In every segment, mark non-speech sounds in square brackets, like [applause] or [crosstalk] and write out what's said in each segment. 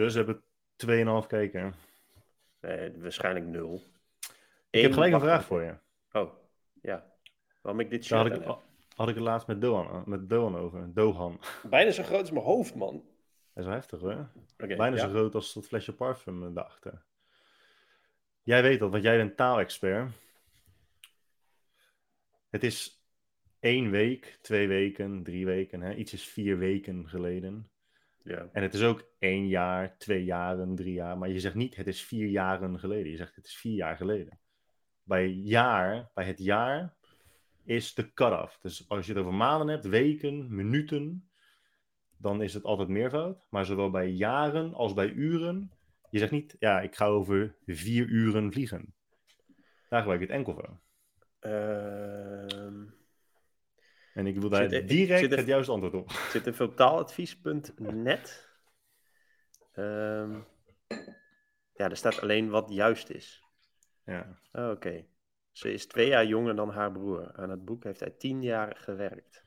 Dus we hebben 2,5 kijken. Nee, waarschijnlijk nul. Ik heb gelijk een vraag voor je. Oh, ja. Waarom ik dit shirt had ik, aan heb. had ik het laatst met Dohan, met Dohan over. Dohan. [laughs] Bijna zo groot als mijn hoofd, man. Dat is wel heftig hoor. Oké, Bijna ja. zo groot als dat flesje parfum eh, daarachter. Jij weet dat, want jij bent taalexpert. Het is één week, twee weken, drie weken. Hè? Iets is vier weken geleden. Ja. En het is ook één jaar, twee jaren, drie jaar. Maar je zegt niet het is vier jaren geleden. Je zegt het is vier jaar geleden. Bij jaar, bij het jaar, is de cut-off. Dus als je het over maanden hebt, weken, minuten, dan is het altijd meervoud. Maar zowel bij jaren als bij uren. Je zegt niet, ja, ik ga over vier uren vliegen. Daar gebruik je het enkelvoud. Ehm, En ik wil daar Zit direct zit er- het juiste antwoord op. [laughs] zit even op taaladvies.net. Ehm, ja, er staat alleen wat juist is. Ja. Oh, Oké. Ze is twee jaar jonger dan haar broer. Aan het boek heeft hij tien jaar gewerkt.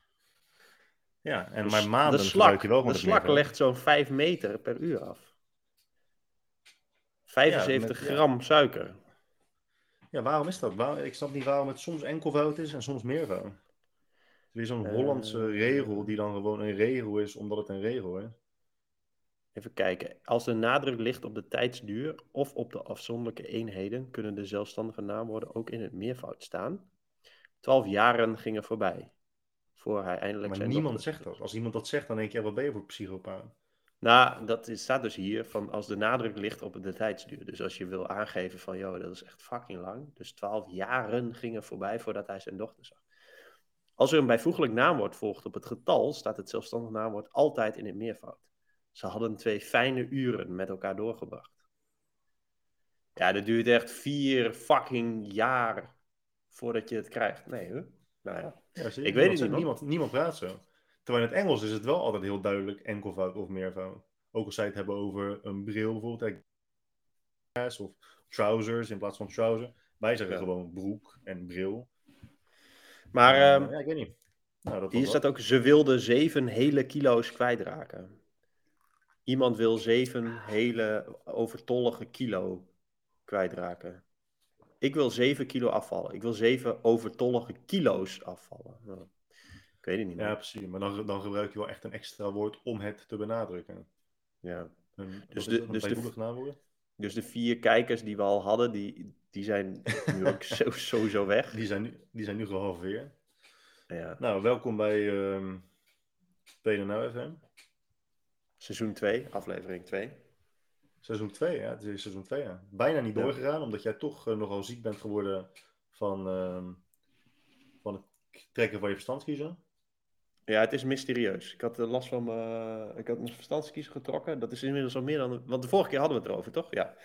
Ja, en maar maanden de gebruik slak, je wel gewoon de het slak legt zo'n 5 meter per uur af. 75 met- ja. gram suiker. Ja, waarom is dat? Waar- ik snap niet waarom het soms enkelvoud is en soms meervoud. Is weer zo'n Eh, Hollandse regel die dan gewoon een regel is omdat het een regel is. Even kijken. Als de nadruk ligt op de tijdsduur of op de afzonderlijke eenheden, kunnen de zelfstandige naamwoorden ook in het meervoud staan. Twaalf jaren gingen voorbij. Voor hij eindelijk Maar zijn niemand dochter- zegt dat. Als iemand dat zegt, dan denk je, wat ben je voor psychopaat? Nou, dat is- staat dus hier van als de nadruk ligt op de tijdsduur. Dus als je wil aangeven van, joh, dat is echt fucking lang. Dus twaalf jaren gingen voorbij voordat hij zijn dochter zag. Als er een bijvoeglijk naamwoord volgt op het getal, staat het zelfstandig naamwoord altijd in het meervoud. Ze hadden twee fijne uren met elkaar doorgebracht. Ja, dat duurt echt vier fucking jaar voordat je het krijgt. Nee, hè? Nou ja. Ik weet het niet, man. Niemand, niemand praat zo. Terwijl in het Engels is het wel altijd heel duidelijk enkelvoud of meervoud. Ook als zij het hebben over een bril bijvoorbeeld. Of trousers in plaats van trouser. Wij zeggen Ja. gewoon broek en bril. Maar ehm, ja, ik weet niet. Nou, dat Hier staat ook, ze wilde zeven hele kilo's kwijtraken. Iemand wil zeven hele overtollige kilo kwijtraken. Ik wil zeven kilo afvallen. Ik wil zeven overtollige kilo's afvallen. Nou, ik weet het niet Ja, meer. precies. Maar dan, dan gebruik je wel echt een extra woord om het te benadrukken. Ja. Dus dus de- dus de-? Dus de vier kijkers die we al hadden, die, die zijn nu ook [laughs] zo- sowieso weg. Die zijn, nu, die zijn nu gehalveerd. Ja. Nou, welkom bij ehm Penen Nou FM. Seizoen 2, aflevering 2. Seizoen 2, ja. Het is seizoen 2, ja. Bijna niet Ja. doorgegaan, omdat jij toch eh, nogal ziek bent geworden van, ehm, van het trekken van je verstandskiezer. Ja, het is mysterieus. Ik had eh, last van mijn... Ik had mijn verstandskiezer getrokken. Dat is inmiddels al meer dan... Want de vorige keer hadden we het erover, toch? Ja.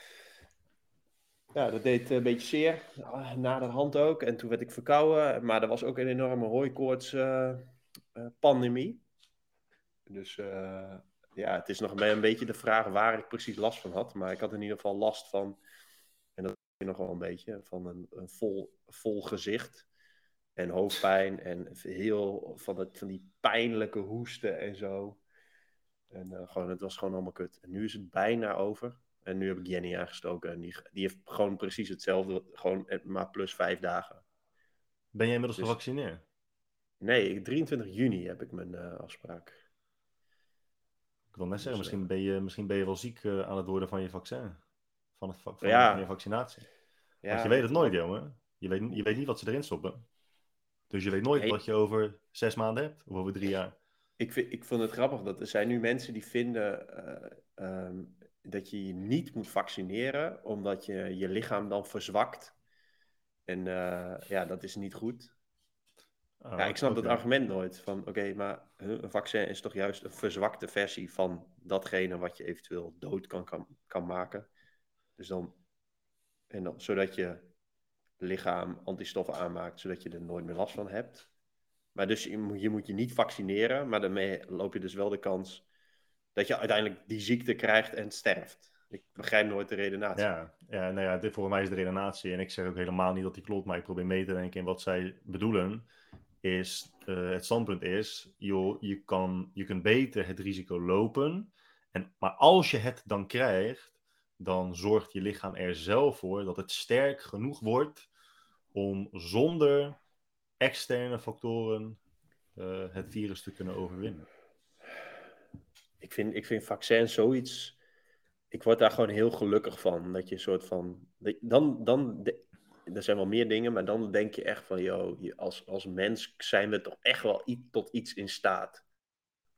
Ja, dat deed eh, een beetje zeer. Ah, Na de hand ook. En toen werd ik verkouden. Maar er was ook een enorme hooikoorts eh, eh, pandemie. Dus eh, ja, het is nog een beetje de vraag waar ik precies last van had. Maar ik had in ieder geval last van... En dat is nog wel een beetje. Van een, een vol, vol gezicht. En hoofdpijn en heel van, dat, van die pijnlijke hoesten en zo. En eh, gewoon, het was gewoon allemaal kut. En nu is het bijna over. En nu heb ik Jenny aangestoken. En die, die heeft gewoon precies hetzelfde. Gewoon eh, maar plus vijf dagen. Ben jij inmiddels Dus- gevaccineerd? Nee, ik- 23 juni heb ik mijn eh, afspraak. Ik wil net zeggen, Dus, misschien ben je, misschien ben je wel ziek aan het worden van je vaccin. Van, het, va- van, Ja. van je vaccinatie. Ja, Want je weet het nooit, jongen. Je weet, je weet niet wat ze erin stoppen. Dus je weet nooit Nee. wat je over zes maanden hebt. Of over drie jaar. Ik, vind, ik vond het grappig dat er zijn nu mensen die vinden eh, ehm, dat je je niet moet vaccineren, omdat je je lichaam dan verzwakt. En eh, ja, dat is niet goed. Ah, Ja, ik snap dat argument nooit. Van oké, maar een vaccin is toch juist een verzwakte versie van datgene wat je eventueel dood kan, kan, kan maken. Dus dan, en dan, zodat je lichaam antistoffen aanmaakt, zodat je er nooit meer last van hebt. Maar dus je moet je, niet vaccineren, maar daarmee loop je dus wel de kans dat je uiteindelijk die ziekte krijgt en sterft. Ik begrijp nooit de redenatie. Ja, ja, nou ja, dit, voor mij is de redenatie. En ik zeg ook helemaal niet dat die klopt, maar ik probeer mee te denken in wat zij bedoelen. is, eh, het standpunt is, joh, je, kan, je kunt beter het risico lopen. En, maar als je het dan krijgt, dan zorgt je lichaam er zelf voor dat het sterk genoeg wordt om zonder externe factoren uh, het virus te kunnen overwinnen. Ik vind, ik vind vaccins zoiets. Ik word daar gewoon heel gelukkig van. Dat je een soort van. Dan, dan, er zijn wel meer dingen, maar dan denk je echt van, joh, als, als mens zijn we toch echt wel iets, tot iets in staat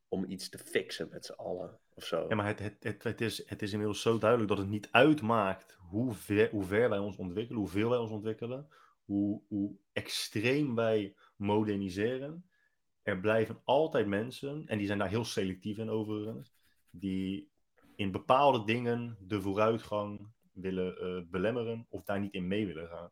om iets te fixen met z'n allen of zo. Ja, maar het, het, het, het, is, het is inmiddels zo duidelijk dat het niet uitmaakt hoe ver, hoe ver wij ons ontwikkelen, hoeveel wij ons ontwikkelen, hoe, extreem wij moderniseren. Er blijven altijd mensen, en die zijn daar heel selectief in overigens, die in bepaalde dingen de vooruitgang willen uh, belemmeren of daar niet in mee willen gaan.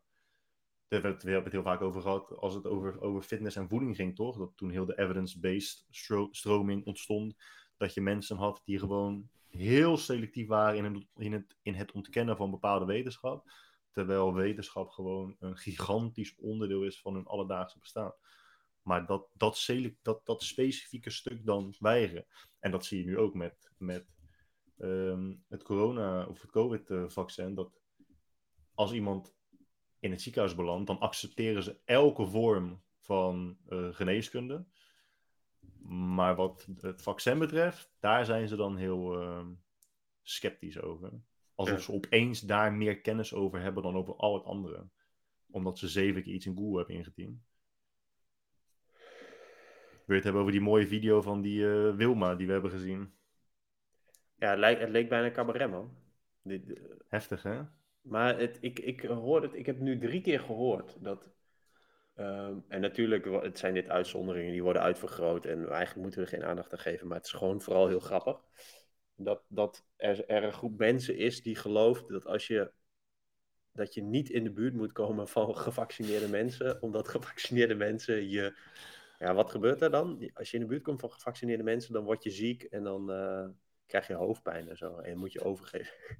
We hebben het heel vaak over gehad als het over, over fitness en voeding ging, toch? Dat toen heel de evidence-based stroming ontstond, dat je mensen had die gewoon heel selectief waren in het, in, het, in het ontkennen van bepaalde wetenschap. Terwijl wetenschap gewoon een gigantisch onderdeel is van hun alledaagse bestaan. Maar dat, dat, dat, dat specifieke stuk dan weigeren. En dat zie je nu ook met, met Ehm, het corona of het COVID-vaccin, dat als iemand in het ziekenhuis belandt, dan accepteren ze elke vorm van uh, geneeskunde. Maar wat het vaccin betreft, daar zijn ze dan heel uh, sceptisch over. Alsof ze opeens daar meer kennis over hebben dan over al het andere. Omdat ze zeven keer iets in Google hebben ingeteamd. Wil je het hebben over die mooie video van die uh, Wilma die we hebben gezien? Ja, het, lijkt, het leek bijna cabaret, man. Heftig, hè? Maar het, ik, ik hoor het, ik heb nu drie keer gehoord dat. Ehm, en natuurlijk, het zijn dit uitzonderingen, die worden uitvergroot. En eigenlijk moeten we geen aandacht aan geven. Maar het is gewoon vooral heel grappig. Dat, dat er, er een groep mensen is die gelooft dat als je. Dat je niet in de buurt moet komen van gevaccineerde mensen, omdat gevaccineerde mensen je. Ja, wat gebeurt er dan? Als je in de buurt komt van gevaccineerde mensen, dan word je ziek en dan. Uh, krijg je hoofdpijn en zo. En moet je overgeven. [laughs]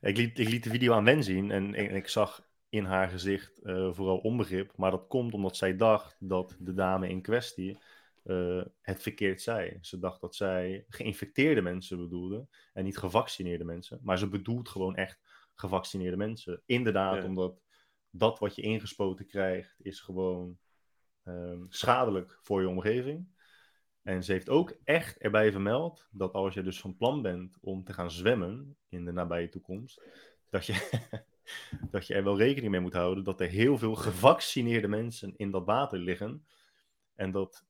Ik liet, ik liet de video aan Wen zien en, ik zag in haar gezicht uh, vooral onbegrip. Maar dat komt omdat zij dacht dat de dame in kwestie uh, het verkeerd zei. Ze dacht dat zij geïnfecteerde mensen bedoelde en niet gevaccineerde mensen. Maar ze bedoelt gewoon echt gevaccineerde mensen. Inderdaad, omdat dat wat je ingespoten krijgt is gewoon uh, schadelijk voor je omgeving. En ze heeft ook echt erbij vermeld dat als je dus van plan bent om te gaan zwemmen in de nabije toekomst, dat je, [laughs] dat je er wel rekening mee moet houden dat er heel veel gevaccineerde mensen in dat water liggen. En dat,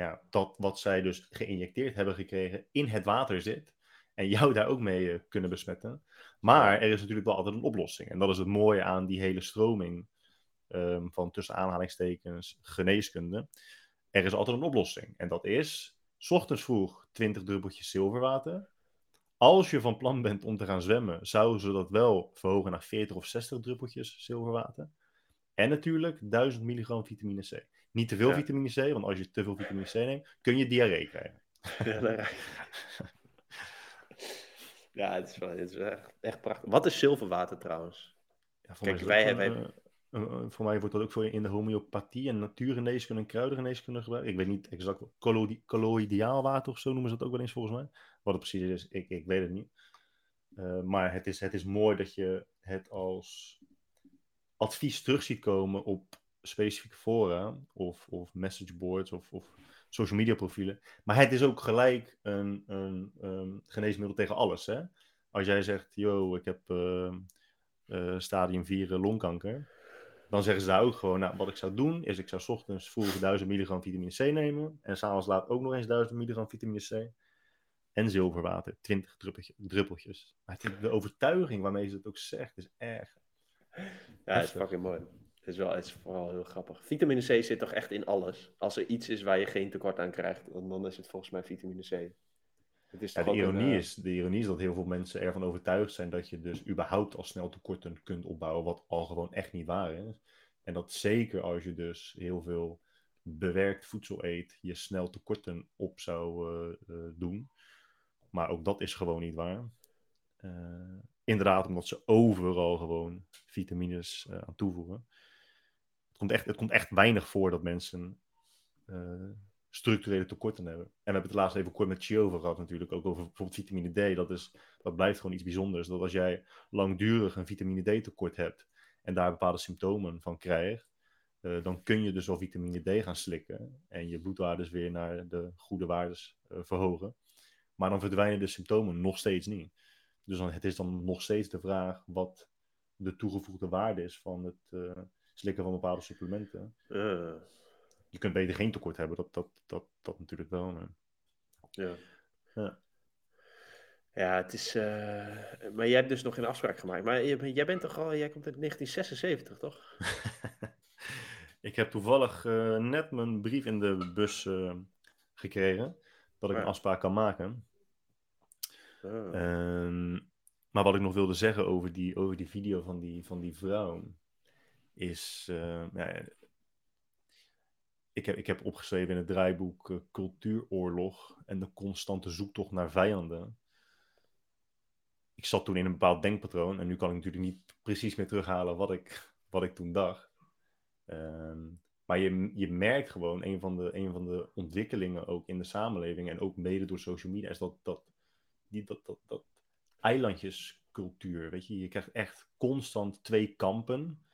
ja, dat wat zij dus geïnjecteerd hebben gekregen in het water zit. En jou daar ook mee uh, kunnen besmetten. Maar er is natuurlijk wel altijd een oplossing. En dat is het mooie aan die hele stroming um, van tussen aanhalingstekens geneeskunde er is altijd een oplossing. En dat is, s ochtends vroeg 20 druppeltjes zilverwater. Als je van plan bent om te gaan zwemmen, zouden ze dat wel verhogen naar 40 of 60 druppeltjes zilverwater. En natuurlijk 1000 milligram vitamine C. Niet te veel vitamine C, want als je te veel vitamine C neemt, kun je diarree krijgen. [laughs] Ja, [laughs] ja het, is wel, het is echt, echt prachtig. Wat is zilverwater trouwens? Ja, Kijk, wij hebben... Uh, voor mij wordt dat ook voor in de homeopathie en natuurgeneeskunde en kruidengeneeskunde gebruikt. Ik weet niet exact, colloïdiaal water of zo noemen ze dat ook wel eens volgens mij. Wat het precies is, ik, ik weet het niet. Uh, maar het is, het is mooi dat je het als advies terug ziet komen op specifieke fora of, of messageboards of, of social media profielen. Maar het is ook gelijk een, een, een geneesmiddel tegen alles. Hè? Als jij zegt, yo, ik heb uh, stadium 4 longkanker dan zeggen ze daar ook gewoon, nou, wat ik zou doen, is ik zou ochtends vroeg 1000 milligram vitamine C nemen. En s'avonds laat ook nog eens 1000 milligram vitamine C. En zilverwater, 20 druppeltjes. Maar het, de overtuiging waarmee ze het ook zegt, is erg. Ja, het is fucking mooi. Is, wel, het is vooral heel grappig. Vitamine C zit toch echt in alles. Als er iets is waar je geen tekort aan krijgt, dan is het volgens mij vitamine C. Het is ja, de, ironie een, uh... is, de ironie is dat heel veel mensen ervan overtuigd zijn dat je dus überhaupt al snel tekorten kunt opbouwen, wat al gewoon echt niet waar is. En dat zeker als je dus heel veel bewerkt voedsel eet, je snel tekorten op zou uh, uh, doen. Maar ook dat is gewoon niet waar. inderdaad, omdat ze overal gewoon vitamines aan toevoegen. Komt echt, het komt echt weinig voor dat mensen uh, structurele tekorten hebben. En we hebben het laatst even kort met Chi over gehad natuurlijk, ook over bijvoorbeeld vitamine D. Dat, is, dat blijft gewoon iets bijzonders. Dat als jij langdurig een vitamine D tekort hebt en daar bepaalde symptomen van krijgt, uh, dan kun je dus wel vitamine D gaan slikken en je bloedwaardes weer naar de goede waardes uh, verhogen. Maar dan verdwijnen de symptomen nog steeds niet. Dus dan, het is dan nog steeds de vraag wat de toegevoegde waarde is van het slikken van bepaalde supplementen. Uh. Je kunt beter geen tekort hebben, dat, dat, dat, dat natuurlijk wel. Maar... Ja. Ja. Ja, het is. Uh... Maar jij hebt dus nog geen afspraak gemaakt. Maar jij bent toch al. Jij komt uit 1976, toch? [laughs] ik heb toevallig uh, net mijn brief in de bus uh, gekregen. Dat ik Ja. een afspraak kan maken. Oh. Ehm, maar wat ik nog wilde zeggen over die, over die video van die, van die vrouw. Is. eh, ja, ik, heb, ik heb opgeschreven in het draaiboek eh, Cultuuroorlog en de constante zoektocht naar vijanden. Ik zat toen in een bepaald denkpatroon en nu kan ik natuurlijk niet precies meer terughalen wat ik, wat ik toen dacht. Ehm, maar je, je merkt gewoon, een van, de, een van de ontwikkelingen ook in de samenleving en ook mede door social media, is dat, dat, die, dat, dat, dat eilandjescultuur. Weet je, je krijgt echt constant twee kampen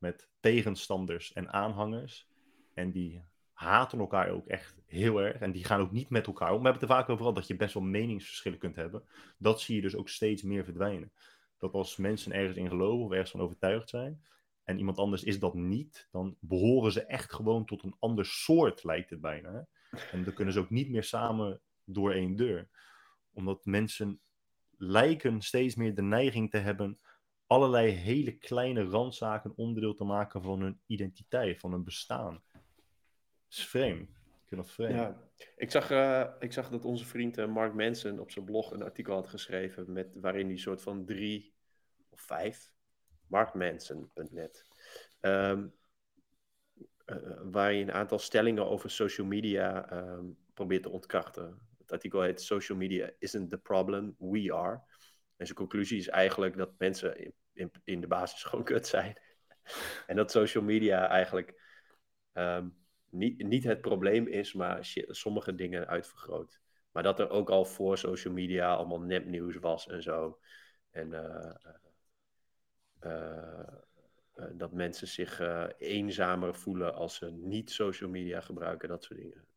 met tegenstanders en aanhangers. En die haten elkaar ook echt heel erg. En die gaan ook niet met elkaar om. We hebben het er vaak over dat je best wel meningsverschillen kunt hebben. Dat zie je dus ook steeds meer verdwijnen. Dat als mensen ergens in geloven of ergens van overtuigd zijn. En iemand anders is dat niet. Dan behoren ze echt gewoon tot een ander soort, lijkt het bijna. En dan kunnen ze ook niet meer samen door één deur. Omdat mensen lijken steeds meer de neiging te hebben allerlei hele kleine randzaken onderdeel te maken van hun identiteit, van hun bestaan. Dat is vreemd. Ik vind. Ja, ik zag, eh, ik zag dat onze vriend eh, Mark Manson op zijn blog een artikel had geschreven met, waarin hij soort van drie of vijf, markmanson.net, ehm eh, je een aantal stellingen over social media ehm, probeert te ontkrachten. Het artikel heet Social media isn't the problem, we are. En zijn conclusie is eigenlijk dat mensen in, in, de basis [laughs] gewoon kut zijn. en dat social media eigenlijk ehm, niet, niet het probleem is, maar sommige dingen uitvergroot. Maar dat er ook al voor social media allemaal nepnieuws was en zo. En eh, eh, eh, dat mensen zich eenzamer voelen als ze niet social media gebruiken, dat soort dingen.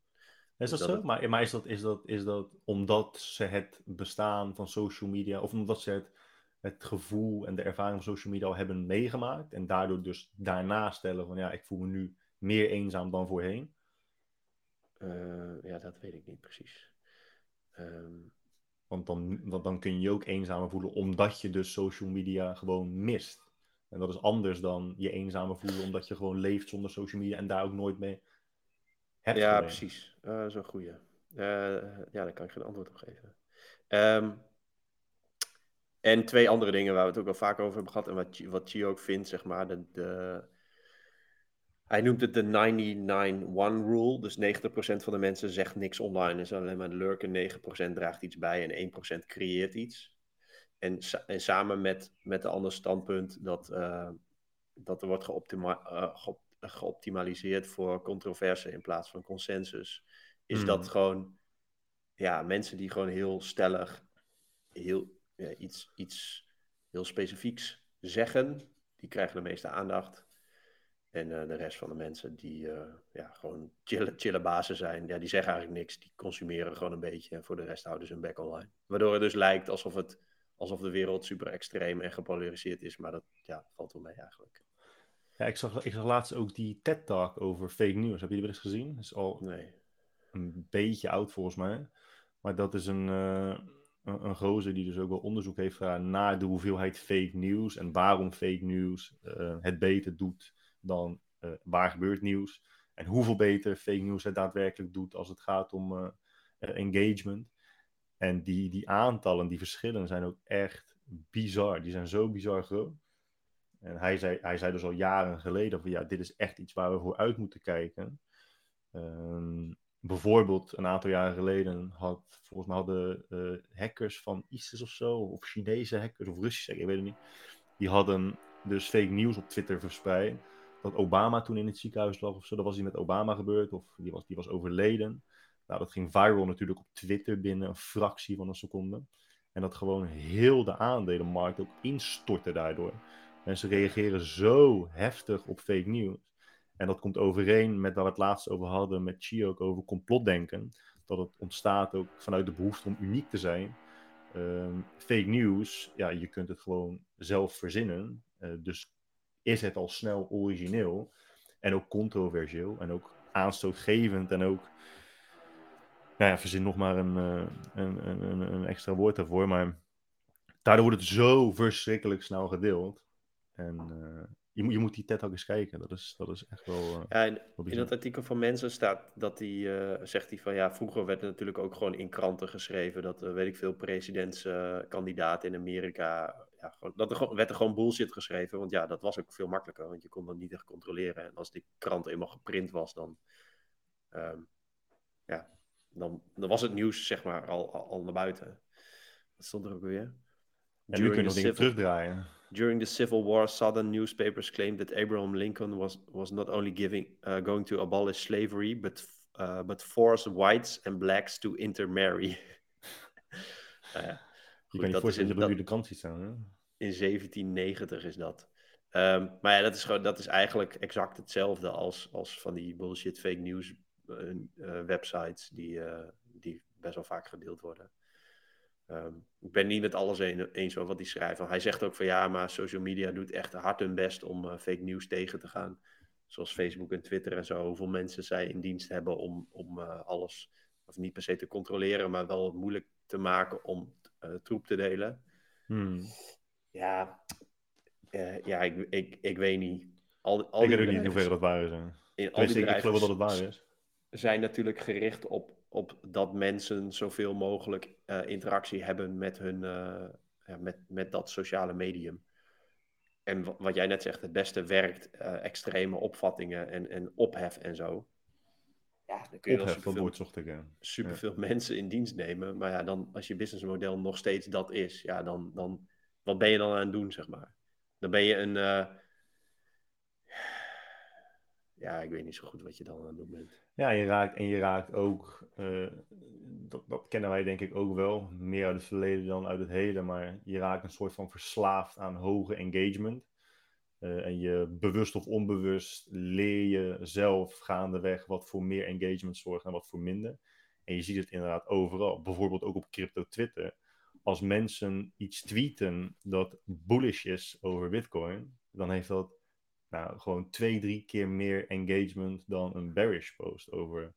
Is dat, dat zo? het- Maar, maar is, dat, is, dat, is dat omdat ze het bestaan van social media, of omdat ze het, het gevoel en de ervaring van social media al hebben meegemaakt en daardoor dus daarna stellen van ja, ik voel me nu meer eenzaam dan voorheen? Eh, ja, dat weet ik niet precies. Ehm, Want dan, want dan kun je je ook eenzamer voelen omdat je dus social media gewoon mist. En dat is anders dan je eenzamer voelen omdat je gewoon leeft zonder social media en daar ook nooit mee hebt ja, precies. Eh Zo'n goeie. Eh, ja, daar kan ik geen antwoord op geven. Ehm, en twee andere dingen waar we het ook al vaak over hebben gehad. En wat, wat Chi ook vindt, zeg maar. De, de, hij noemt het de 99-1 rule. Dus 90% van de mensen zegt niks online. Is alleen maar lurken. 9% draagt iets bij en 1% creëert iets. En, sa- en samen met, met een ander standpunt dat, eh, dat er wordt geoptima eh, geoptimaliseerd voor controverse in plaats van consensus. Is Hmm. dat gewoon ja, mensen die gewoon heel stellig heel, ja, iets, iets heel specifieks zeggen, die krijgen de meeste aandacht. En eh, de rest van de mensen die eh, ja, gewoon chille, chille bazen zijn, ja, die zeggen eigenlijk niks. Die consumeren gewoon een beetje en voor de rest houden ze hun bek online. Waardoor het dus lijkt alsof, het, alsof de wereld super extreem en gepolariseerd is. Maar dat ja, valt wel mee eigenlijk. Ja, ik zag, ik zag laatst ook die TED-talk over fake news. Heb je die wel eens gezien? Dat is al Nee. een beetje oud volgens mij. Maar dat is een, eh, een, een gozer die dus ook wel onderzoek heeft gedaan naar de hoeveelheid fake news en waarom fake news eh, het beter doet dan eh, waar gebeurt nieuws. En hoeveel beter fake news het daadwerkelijk doet als het gaat om engagement. En die, die aantallen, die verschillen zijn ook echt bizar. Die zijn zo bizar groot. En hij zei, hij zei dus al jaren geleden van ja, dit is echt iets waar we voor uit moeten kijken. Ehm, bijvoorbeeld een aantal jaren geleden had, volgens mij hadden eh, hackers van ISIS of zo, of Chinese hackers of Russische, ik weet het niet, die hadden dus fake news op Twitter verspreid dat Obama toen in het ziekenhuis lag of zo. Dat was hij met Obama gebeurd of die was, die was overleden. Nou, dat ging viral natuurlijk op Twitter binnen een fractie van een seconde. En dat gewoon heel de aandelenmarkt ook instortte daardoor. Mensen reageren zo heftig op fake news. En dat komt overeen met waar we het laatst over hadden met Chi ook over complotdenken. Dat het ontstaat ook vanuit de behoefte om uniek te zijn. Ehm, fake news, ja, je kunt het gewoon zelf verzinnen. Uh, dus is het al snel origineel en ook controversieel en ook aanstootgevend en ook, nou ja, verzin nog maar een, uh, een, een, een, extra woord daarvoor, maar daardoor wordt het zo verschrikkelijk snel gedeeld. En uh, je, je moet die TED ook eens kijken. Dat is, dat is echt wel. Uh, ja, in, in dat artikel van mensen staat dat hij uh, zegt hij van ja, vroeger werd natuurlijk ook gewoon in kranten geschreven dat weet ik veel presidentskandidaten in Amerika. Ja, gewoon, dat er gewoon, werd er gewoon bullshit geschreven. Want ja, dat was ook veel makkelijker, want je kon dat niet echt controleren. En als die krant eenmaal geprint was, dan. Um, ja, dan, dan was het nieuws zeg maar al, al, al naar buiten. Wat stond er ook weer? En nu kun je nog dingen terugdraaien. During the Civil War, Southern newspapers claimed that Abraham Lincoln was, was not only giving, uh, going to abolish slavery, but, uh, but force whites and blacks to intermarry. [laughs] nou ja, goed, je kan je voorstellen dat, de kant staan. Hè? In 1790 is dat. Um, maar ja, dat is, gewoon, dat is eigenlijk exact hetzelfde als, als van die bullshit fake news uh, websites die, die best wel vaak gedeeld worden. Um, ik ben niet met alles eens over wat hij schrijft. hij zegt ook van ja, maar social media doet echt hard hun best om uh, fake news tegen te gaan. Zoals Facebook en Twitter en zo. Hoeveel mensen zij in dienst hebben om, om uh, alles, of niet per se te controleren, maar wel moeilijk te maken om uh, troep te delen. Hmm. Ja, ja ik, ik, ik weet niet. Al, al ik weet ook niet hoeveel dat waar is. In al die ik geloof dat het waar is. Zijn natuurlijk gericht op op dat mensen zoveel mogelijk uh, interactie hebben met, hun, uh, ja, met, met dat sociale medium. En wat jij net zegt, het beste werkt uh, extreme opvattingen en, en ophef en zo. Ja, dan kun je ophef, wel superveel, superveel ja. mensen in dienst nemen. Maar ja, dan, als je businessmodel nog steeds dat is, ja, dan, dan wat ben je dan aan het doen, zeg maar? Dan ben je een ja, ik weet niet zo goed wat je dan aan het doen bent. Ja, je raakt, en je raakt ook, uh, dat, kennen wij denk ik ook wel, meer uit het verleden dan uit het heden, maar je raakt een soort van verslaafd aan hoge engagement. Uh, en je bewust of onbewust leer je zelf gaandeweg wat voor meer engagement zorgt en wat voor minder. En je ziet het inderdaad overal, bijvoorbeeld ook op crypto Twitter. Als mensen iets tweeten dat bullish is over Bitcoin, dan heeft dat nou, gewoon twee, drie keer meer engagement dan een bearish post over,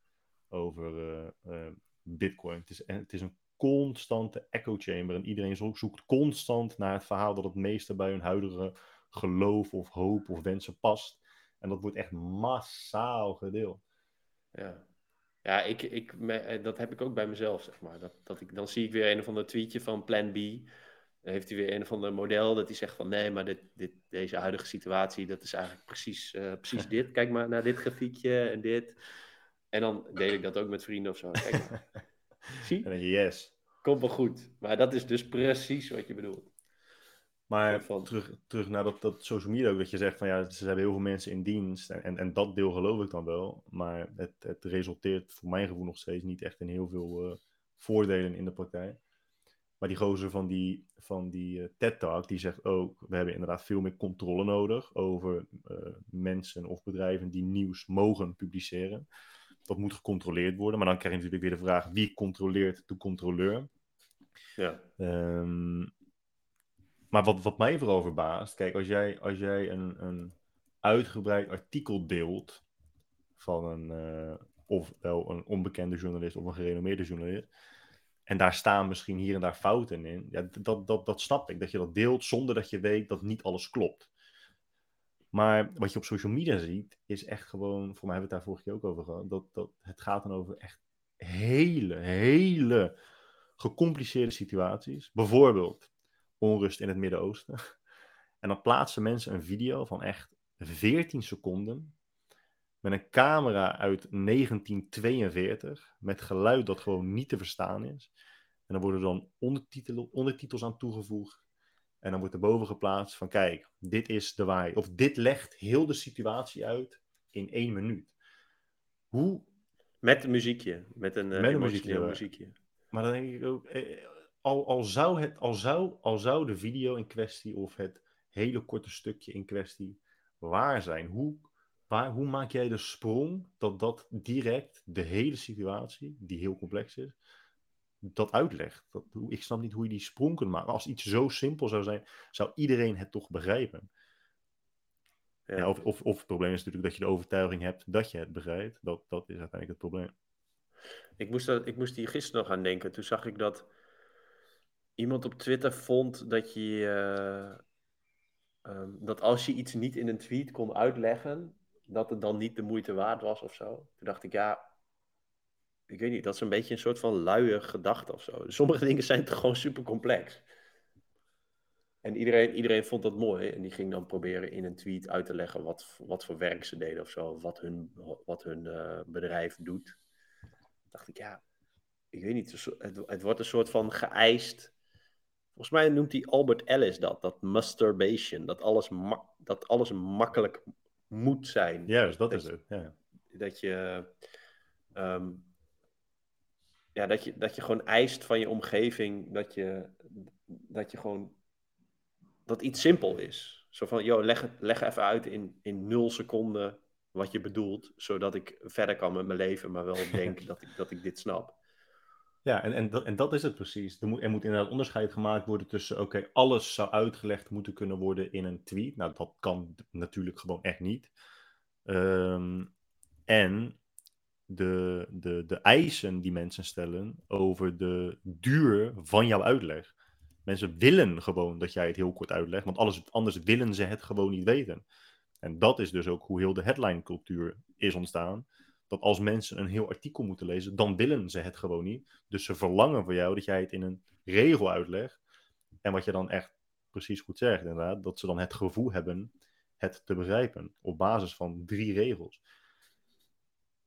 over uh, uh, Bitcoin. Het is, het is een constante echo chamber en iedereen zoekt constant naar het verhaal dat het meeste bij hun huidige geloof of hoop of wensen past. En dat wordt echt massaal gedeeld. Ja, ja ik, ik, eh, dat heb ik ook bij mezelf, zeg maar. Dat, dat ik, dan zie ik weer een of ander tweetje van Plan B heeft hij weer een of ander model dat hij zegt van nee, maar dit, dit, deze huidige situatie, dat is eigenlijk precies, uh, precies dit. Kijk maar naar dit grafiekje en dit. En dan deel ik dat ook met vrienden of zo. Kijk maar. [laughs] Zie? En dan yes. Komt wel goed. Maar dat is dus precies wat je bedoelt. Maar van... terug, terug naar dat, dat social media ook, dat je zegt van ja, ze hebben heel veel mensen in dienst. En, en, en dat deel geloof ik dan wel. Maar het, het resulteert voor mijn gevoel nog steeds niet echt in heel veel uh, voordelen in de praktijk. Maar die gozer van die, van die uh, TED-talk, die zegt ook, we hebben inderdaad veel meer controle nodig over uh, mensen of bedrijven die nieuws mogen publiceren. Dat moet gecontroleerd worden, maar dan krijg je natuurlijk weer de vraag, wie controleert de controleur? Ja. Um, maar wat, wat mij vooral verbaast, kijk, als jij, als jij een, een uitgebreid artikel deelt van een, uh, ofwel een onbekende journalist of een gerenommeerde journalist, en daar staan misschien hier en daar fouten in. Ja, dat, dat, dat snap ik. Dat je dat deelt zonder dat je weet dat niet alles klopt. Maar wat je op social media ziet, is echt gewoon, voor mij hebben we het daar vorige keer ook over gehad, dat, dat het gaat dan over echt hele, hele gecompliceerde situaties. Bijvoorbeeld onrust in het Midden-Oosten. [laughs] En dan plaatsen mensen een video van echt 14 seconden met een camera uit 1942, met geluid dat gewoon niet te verstaan is. En dan worden dan ondertitels, ondertitels aan toegevoegd. En dan wordt er boven geplaatst van kijk, dit is de waarheid. Of dit legt heel de situatie uit in één minuut. Hoe... Met een muziekje. Met een, uh, Met een muziekje, muziekje. Maar dan denk ik ook, eh, al, al, zou het, al, zou, al zou de video in kwestie of het hele korte stukje in kwestie waar zijn, hoe, waar, hoe maak jij de sprong dat dat direct de hele situatie, die heel complex is, dat uitlegt? Dat, ik snap niet hoe je die sprong kunt maken. Als iets zo simpel zou zijn, zou iedereen het toch begrijpen. Ja. Ja, of, of, of het probleem is natuurlijk dat je de overtuiging hebt dat je het begrijpt. Dat, dat is uiteindelijk het probleem. Ik moest, dat, ik moest hier gisteren nog aan denken. Toen zag ik dat iemand op Twitter vond dat je. eh, ehm, dat als je iets niet in een tweet kon uitleggen, dat het dan niet de moeite waard was of zo. Toen dacht ik, ja. Ik weet niet, dat is een beetje een soort van luie gedachte of zo. Sommige dingen zijn gewoon super complex. En iedereen, iedereen vond dat mooi. En die ging dan proberen in een tweet uit te leggen wat, wat voor werk ze deden of zo. Wat hun, wat hun eh, bedrijf doet. dacht ik, ja, ik weet niet. Het, het wordt een soort van geëist. Volgens mij noemt hij Albert Ellis dat. Dat masturbation. Dat alles, dat alles makkelijk moet zijn. Juist, dat Dat is je- het. Ja. Dat je, ehm, ja, dat, je, dat je gewoon eist van je omgeving dat je, dat je gewoon dat iets simpel is. Zo van, joh, leg, leg even uit in, in nul seconden wat je bedoelt, zodat ik verder kan met mijn leven, maar wel [laughs] denk dat ik, dat ik dit snap. Ja, en, en, dat, en dat is het precies. Er moet, er moet inderdaad onderscheid gemaakt worden tussen, oké, alles zou uitgelegd moeten kunnen worden in een tweet. Nou, dat kan natuurlijk gewoon echt niet. Ehm, en de, de, de eisen die mensen stellen over de duur van jouw uitleg. Mensen willen gewoon dat jij het heel kort uitlegt, want alles, anders willen ze het gewoon niet weten. En dat is dus ook hoe heel de headline cultuur is ontstaan. Dat als mensen een heel artikel moeten lezen, dan willen ze het gewoon niet. Dus ze verlangen van jou dat jij het in een regel uitlegt. En wat je dan echt precies goed zegt, inderdaad, dat ze dan het gevoel hebben het te begrijpen. Op basis van drie regels.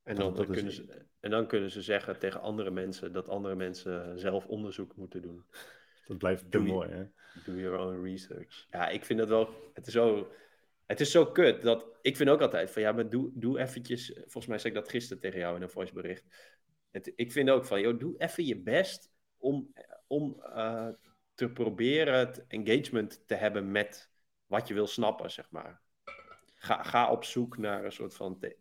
En Dat- dan, is- kunnen ze, en dan kunnen ze zeggen tegen andere mensen dat andere mensen zelf onderzoek moeten doen. Dat blijft te mooi, hè? Do your own research. Ja, ik vind dat wel. Het is zo. Het is zo kut dat. Ik vind ook altijd van ja, maar doe, doe eventjes. Volgens mij zei ik dat gisteren tegen jou in een voicebericht. Het, ik vind ook van, joh, doe even je best om, om eh, te proberen het engagement te hebben met wat je wil snappen, zeg maar. Ga, ga op zoek naar een soort van te-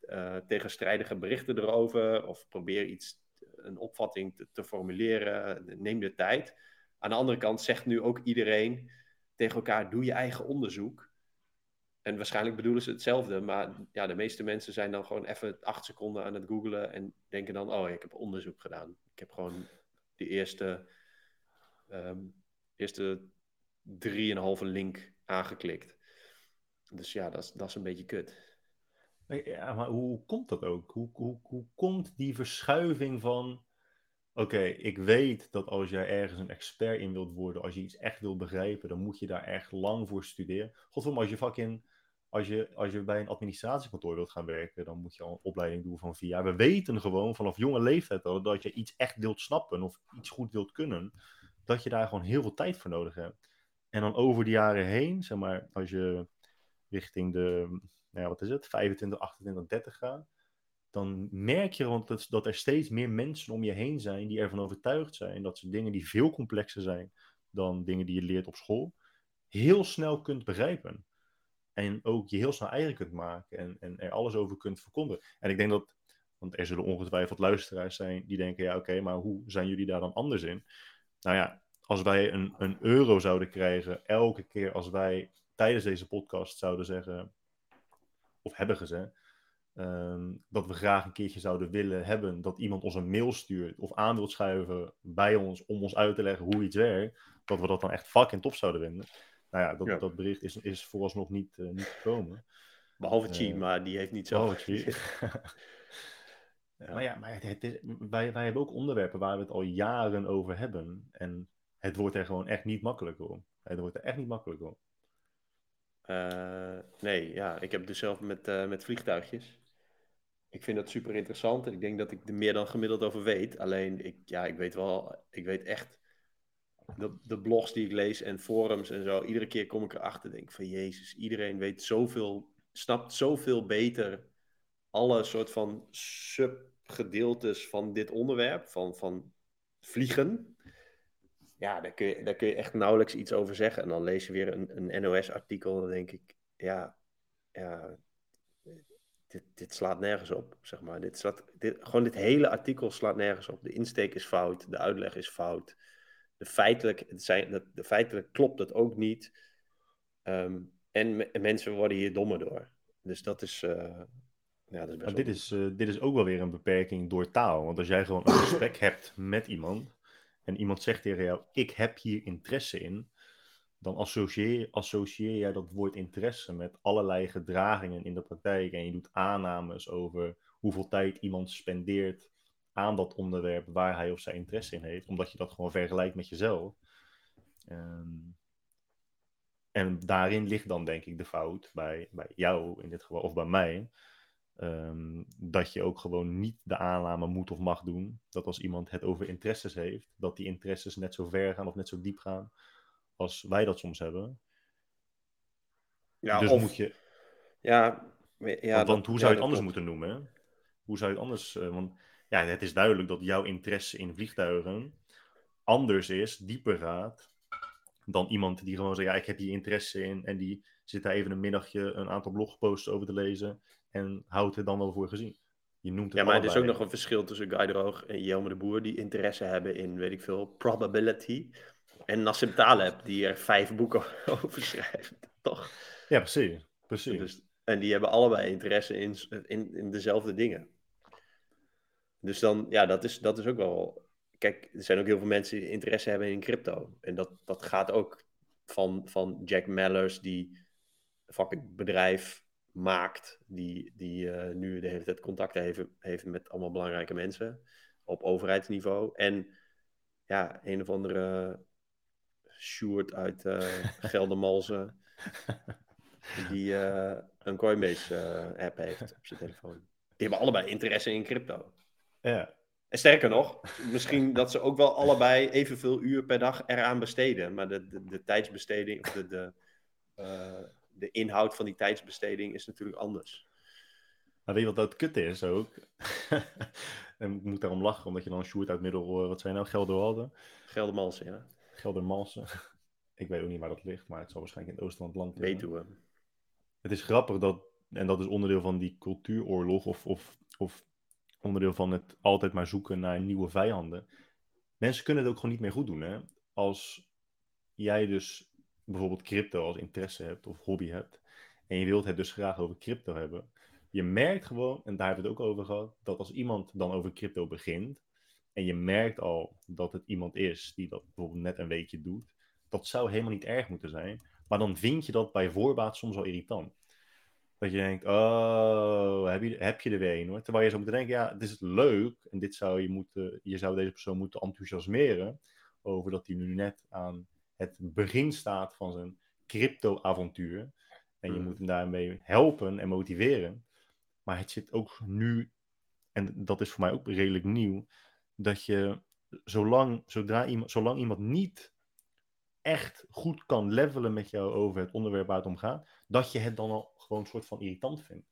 eh, tegenstrijdige berichten erover. Of probeer iets, een opvatting te, te formuleren. Neem de tijd. Aan de andere kant zegt nu ook iedereen tegen elkaar: doe je eigen onderzoek. En waarschijnlijk bedoelen ze hetzelfde, maar ja, de meeste mensen zijn dan gewoon even acht seconden aan het googlen en denken dan: oh, ik heb onderzoek gedaan. Ik heb gewoon de eerste, ehm eerste drieënhalve link aangeklikt. Dus ja, dat is, dat is een beetje kut. Ja, maar hoe komt dat ook? Hoe, hoe, hoe komt die verschuiving van... Oké, ik weet dat als jij ergens een expert in wilt worden, als je iets echt wil begrijpen, dan moet je daar echt lang voor studeren. Godverdomme, als je fucking... Als je, als je bij een administratiekantoor wilt gaan werken, dan moet je al een opleiding doen van vier jaar. We weten gewoon vanaf jonge leeftijd al dat je iets echt wilt snappen of iets goed wilt kunnen, dat je daar gewoon heel veel tijd voor nodig hebt. En dan over de jaren heen, zeg maar, als je richting de, nou ja, wat is het, 25, 28, 30 gaat, dan merk je gewoon dat, dat er steeds meer mensen om je heen zijn die ervan overtuigd zijn dat ze dingen die veel complexer zijn dan dingen die je leert op school, heel snel kunt begrijpen. En ook je heel snel eigen kunt maken en, en er alles over kunt verkondigen. En ik denk dat, want er zullen ongetwijfeld luisteraars zijn die denken, ja oké, maar hoe zijn jullie daar dan anders in? Nou ja, als wij een, een euro zouden krijgen elke keer als wij tijdens deze podcast zouden zeggen, of hebben gezegd, ehm, dat we graag een keertje zouden willen hebben dat iemand ons een mail stuurt of aan wilt schuiven bij ons om ons uit te leggen hoe iets werkt, dat we dat dan echt fucking top zouden vinden. Nou ja, dat, Ja. dat bericht is, is vooralsnog niet, eh, niet gekomen. Behalve Chi, Eh, maar die heeft niet zo. Oh, [laughs] je. Maar ja, maar het, het is, wij, wij hebben ook onderwerpen waar we het al jaren over hebben. En het wordt er gewoon echt niet makkelijker om. Het wordt er echt niet makkelijker om. Eh, nee, ja, ik heb dus zelf met, eh, met vliegtuigjes. Ik vind dat super interessant en ik denk dat ik er meer dan gemiddeld over weet. Alleen, ik, ja, ik weet wel, ik weet echt de, de blogs die ik lees en forums en zo, iedere keer kom ik erachter, denk van Jezus, iedereen weet zoveel, snapt zoveel beter alle soort van subgedeeltes van dit onderwerp, van, van vliegen. Ja, daar kun, je, daar kun je echt nauwelijks iets over zeggen. En dan lees je weer een, een NOS-artikel dan denk ik, ja, ja dit, dit slaat nergens op, zeg maar. Dit slaat, dit, gewoon dit hele artikel slaat nergens op. De insteek is fout, de uitleg is fout. Feitelijk, het zijn, de, feitelijk klopt het ook niet. Ehm, en mensen worden hier dommer door. Dus dat is, uh, ja, dat is best dit, is, uh, dit is ook wel weer een beperking door taal. Want als jij gewoon een [coughs] gesprek hebt met iemand en iemand zegt tegen jou: Ik heb hier interesse in, dan associeer, associeer jij dat woord interesse met allerlei gedragingen in de praktijk. En je doet aannames over hoeveel tijd iemand spendeert aan dat onderwerp waar hij of zij interesse in heeft, omdat je dat gewoon vergelijkt met jezelf. Um, en daarin ligt dan denk ik de fout bij, bij jou in dit geval, of bij mij. Um, dat je ook gewoon niet de aanname moet of mag doen dat als iemand het over interesses heeft, dat die interesses net zo ver gaan of net zo diep gaan als wij dat soms hebben. Ja, dus of, moet je. Ja, ja want, hoe zou je het anders moeten noemen? Hoe zou je het anders. Uh, want ja, het is duidelijk dat jouw interesse in vliegtuigen anders is, dieper gaat, dan iemand die gewoon zegt: Ja, ik heb hier interesse in. En die zit daar even een middagje een aantal blogposts over te lezen. En houdt het dan wel voor gezien. Je noemt het ja, maar er is ook nog een verschil tussen Guy de Roog en Jelme de Boer, die interesse hebben in, weet ik veel, probability. En Nassim Taleb, die er vijf boeken [laughs] over schrijft, toch? Ja, precies. precies. Dus, en die hebben allebei interesse in, in, in dezelfde dingen. Dus dan, ja, dat is, dat is ook wel. Kijk, er zijn ook heel veel mensen die interesse hebben in crypto. En dat, dat gaat ook van, van Jack Mallers, die fucking bedrijf maakt, die, die uh, nu de hele tijd contact heeft, heeft met allemaal belangrijke mensen op overheidsniveau. En ja, een of andere Sjoerd uit uh, Geldermalsen, [laughs] die uh, een Coinbase-app heeft op zijn telefoon. Die hebben allebei interesse in crypto. Ja. En sterker nog, misschien dat ze ook wel allebei evenveel uur per dag eraan besteden. Maar de, de, de tijdsbesteding, of de, de, uh, de inhoud van die tijdsbesteding is natuurlijk anders. Maar weet je wat dat kut is ook? [laughs] en ik moet daarom lachen, omdat je dan Sjoerd uit Middel, wat zijn nou, Gelderwalde? Geldermalsen, ja. Geldermalsen. [laughs] ik weet ook niet waar dat ligt, maar het zal waarschijnlijk in het oosten van het land liggen. Het is grappig dat, en dat is onderdeel van die cultuuroorlog, of, of, of onderdeel van het altijd maar zoeken naar nieuwe vijanden. Mensen kunnen het ook gewoon niet meer goed doen. Hè? Als jij dus bijvoorbeeld crypto als interesse hebt of hobby hebt, en je wilt het dus graag over crypto hebben, je merkt gewoon, en daar hebben we het ook over gehad, dat als iemand dan over crypto begint, en je merkt al dat het iemand is die dat bijvoorbeeld net een weekje doet, dat zou helemaal niet erg moeten zijn. Maar dan vind je dat bij voorbaat soms wel irritant. Dat je denkt, oh, heb je, heb je er weer een hoor. Terwijl je zou moeten denken, ja, dit is leuk. En dit zou je moeten, je zou deze persoon moeten enthousiasmeren over dat hij nu net aan het begin staat van zijn crypto-avontuur. En je hmm. moet hem daarmee helpen en motiveren. Maar het zit ook nu, en dat is voor mij ook redelijk nieuw, dat je zolang, zodra iemand, zolang iemand niet echt goed kan levelen met jou over het onderwerp waar het om gaat, dat je het dan al gewoon een soort van irritant vindt.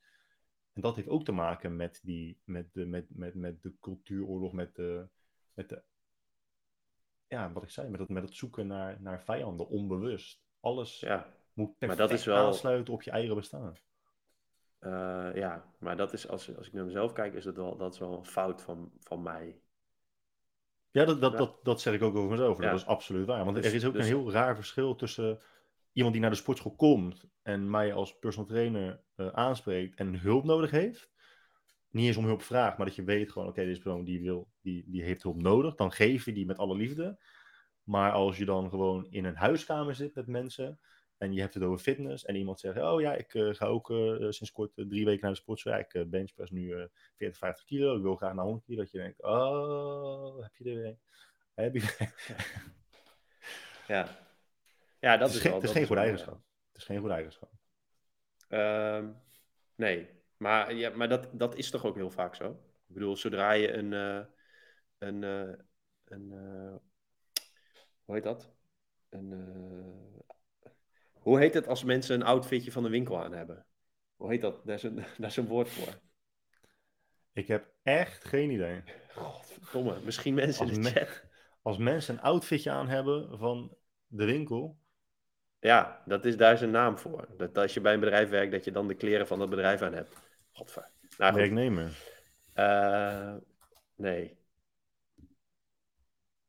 En dat heeft ook te maken met, die, met, de, met, met, met de cultuuroorlog, met de, met de ja, wat ik zei, met het, met het zoeken naar, naar vijanden, onbewust. Alles ja, moet perfect maar dat is wel... aansluiten op je eigen bestaan. Uh, ja, maar dat is, als, als ik naar mezelf kijk, is dat wel, dat is wel een fout van, van mij. Ja, dat, dat, dat, dat zeg ik ook over mezelf. Dat is absoluut waar. Want dus er is ook een dus- heel raar verschil tussen iemand die naar de sportschool komt en mij als personal trainer uh, aanspreekt en hulp nodig heeft. Niet eens om hulp vraagt, maar dat je weet gewoon, oké, deze persoon die, wil, die, die heeft hulp nodig. Dan geef je die met alle liefde. Maar als je dan gewoon in een huiskamer zit met mensen en je hebt het over fitness en iemand zegt, oh ja, ik uh, ga ook uh, sinds kort drie weken naar de sportschool. ik benchpress nu 40, 50 kilo. Ik wil graag naar 100 kilo. Dat je denkt, oh, heb je er weer Heb je [laughs] Ja. Ja, dat het is, geen, Het is geen goede eigenschap. Het is geen goede eigenschap. Um, nee, maar, ja, maar dat, dat is toch ook heel vaak zo? Ik bedoel, zodra je een, een, een hoe heet dat? Een, eh, hoe heet het als mensen een outfitje van de winkel aan hebben? Hoe heet dat? Daar is een, [laughs] daar is een woord voor. Ik heb echt geen idee. Godverdomme, misschien mensen Als in de me- chat. Als mensen een outfitje aan hebben van de winkel. Ja, dat is, daar is een naam voor. Dat als je bij een bedrijf werkt, dat je dan de kleren van dat bedrijf aan hebt. Godver. Nou. Werknemer. Eh, nee.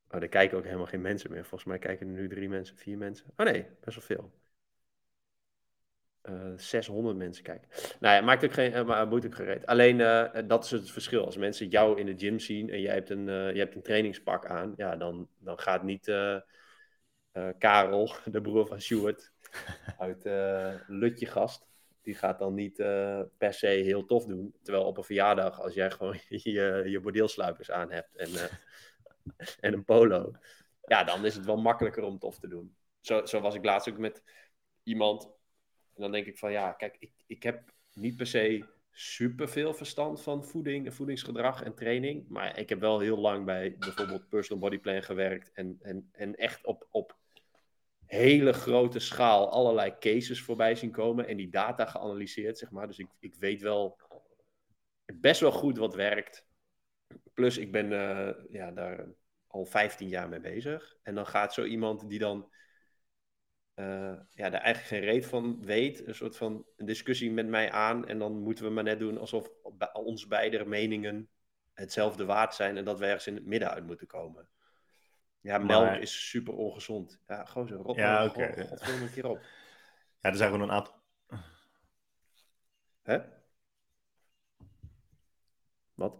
Oh, er kijken ook helemaal geen mensen meer. Volgens mij kijken er nu drie mensen, vier mensen. Oh nee, best wel veel. Eh 600 mensen kijken. Nou ja, maakt ook geen, eh, maar moet ook gereed. Alleen dat is het verschil. Als mensen jou in de gym zien en jij hebt een, je hebt een trainingspak aan, ja, dan, dan gaat niet Karel, [laughs] de broer van Stuart, uit eh Lutje Gast, die gaat dan niet eh, per se heel tof doen. Terwijl op een verjaardag, als jij gewoon [laughs] je, je bordeelsluipers aan hebt en, eh, [laughs] en een polo, ja, dan is het wel makkelijker om tof te doen. Zo, zo was ik laatst ook met iemand. En dan denk ik van ja, kijk, ik, ik heb niet per se superveel verstand van voeding en voedingsgedrag en training. Maar ik heb wel heel lang bij bijvoorbeeld Personal Body Plan gewerkt. En, en, en echt op, op hele grote schaal allerlei cases voorbij zien komen. En die data geanalyseerd, zeg maar. Dus ik, ik weet wel best wel goed wat werkt. Plus ik ben eh, ja, daar al 15 jaar mee bezig. En dan gaat zo iemand die dan eh, ja, daar eigenlijk geen reet van weet, een soort van een discussie met mij aan. En dan moeten we maar net doen alsof ons beide meningen hetzelfde waard zijn en dat we ergens in het midden uit moeten komen. Ja, melk Maar- is super ongezond. Ja, gewoon zo. Rot Ja, oké. een keer op. Ja, er zijn gewoon een aantal. Hè? Wat?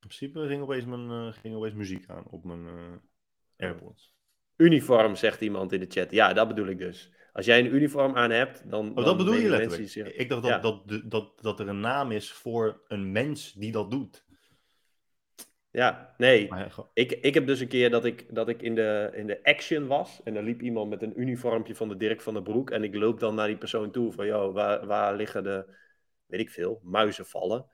In principe ging opeens, mijn, eh, ging opeens muziek aan op mijn eh, AirPods. Uniform, zegt iemand in de chat. Ja, dat bedoel ik dus. Als jij een uniform aan hebt, dan. Oh, dan bedoel je letterlijk? zich- Ik dacht dat, Ja. dat, dat, dat, dat er een naam is voor een mens die dat doet. Ja, nee. Maar ja, gewoon- Ik, ik heb dus een keer dat ik, dat ik in, de, in de action was. En er liep iemand met een uniformpje van de Dirk van der Broek. En ik loop dan naar die persoon toe van, joh, waar, waar liggen de, weet ik veel, muizenvallen?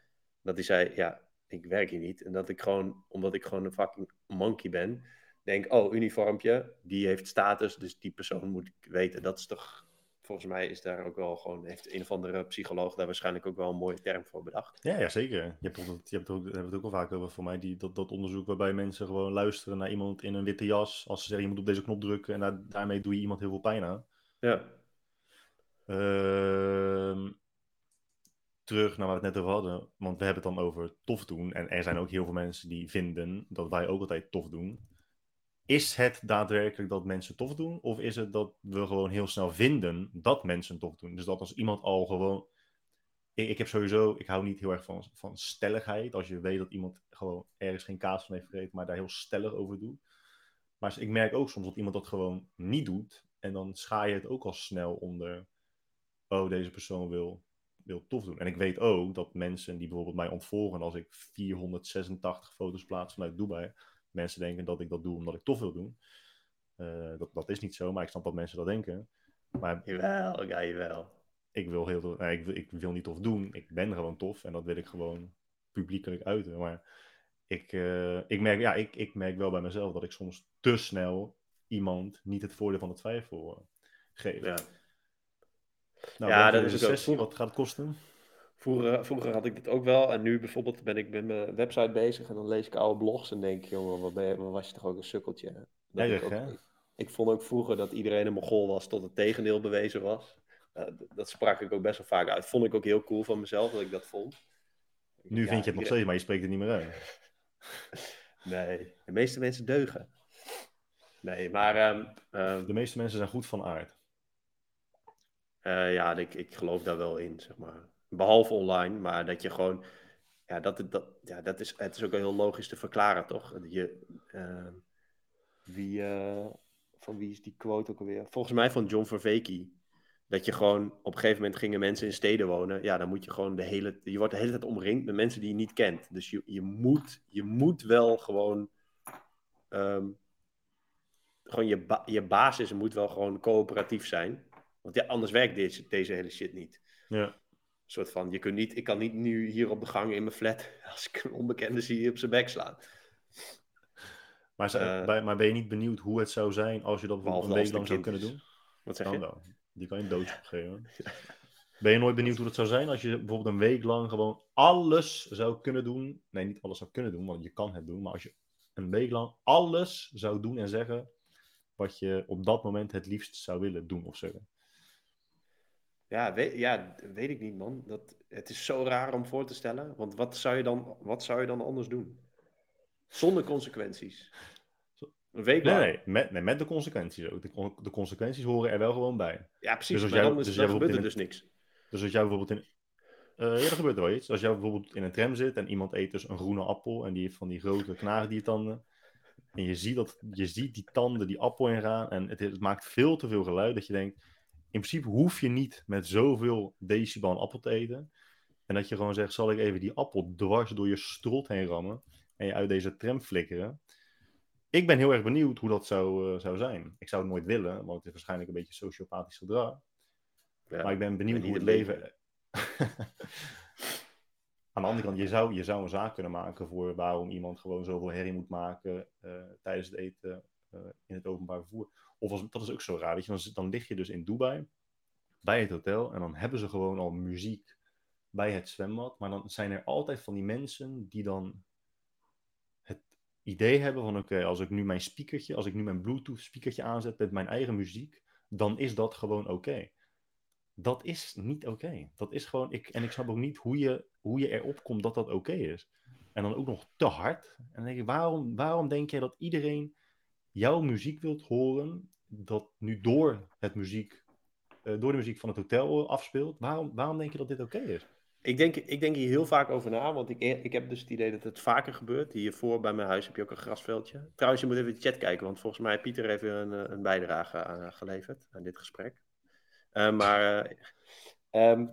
Dat hij zei, ja, ik werk hier niet. En dat ik gewoon, omdat ik gewoon een fucking monkey ben, denk, oh, uniformpje, die heeft status, dus die persoon moet ik weten. Dat is toch, volgens mij is daar ook wel gewoon, heeft een of andere psycholoog daar waarschijnlijk ook wel een mooie term voor bedacht. ja, ja, zeker. Je hebt, bijvoorbeeld- je hebt het ook, hebben het ook al vaak over voor mij, die, dat, dat onderzoek waarbij mensen gewoon luisteren naar iemand in een witte jas. Als ze zeggen, je moet op deze knop drukken en daar- daarmee doe je iemand heel veel pijn aan. Ja, Ehm, terug naar waar we het net over hadden. Want we hebben het dan over tof doen. En er zijn ook heel veel mensen die vinden dat wij ook altijd tof doen. Is het daadwerkelijk dat mensen tof doen? Of is het dat we gewoon heel snel vinden dat mensen tof doen? Dus dat als iemand al gewoon. Ik, ik heb sowieso, ik hou niet heel erg van, van stelligheid. Als je weet dat iemand gewoon ergens geen kaas van heeft gegeten, maar daar heel stellig over doet. Maar ik merk ook soms dat iemand dat gewoon niet doet. En dan schaar je het ook al snel onder. Oh, deze persoon wil, wil tof doen. En ik weet ook dat mensen die bijvoorbeeld mij ontvolgen als ik 486 foto's plaats vanuit Dubai. Mensen denken dat ik dat doe omdat ik tof wil doen. Eh, dat, dat is niet zo, maar ik snap dat mensen dat denken. Maar jawel, ja, jawel. ik wil, heel, nee, ik, ik wil niet tof doen. Ik ben gewoon tof en dat wil ik gewoon publiekelijk uiten. Maar ik, eh, ik, merk, ja, ik, ik merk wel bij mezelf dat ik soms te snel iemand niet het voordeel van de twijfel eh, geef. Ja. Nou, Ja, dat is ook. Wat gaat het kosten? Vroeger, vroeger had ik dit ook wel. En nu bijvoorbeeld ben ik met mijn website bezig. En dan lees ik oude blogs. En denk ik, jongen, wat, ben je, wat was je toch ook een sukkeltje. Dat Erg, ik, ook- hè? ik, ik vond ook vroeger dat iedereen een mogol was tot het tegendeel bewezen was. Eh, dat sprak ik ook best wel vaak uit. Vond ik ook heel cool van mezelf dat ik dat vond. Nu Ja, vind je het nog steeds, maar je spreekt het niet meer uit. [laughs] Nee, de meeste mensen deugen. Nee, maar ehm, ehm, De meeste mensen zijn goed van aard. Eh, ja, ik, ik geloof daar wel in, zeg maar. Behalve online, maar dat je gewoon... Ja, dat, dat, ja, dat is, het is ook heel logisch te verklaren, toch? Je, eh, wie, eh, van wie is die quote ook alweer? Volgens mij van John Verveke. Dat je gewoon... Op een gegeven moment gingen mensen in steden wonen. Ja, dan moet je gewoon de hele... Je wordt de hele tijd omringd met mensen die je niet kent. Dus je, je, moet, je moet wel gewoon... ehm, gewoon je, je basis moet wel gewoon coöperatief zijn. Want ja, anders werkt deze, deze hele shit niet. Ja. Een soort van, je kunt niet, ik kan niet nu hier op de gang in mijn flat, [laughs] als ik een onbekende zie, op zijn bek slaan. Maar, ze- Eh, bij- maar ben je niet benieuwd hoe het zou zijn als je dat bijvoorbeeld een week lang zou kunnen doen? Wat zeg Dan je? wel. Die kan je een doodje geven. Ben je nooit benieuwd hoe het zou zijn als je bijvoorbeeld een week lang gewoon alles zou kunnen doen? Nee, niet alles zou kunnen doen, want je kan het doen. Maar als je een week lang alles zou doen en zeggen wat je op dat moment het liefst zou willen doen of zeggen. Ja, weet, ja, weet ik niet, man. Dat, het is zo raar om voor te stellen. Want wat zou je dan, wat zou je dan anders doen? Zonder consequenties. Een week Nee, nee, met, nee, met de consequenties ook. De, de consequenties horen er wel gewoon bij. Ja, precies. Dus als maar jij- dan, is, dus dan jij gebeurt er dus niks. Dus als jij bijvoorbeeld in. eh, ja, er gebeurt er wel iets. Als jij bijvoorbeeld in een tram zit en iemand eet dus een groene appel en die heeft van die grote knagediertanden. En je ziet, dat, je ziet die tanden die appel ingaan en het, het maakt veel te veel geluid dat je denkt, in principe hoef je niet met zoveel decibel een appel te eten. En dat je gewoon zegt, zal ik even die appel dwars door je strot heen rammen en je uit deze tram flikkeren. Ik ben heel erg benieuwd hoe dat zou, eh, zou zijn. Ik zou het nooit willen, want het is waarschijnlijk een beetje sociopathisch gedrag. Ja. Maar ik ben benieuwd hoe het leven. [laughs] Aan de andere kant, je zou, je zou een zaak kunnen maken voor waarom iemand gewoon zoveel herrie moet maken eh, tijdens het eten in het openbaar vervoer. Of als, dat is ook zo raar, weet je, dan, dan lig je dus in Dubai bij het hotel en dan hebben ze gewoon al muziek bij het zwembad. Maar dan zijn er altijd van die mensen die dan het idee hebben van oké, als ik nu mijn speakertje, als ik nu mijn Bluetooth speakertje aanzet met mijn eigen muziek, dan is dat gewoon oké. Dat is niet oké. Dat is gewoon, ik, en ik snap ook niet hoe je, hoe je erop komt dat dat oké is. En dan ook nog te hard. En dan denk ik, waarom, waarom denk jij dat iedereen jouw muziek wilt horen, dat nu door, het muziek, eh, door de muziek van het hotel afspeelt? Waarom, waarom denk je dat dit oké is? Ik denk, ik denk hier heel vaak over na, want ik, ik heb dus het idee dat het vaker gebeurt. Hiervoor bij mijn huis heb je ook een grasveldje. Trouwens, je moet even de chat kijken, want volgens mij heeft Pieter even een, eh, een bijdrage aan, geleverd aan dit gesprek. Eh, maar eh, ehm,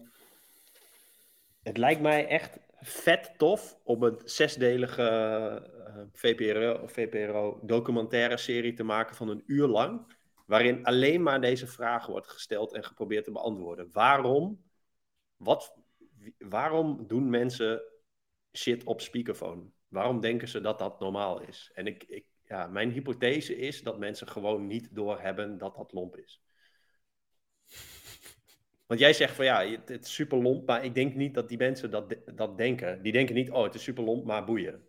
het lijkt mij echt vet tof om een zesdelige eh, VPRO, VPRO documentaire serie te maken van een uur lang. Waarin alleen maar deze vraag wordt gesteld en geprobeerd te beantwoorden. Waarom, wat, waarom doen mensen shit op speakerphone? Waarom denken ze dat dat normaal is? En ik, ik, ja, mijn hypothese is dat mensen gewoon niet doorhebben dat dat lomp is. Want jij zegt van ja, het, het is super lomp, maar ik denk niet dat die mensen dat, de- dat denken. Die denken niet, oh, het is super lomp, maar boeien.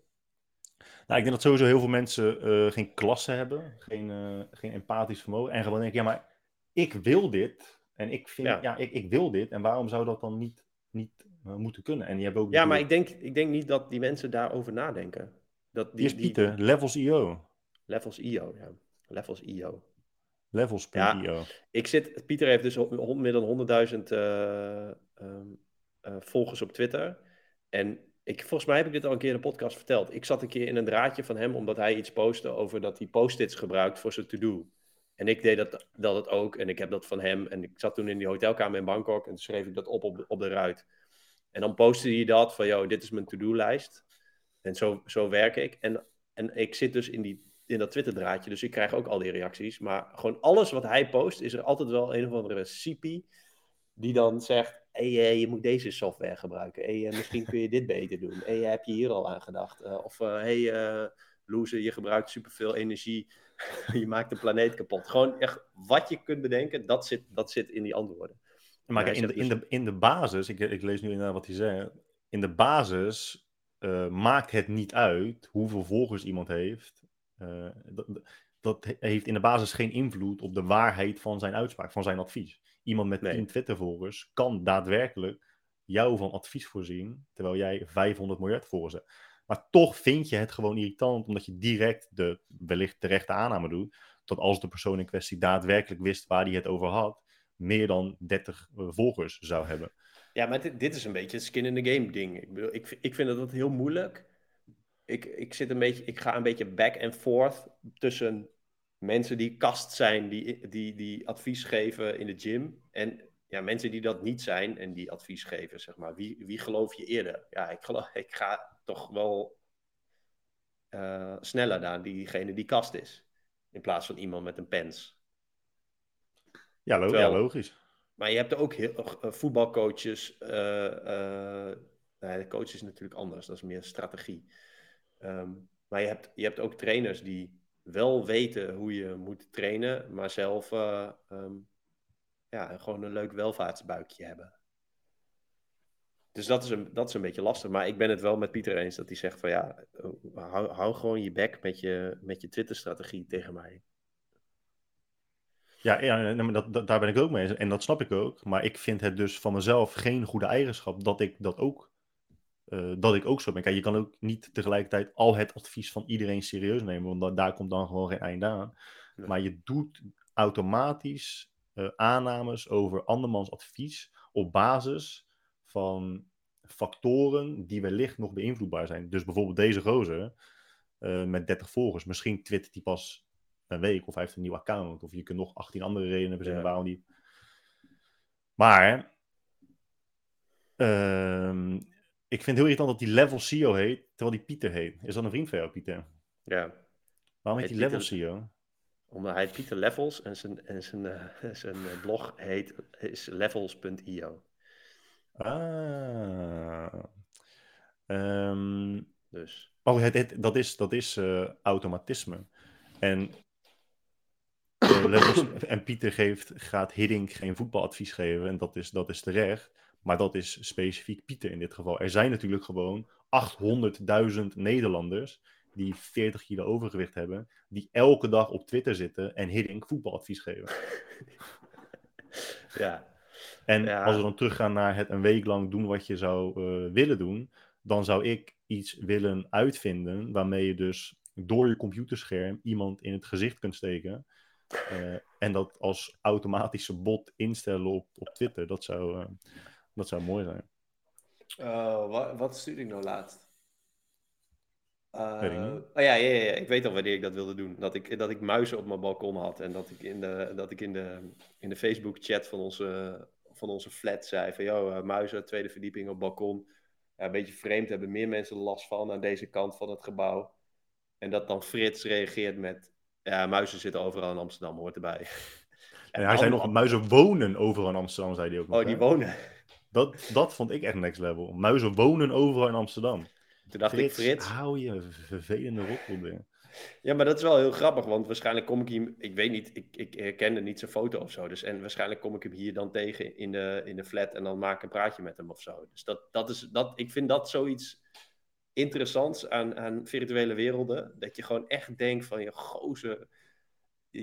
Nou, ik denk dat sowieso heel veel mensen eh, geen klasse hebben, geen, eh, geen empathisch vermogen. En gewoon denken, ja, maar ik wil dit. En ik vind, Ja. ja, ik, ik wil dit. En waarom zou dat dan niet, niet eh, moeten kunnen? En die hebben ook Ja, maar ik denk, ik denk niet dat die mensen daarover nadenken. Dat Hier is die, Pieter, Levels IO. Levels IO, ja. Levels IO. Levels.io. Ik zit, Pieter heeft dus meer dan 100.000 eh, ehm, eh, volgers op Twitter. En ik, volgens mij heb ik dit al een keer in de podcast verteld. Ik zat een keer in een draadje van hem omdat hij iets postte over dat hij post-its gebruikt voor zijn to-do. En ik deed dat, dat het ook en ik heb dat van hem. En ik zat toen in die hotelkamer in Bangkok en toen schreef ik dat op op de, op de ruit. En dan postte hij dat van, yo, dit is mijn to-do-lijst. En zo, zo werk ik. En, en ik zit dus in, die, in dat Twitter-draadje, dus ik krijg ook al die reacties. Maar gewoon alles wat hij post, is er altijd wel een of andere CP die dan zegt, hey, eh, je moet deze software gebruiken. Hey, eh, misschien kun je dit beter doen. Hey, heb je hier al aan gedacht? Eh, of, eh, hey, eh loser, je gebruikt superveel energie. [laughs] je maakt de planeet kapot. Gewoon echt wat je kunt bedenken, dat zit, dat zit in die antwoorden. Maar in, de, in, de, in de basis, ik, ik lees nu inderdaad wat hij zegt. In de basis eh, maakt het niet uit hoeveel volgers iemand heeft. Eh, dat, dat he- heeft in de basis geen invloed op de waarheid van zijn uitspraak, van zijn advies. Iemand met Nee. 10 Twitter-volgers kan daadwerkelijk jou van advies voorzien, terwijl jij 500 miljard volgers hebt. Maar toch vind je het gewoon irritant, omdat je direct de wellicht terechte aanname doet, dat als de persoon in kwestie daadwerkelijk wist waar hij het over had, meer dan 30 eh, volgers zou hebben. Ja, maar dit, dit is een beetje het skin in the game ding. Ik, bedoel, ik, ik vind dat heel moeilijk. Ik, ik, zit een beetje, ik ga een beetje back and forth tussen mensen die kast zijn, die, die, die advies geven in de gym. En ja, mensen die dat niet zijn en die advies geven, zeg maar. Wie, wie geloof je eerder? Ja, ik, geloof, [laughs] ik ga toch wel eh, sneller naar diegene die kast is. In plaats van iemand met een pens. Ja, lo- Terwijl- ja logisch. Maar je hebt ook heel, eh, voetbalcoaches. eh nee, de coach is natuurlijk anders, dat is meer strategie. Ehm, maar je hebt, je hebt ook trainers die wel weten hoe je moet trainen, maar zelf eh, ehm, ja, gewoon een leuk welvaartsbuikje hebben. Dus dat is, een, dat is een beetje lastig. Maar ik ben het wel met Pieter eens dat hij zegt van ja, hou, hou gewoon je bek met je, met je Twitter-strategie tegen mij. Ja, ja dat, daar ben ik ook mee. En dat snap ik ook. Maar ik vind het dus van mezelf geen goede eigenschap dat ik dat ook, uh, dat ik ook zo ben. Kijk, je kan ook niet tegelijkertijd al het advies van iedereen serieus nemen. Want daar komt dan gewoon geen einde aan. Maar je doet automatisch uh, aannames over andermans advies op basis van factoren die wellicht nog beïnvloedbaar zijn. Dus bijvoorbeeld deze gozer uh, met 30 volgers. Misschien twittert hij pas een week of hij heeft een nieuw account. Of je kunt nog 18 andere redenen verzinnen ja. waarom die. Maar uh, ik vind het heel irritant dat die Level CEO heet, terwijl die Pieter heet. Is dat een vriend van jou, Pieter? Ja. Waarom heet hij Level CEO? Omdat hij Pieter Levels en zijn, en zijn, uh, [laughs] zijn blog heet is levels.io. Ah. Um, dus. Oh, het, het, dat is, dat is uh, automatisme. En [coughs] uh, en Pieter geeft, gaat Hiddink geen voetbaladvies geven. En dat is, dat is terecht. Maar dat is specifiek Pieter in dit geval. Er zijn natuurlijk gewoon 800.000 Nederlanders die 40 kilo overgewicht hebben, die elke dag op Twitter zitten en Hiddink voetbaladvies geven. ja. En Ja. als we dan teruggaan naar het een week lang doen wat je zou eh, willen doen, dan zou ik iets willen uitvinden waarmee je dus door je computerscherm iemand in het gezicht kunt steken. eh, en dat als automatische bot instellen op, op Twitter. Dat zou, eh, dat zou mooi zijn. Oh, wat, wat stuurde ik nou laatst? Uh, Weet ik niet. oh ja, ja, ja, ik weet al wanneer ik dat wilde doen. Dat ik, dat ik muizen op mijn balkon had en dat ik in de, dat ik in de, in de Facebook-chat van onze, van onze flat zei van, joh, uh, muizen, tweede verdieping op balkon. Ja, een beetje vreemd, hebben meer mensen last van aan deze kant van het gebouw. En dat dan Frits reageert met, ja, muizen zitten overal in Amsterdam, hoort erbij. [laughs] En hij zei nog, muizen wonen overal in Amsterdam, zei hij ook nog. Oh, die hè? wonen. Dat, dat vond ik echt next level. Muizen wonen overal in Amsterdam. Toen dacht Frits, ik, Frits, hou je vervelende rotweer. Ja, maar dat is wel heel grappig, want waarschijnlijk kom ik hier, ik weet niet, ik, ik herkende niet zijn foto of zo. Dus, en waarschijnlijk kom ik hem hier dan tegen in de, in de flat en dan maak ik een praatje met hem of zo. Dus dat, dat is, dat, ik vind dat zoiets interessants aan, aan virtuele werelden. Dat je gewoon echt denkt van, je gozer,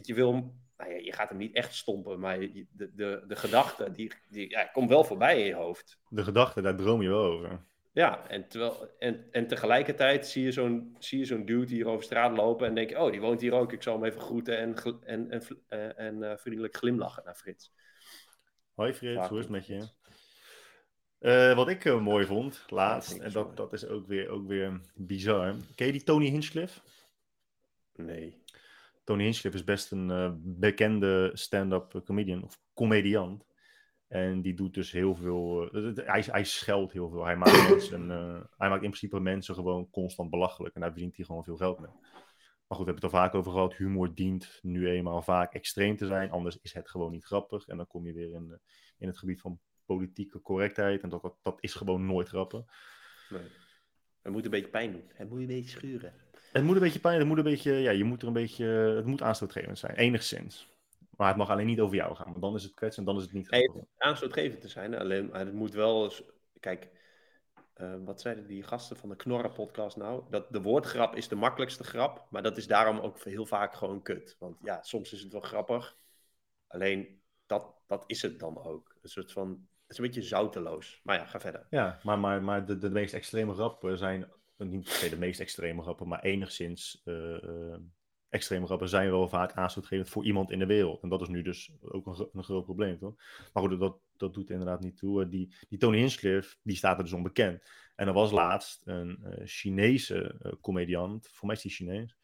je wil, hem- nou ja, je gaat hem niet echt stompen, maar de, de, de gedachte, die, die ja, komt wel voorbij in je hoofd. De gedachte, daar droom je wel over. Ja, en, terwijl, en, en tegelijkertijd zie je zo'n zie je zo'n dude hier over straat lopen en denk je, oh, die woont hier ook, ik zal hem even groeten en, en, en, eh, en eh, vriendelijk glimlachen naar Frits. Hoi Frits, Vaak hoe is het met je? Eh, wat ik mooi vond, laatst, en dat, dat is ook weer, ook weer bizar. Ken je die Tony Hinchcliffe? Nee. Tony Hinchcliffe is best een eh, bekende stand-up comedian, of comediant. En die doet dus heel veel. eh, hij, hij scheldt heel veel. Hij maakt, [coughs] mensen, eh, hij maakt in principe mensen gewoon constant belachelijk. En daar verdient hij gewoon veel geld mee. Maar goed, we hebben het er vaak over gehad. Humor dient nu eenmaal vaak extreem te zijn. Anders is het gewoon niet grappig. En dan kom je weer in, in het gebied van politieke correctheid. En dat, dat, dat is gewoon nooit grappig. nee. Het moet een beetje pijn doen. Het moet een beetje schuren. Het moet een beetje pijn, het moet een beetje, ja, je moet er een beetje, het moet aanstootgevend zijn, enigszins. Maar het mag alleen niet over jou gaan, want dan is het kwetsend en dan is het niet Nee, grappig. Aanstootgevend te zijn, alleen maar het moet wel eens... Kijk, eh, wat zeiden die gasten van de Knorren-podcast nou? Dat de woordgrap is de makkelijkste grap, maar dat is daarom ook heel vaak gewoon kut. Want ja, soms is het wel grappig, alleen dat, dat is het dan ook. Een soort van... Het is een beetje zouteloos. Maar ja, ga verder. Ja, maar, maar, maar de, de meest extreme grappen zijn, niet per se de meest extreme grappen, maar enigszins eh, eh, extreme grappen zijn wel vaak aanstootgevend voor iemand in de wereld. En dat is nu dus ook een, een groot probleem, toch? Maar goed, dat, dat doet inderdaad niet toe. Eh, Die, die Tony Hinchcliffe, die staat er dus onbekend. En er was laatst een eh, Chinese eh, comediant, voor mij is die Chinees.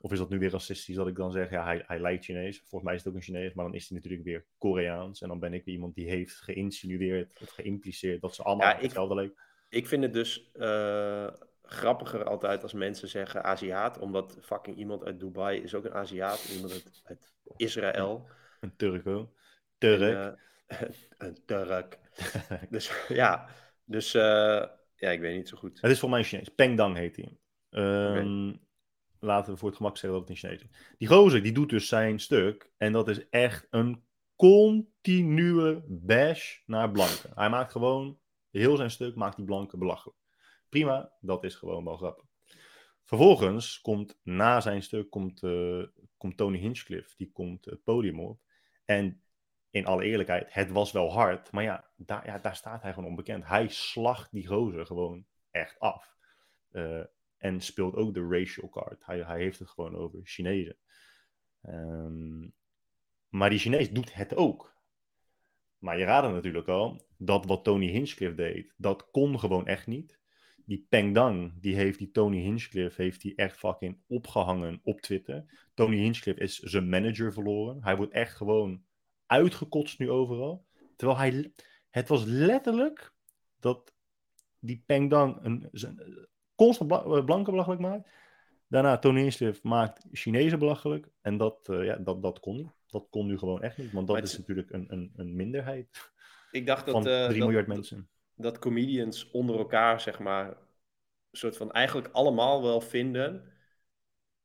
Of is dat nu weer racistisch dat ik dan zeg, ja, hij, hij lijkt Chinees. Volgens mij is het ook een Chinees, maar dan is hij natuurlijk weer Koreaans. En dan ben ik weer iemand die heeft geïnsinueerd of geïmpliceerd dat ze allemaal Ja, ik- hetzelfde lijken. Ik vind het dus eh, grappiger altijd als mensen zeggen Aziat, omdat fucking iemand uit Dubai is ook een Aziat, iemand uit, uit Israël. Een. Turk. En, eh, een Turk. [laughs] [laughs] Dus [laughs] ja, dus eh, ja, ik weet niet zo goed. Het is voor mij een Chinees. Peng Dang heet hij. Ehm, laten we voor het gemak zeggen dat het een Chinees is. Die gozer, die doet dus zijn stuk. En dat is echt een continue bash naar blanken. Hij maakt gewoon, heel zijn stuk maakt die blanken belachelijk. Prima, dat is gewoon wel grappig. Vervolgens komt na zijn stuk komt, eh, komt Tony Hinchcliffe, die komt het podium op. En in alle eerlijkheid, het was wel hard, maar ja daar, ja, daar staat hij gewoon onbekend. Hij slacht die gozer gewoon echt af. Uh, en speelt ook de racial card. Hij, hij heeft het gewoon over Chinezen. Um, maar die Chinees doet het ook. Maar je raadde natuurlijk al, dat wat Tony Hinchcliffe deed, dat kon gewoon echt niet. Die Peng Dang, die heeft die Tony Hinchcliffe, heeft die echt fucking opgehangen op Twitter. Tony Hinchcliffe is zijn manager verloren. Hij wordt echt gewoon uitgekotst nu overal. Terwijl hij, het was letterlijk dat die Peng Dang een, constant bla, blanke belachelijk maakt. Daarna Tony Hinchcliffe maakt Chinezen belachelijk. En dat, uh, ja, dat, dat kon niet. Dat kon nu gewoon echt niet, want dat is natuurlijk een, een, een minderheid. Ik dacht dat, van 3 uh, miljard mensen. Dat comedians onder elkaar, zeg maar, een soort van eigenlijk allemaal wel vinden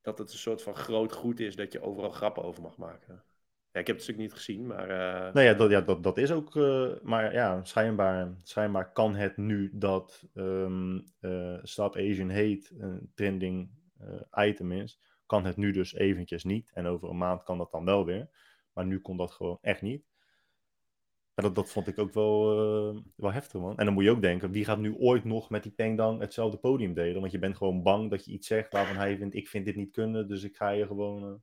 dat het een soort van groot goed is dat je overal grappen over mag maken. Ja, ik heb het stuk niet gezien, maar... Uh, nee, ja, dat, ja, dat, dat is ook... Uh, maar ja, schijnbaar, schijnbaar kan het nu dat um, uh, Stop Asian Hate een trending item is, kan het nu dus eventjes niet. En over een maand kan dat dan wel weer. Maar nu kon dat gewoon echt niet. En dat, dat vond ik ook wel, wel heftig, man. En dan moet je ook denken, wie gaat nu ooit nog met die Pengdang hetzelfde podium delen? Want je bent gewoon bang dat je iets zegt waarvan hij vindt, ik vind dit niet kunnen, dus ik ga je gewoon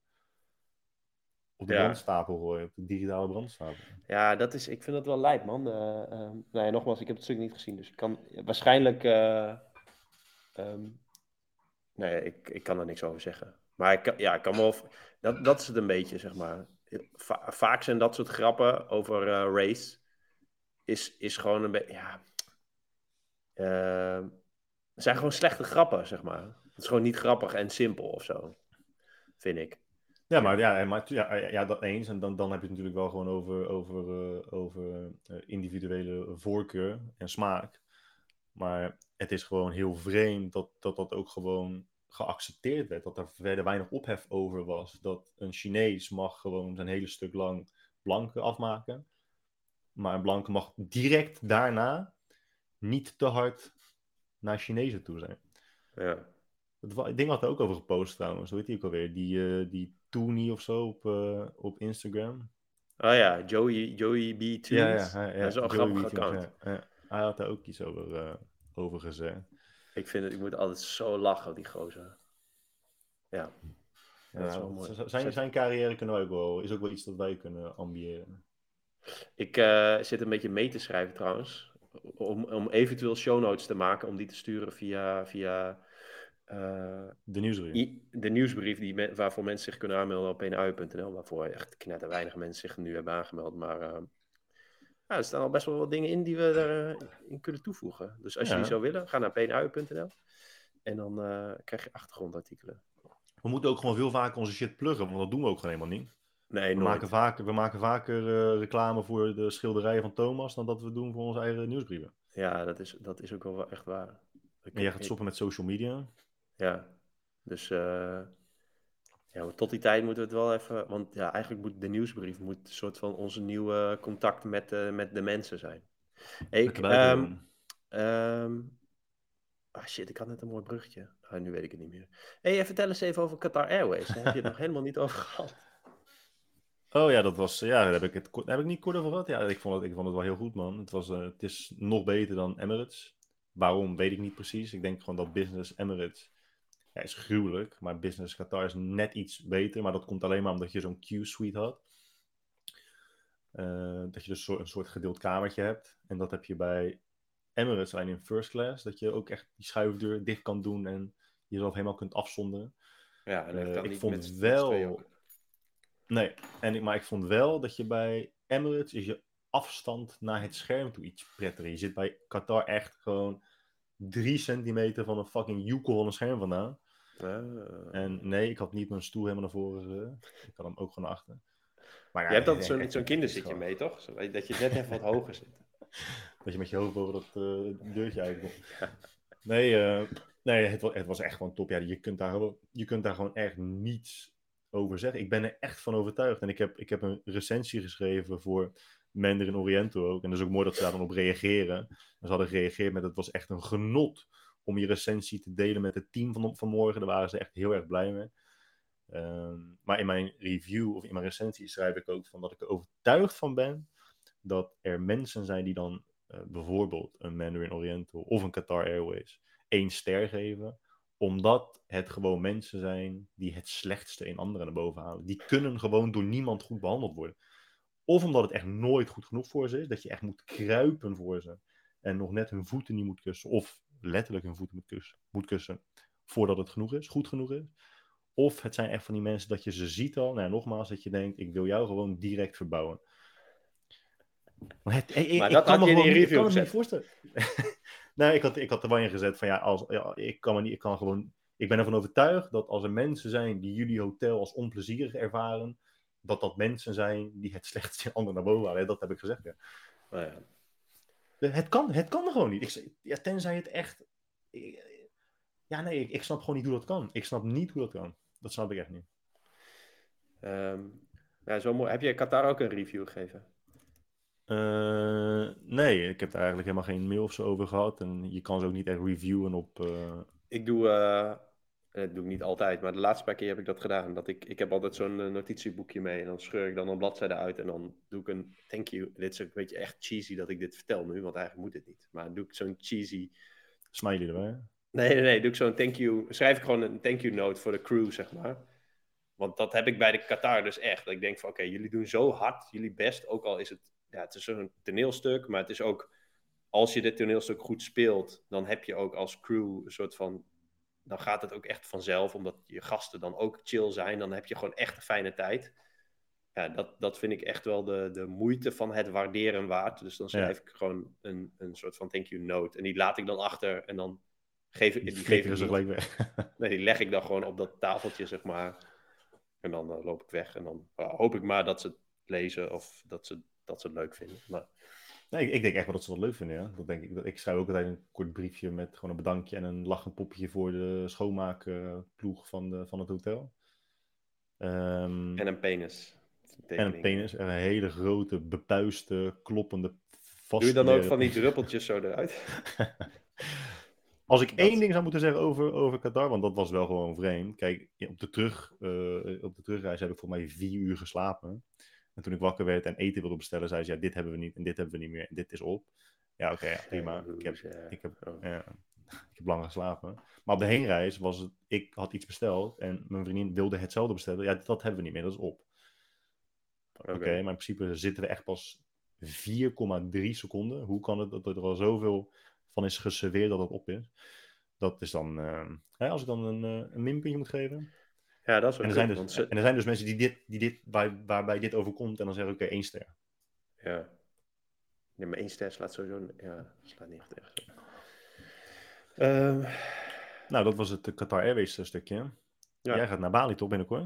op de ja. brandstapel gooien, op de digitale brandstapel. Ja, dat is, ik vind dat wel lijp, man. Uh, nou ja, nogmaals, ik heb het stuk niet gezien, dus ik kan waarschijnlijk. Uh, um, nee, ik, ik kan er niks over zeggen. Maar ik, ja, ik kan wel. Dat, dat is het een beetje, zeg maar. Va vaak zijn dat soort grappen over race. Is, is gewoon een beetje. Ja. Het zijn gewoon slechte grappen, zeg maar. Het is gewoon niet grappig en simpel of zo. Vind ik. Ja, maar, ja, maar ja, ja, dat eens. En dan, dan heb je het natuurlijk wel gewoon over, over, uh, over individuele voorkeur en smaak. Maar het is gewoon heel vreemd dat, dat dat ook gewoon geaccepteerd werd. Dat er verder weinig ophef over was. Dat een Chinees mag gewoon zijn hele stuk lang blanke afmaken. Maar een blanke mag direct daarna niet te hard naar Chinezen toe zijn. Ja. Het ding had er ook over gepost trouwens. Hoe heet die ook alweer? Die, uh, die Tooney of zo op, uh, op Instagram. Oh ja, Joey, Joey B. Tunes. Ja, ja, ja, ja. Dat is een grappig account. Ja, ja. Hij had daar ook iets over, uh, over gezegd. Ik vind het, ik moet altijd zo lachen, die gozer. Ja. ja zijn, zijn carrière kunnen ook wel, is ook wel iets dat wij kunnen ambiëren. Ik uh, zit een beetje mee te schrijven trouwens. Om, om eventueel show notes te maken, om die te sturen via, via uh, de nieuwsbrief. De nieuwsbrief die me, waarvoor mensen zich kunnen aanmelden op pnau.nl. Waarvoor echt knetter weinig mensen zich nu hebben aangemeld. Maar uh, ja, er staan al best wel wat dingen in die we erin uh, kunnen toevoegen. Dus als ja. je die zou willen, ga naar pnau.nl. En dan krijg je achtergrondartikelen. We moeten ook gewoon veel vaker onze shit pluggen, want dat doen we ook gewoon helemaal niet. Nee, we, maken vaker, we maken vaker reclame voor de schilderijen van Thomas dan dat we doen voor onze eigen nieuwsbrieven. Ja, dat is, dat is ook wel echt waar. Ik en jij gaat stoppen met social media? Ja, dus uh, ja, tot die tijd moeten we het wel even. Want ja, eigenlijk moet de nieuwsbrief moet een soort van onze nieuwe contact met, uh, met de mensen zijn. Ik, um, um, ah shit, ik had net een mooi bruggetje. Ah, nu weet ik het niet meer. hey, vertel eens even over Qatar Airways. Daar heb je het nog [laughs] helemaal niet over gehad. Oh ja, dat was. Ja, daar heb ik het daar heb ik niet kort over gehad. Ja, ik vond het, ik vond het wel heel goed, man. Het, was, uh, het is nog beter dan Emirates. Waarom weet ik niet precies. Ik denk gewoon dat Business Emirates ja, is gruwelijk. Maar Business Qatar is net iets beter. Maar dat komt alleen maar omdat je zo'n Q-suite had. Uh, dat je dus een soort gedeeld kamertje hebt. En dat heb je bij Emirates alleen in first class. Dat je ook echt die schuifdeur dicht kan doen en jezelf helemaal kunt afzonderen. Ja, en uh, ik vond wel. Nee, en ik, maar ik vond wel dat je bij Emirates is je afstand naar het scherm toe iets prettiger. Je zit bij Qatar echt gewoon drie centimeter van een fucking joekel van een scherm vandaan. Uh. En nee, ik had niet mijn stoel helemaal naar voren. ik had hem ook gewoon naar achter. Maar ja, je hebt altijd zo'n zo kinderzitje mee, toch? Dat je net even wat [laughs] hoger zit. Dat je met je hoofd boven dat uh, deurtje uitkomt. Nee, uh, Nee, het was, het was echt gewoon top. Ja, je, kunt daar, gewoon- je kunt daar gewoon echt niets over zeggen. Ik ben er echt van overtuigd. En ik heb, ik heb een recensie geschreven voor Mandarin Oriental ook. En dat is ook mooi dat ze daar dan op reageren. En ze hadden gereageerd met het was echt een genot om je recensie te delen met het team van, van morgen. Daar waren ze echt heel erg blij mee. Ehm, maar in mijn review of in mijn recensie schrijf ik ook van dat ik er overtuigd van ben dat er mensen zijn die dan eh, bijvoorbeeld een Mandarin Oriental of een Qatar Airways één ster geven, omdat het gewoon mensen zijn die het slechtste in anderen naar boven halen. Die kunnen gewoon door niemand goed behandeld worden. Of omdat het echt nooit goed genoeg voor ze is, dat je echt moet kruipen voor ze en nog net hun voeten niet moet kussen, of letterlijk hun voeten moet kussen, moet kussen voordat het genoeg is, goed genoeg is. Of het zijn echt van die mensen dat je ze ziet al, nou nogmaals, dat je denkt, ik wil jou gewoon direct verbouwen. Maar, het, ik, ik- Maar ik dat kan had me je in niet- ik kan review me niet voorstellen. [laughs] nee, ik had, ik had erbij ingezet van ja, als, ja ik kan me niet, ik kan gewoon, ik ben ervan overtuigd dat als er mensen zijn die jullie hotel als onplezierig ervaren, dat dat mensen zijn die het [laughs] slechtste in anderen naar boven halen. Dat heb ik gezegd, ja. Nou ja. Het kan, het kan gewoon niet. Ik, zeg- ja, tenzij het echt. Ja, nee, ik, ik snap gewoon niet hoe dat kan. Ik snap niet hoe dat kan. Dat snap ik echt niet. Ehm, ja, zo mooi. Heb je Qatar ook een review gegeven? Eh, nee, ik heb daar eigenlijk helemaal geen mail of zo over gehad. En je kan ze ook niet echt reviewen op. eh, Ik doe, eh, dat doe ik niet altijd, maar de laatste paar keer heb ik dat gedaan. Dat ik, ik heb altijd zo'n eh, notitieboekje mee en dan scheur ik dan een bladzijde uit en dan doe ik een thank you. Dit is een beetje echt cheesy dat ik dit vertel nu, want eigenlijk moet het niet. Maar doe ik zo'n cheesy... smiley erbij. Nee, nee, nee, doe ik zo'n thank you... Schrijf ik gewoon een thank you note voor de crew, zeg maar. Want dat heb ik bij de Qatar dus echt. Dat ik denk van, oké, jullie doen zo hard, jullie best. Ook al is het, ja, het is zo'n toneelstuk, maar het is ook... Als je dit toneelstuk goed speelt, dan heb je ook als crew een soort van dan gaat het ook echt vanzelf, omdat je gasten dan ook chill zijn. Dan heb je gewoon echt een fijne tijd. Ja, dat, dat vind ik echt wel de, de moeite van het waarderen waard. Dus dan schrijf ik gewoon een, een soort van thank you note. En die laat ik dan achter en dan geef ik Die die, geef ik ze gelijk weg. [laughs] Nee, die leg ik dan gewoon op dat tafeltje, zeg maar. En dan eh, loop ik weg. En dan eh, hoop ik maar dat ze het lezen of dat ze, dat ze het leuk vinden. Maar Nee, ik, ik denk echt wel dat ze dat leuk vinden, ja. Dat denk ik. Ik schrijf ook altijd een kort briefje met gewoon een bedankje en een lachend poppetje voor de schoonmaakploeg van, de, van het hotel. Ehm, en een penis. en een penis. En een hele grote, bepuiste, kloppende, vast. Doe je dan ook van die druppeltjes zo eruit? [laughs] Als ik Dat- één ding zou moeten zeggen over, over Qatar, want dat was wel gewoon vreemd. Kijk, op de, terug, eh, op de terugreis heb ik voor mij vier uur geslapen. En toen ik wakker werd en eten wilde bestellen, zei ze, ja, dit hebben we niet en dit hebben we niet meer en dit is op. Ja, oké, ja, prima. Ik heb, ik, heb, Oh. ja, [laughs] ik heb lang geslapen. Maar op de heenreis was het, ik had iets besteld en mijn vriendin wilde hetzelfde bestellen. Ja, dat hebben we niet meer, dat is op. Oké, maar in principe zitten we echt pas 4,3 seconden. Hoe kan het dat er al zoveel van is geserveerd dat het op is? Dat is dan, eh, hè, als ik dan een, eh, een minpuntje moet geven. Ja, dat is wel En er, zijn dus, want en er zijn dus mensen die dit, die dit waar, waarbij dit overkomt en dan zeggen, oké, één ster. Ja. Nee, maar één ster slaat sowieso... Ja, slaat niet echt. Ehm, Nou, dat was het eh, Qatar Airways eh, stukje. Ja. Jij gaat naar Bali toch binnenkort?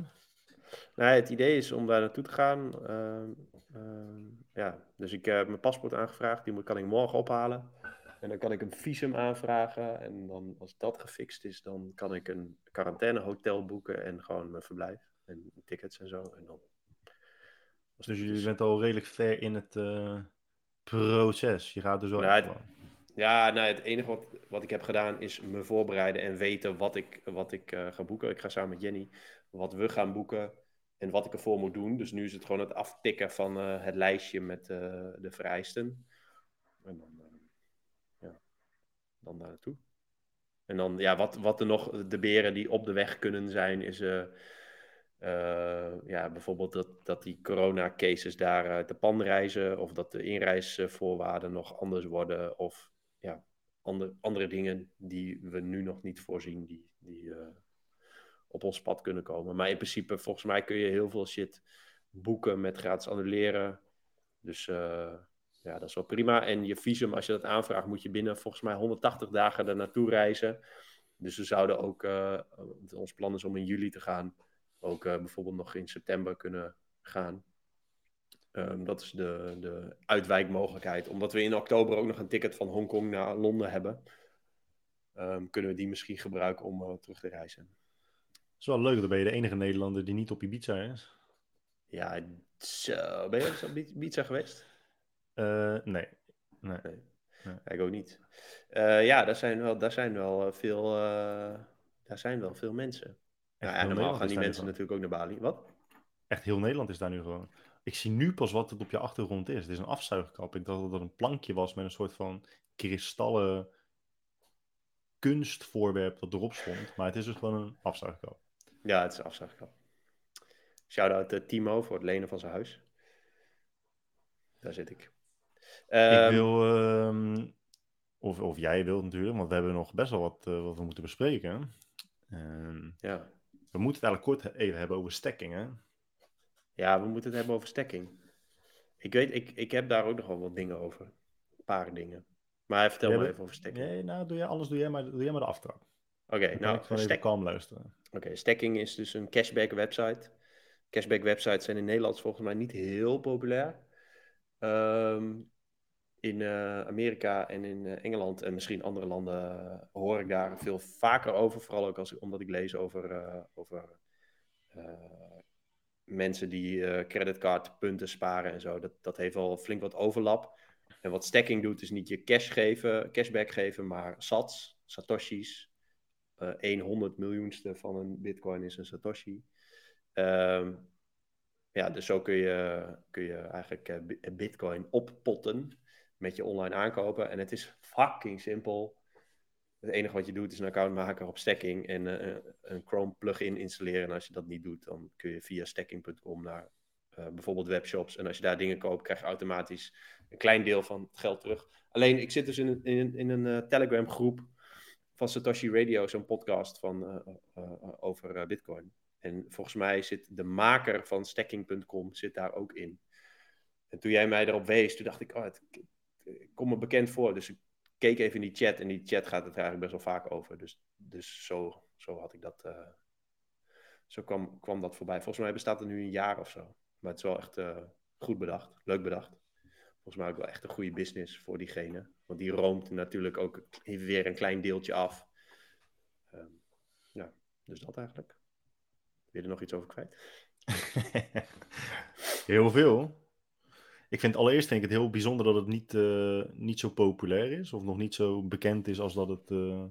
nou, het idee is om daar naartoe te gaan. Ehm, ehm, ja, dus ik heb mijn paspoort aangevraagd. Die moet, kan ik morgen ophalen. En dan kan ik een visum aanvragen. En dan, als dat gefixt is, dan kan ik een quarantainehotel boeken. En gewoon mijn verblijf. En tickets en zo. En dan... Dus je is- bent al redelijk ver in het eh, proces. Je gaat dus wel Nou, het- wel. Ja, nou, het enige wat, wat ik heb gedaan is me voorbereiden en weten wat ik, wat ik eh, ga boeken. Ik ga samen met Jenny wat we gaan boeken en wat ik ervoor moet doen. Dus nu is het gewoon het aftikken van eh, het lijstje met de vereisten. En dan, dan daar naartoe. En dan, ja, wat, wat er nog, de beren die op de weg kunnen zijn, is eh, eh, ja, bijvoorbeeld dat, dat die corona-cases daar uit de pan reizen, of dat de inreisvoorwaarden nog anders worden, of ja, andere, andere dingen die we nu nog niet voorzien, die, die eh, op ons pad kunnen komen. Maar in principe, volgens mij kun je heel veel shit boeken met gratis annuleren. Dus ja, dat is wel prima. En je visum, als je dat aanvraagt, moet je binnen volgens mij 180 dagen er naartoe reizen. Dus we zouden ook, eh, ons plan is om in juli te gaan, ook eh, bijvoorbeeld nog in september kunnen gaan. Ehm, dat is de, de uitwijkmogelijkheid. Omdat we in oktober ook nog een ticket van Hongkong naar Londen hebben. ehm, kunnen we die misschien gebruiken om eh, terug te reizen. Het is wel leuk, dan ben je de enige Nederlander die niet op Ibiza is. Ja, zo. Ben je op Ibiza geweest? Eh, nee. nee. Nee. Nee. Ik ook niet. Eh, ja, daar zijn wel, daar zijn wel eh, veel, daar zijn wel veel mensen. Echt Ja, en normaal gaan die mensen natuurlijk ook naar Bali. Wat? Echt heel Nederland is daar nu gewoon. Ik zie nu pas wat het op je achtergrond is. Het is een afzuigkap. Ik dacht dat het een plankje was met een soort van kristallen kunstvoorwerp dat erop stond. Maar het is dus gewoon een afzuigkap. Ja, het is afzuigkap. Shout-out Timo voor het lenen van zijn huis. Daar zit ik. Ik Ehm, wil, ehm, of, of jij wilt natuurlijk, want we hebben nog best wel wat, eh, wat we moeten bespreken. Ehm, ja. we moeten het eigenlijk kort even hebben over stacking, hè? ja, we moeten het hebben over stekking. Ik weet, ik, ik heb daar ook nog wel wat dingen over. Een paar dingen. Maar vertel Jij maar even over stekking. Nee, nou, doe jij, anders doe jij maar, doe jij maar de aftrap. Oké, nou, ik stek- even kalm luisteren. Oké, Stacking is dus een cashback website. Cashback websites zijn in Nederland volgens mij niet heel populair. Ehm, in eh, Amerika en in eh, Engeland en misschien andere landen eh, hoor ik daar veel vaker over. Vooral ook als, omdat ik lees over, over mensen die creditcardpunten sparen en zo. Dat, dat heeft wel flink wat overlap. En wat stacking doet is niet je cash geven, cashback geven, maar sats, satoshis. Eh 1 honderd miljoenste van een bitcoin is een satoshi. Ehm, ja, dus zo kun je, kun je eigenlijk bi- bitcoin oppotten met je online aankopen. En het is fucking simpel. Het enige wat je doet is een account maken op Stacking en eh, een Chrome plugin installeren. En als je dat niet doet, dan kun je via stacking.com naar eh, bijvoorbeeld webshops. En als je daar dingen koopt, krijg je automatisch een klein deel van het geld terug. Alleen, ik zit dus in een, in, een- eh, Telegram groep van Satoshi Radio, zo'n podcast van, eh, eh, eh, over eh, Bitcoin. En volgens mij zit de maker van stacking.com zit daar ook in. En toen jij mij erop wees, toen dacht ik, oh, het, het komt me bekend voor. Dus ik keek even in die chat en die chat gaat het eigenlijk best wel vaak over. Dus, dus zo, zo had ik dat, eh, zo kwam, kwam dat voorbij. Volgens mij bestaat het nu een jaar of zo. Maar het is wel echt eh, goed bedacht, leuk bedacht. Volgens mij ook wel echt een goede business voor diegene. Want die roomt natuurlijk ook weer een klein deeltje af. Ehm, ja, dus dat eigenlijk. Wil je er nog iets over kwijt? [laughs] heel veel. Ik vind allereerst vind ik het heel bijzonder dat het niet, eh, niet zo populair is. Of nog niet zo bekend is als dat het, eh,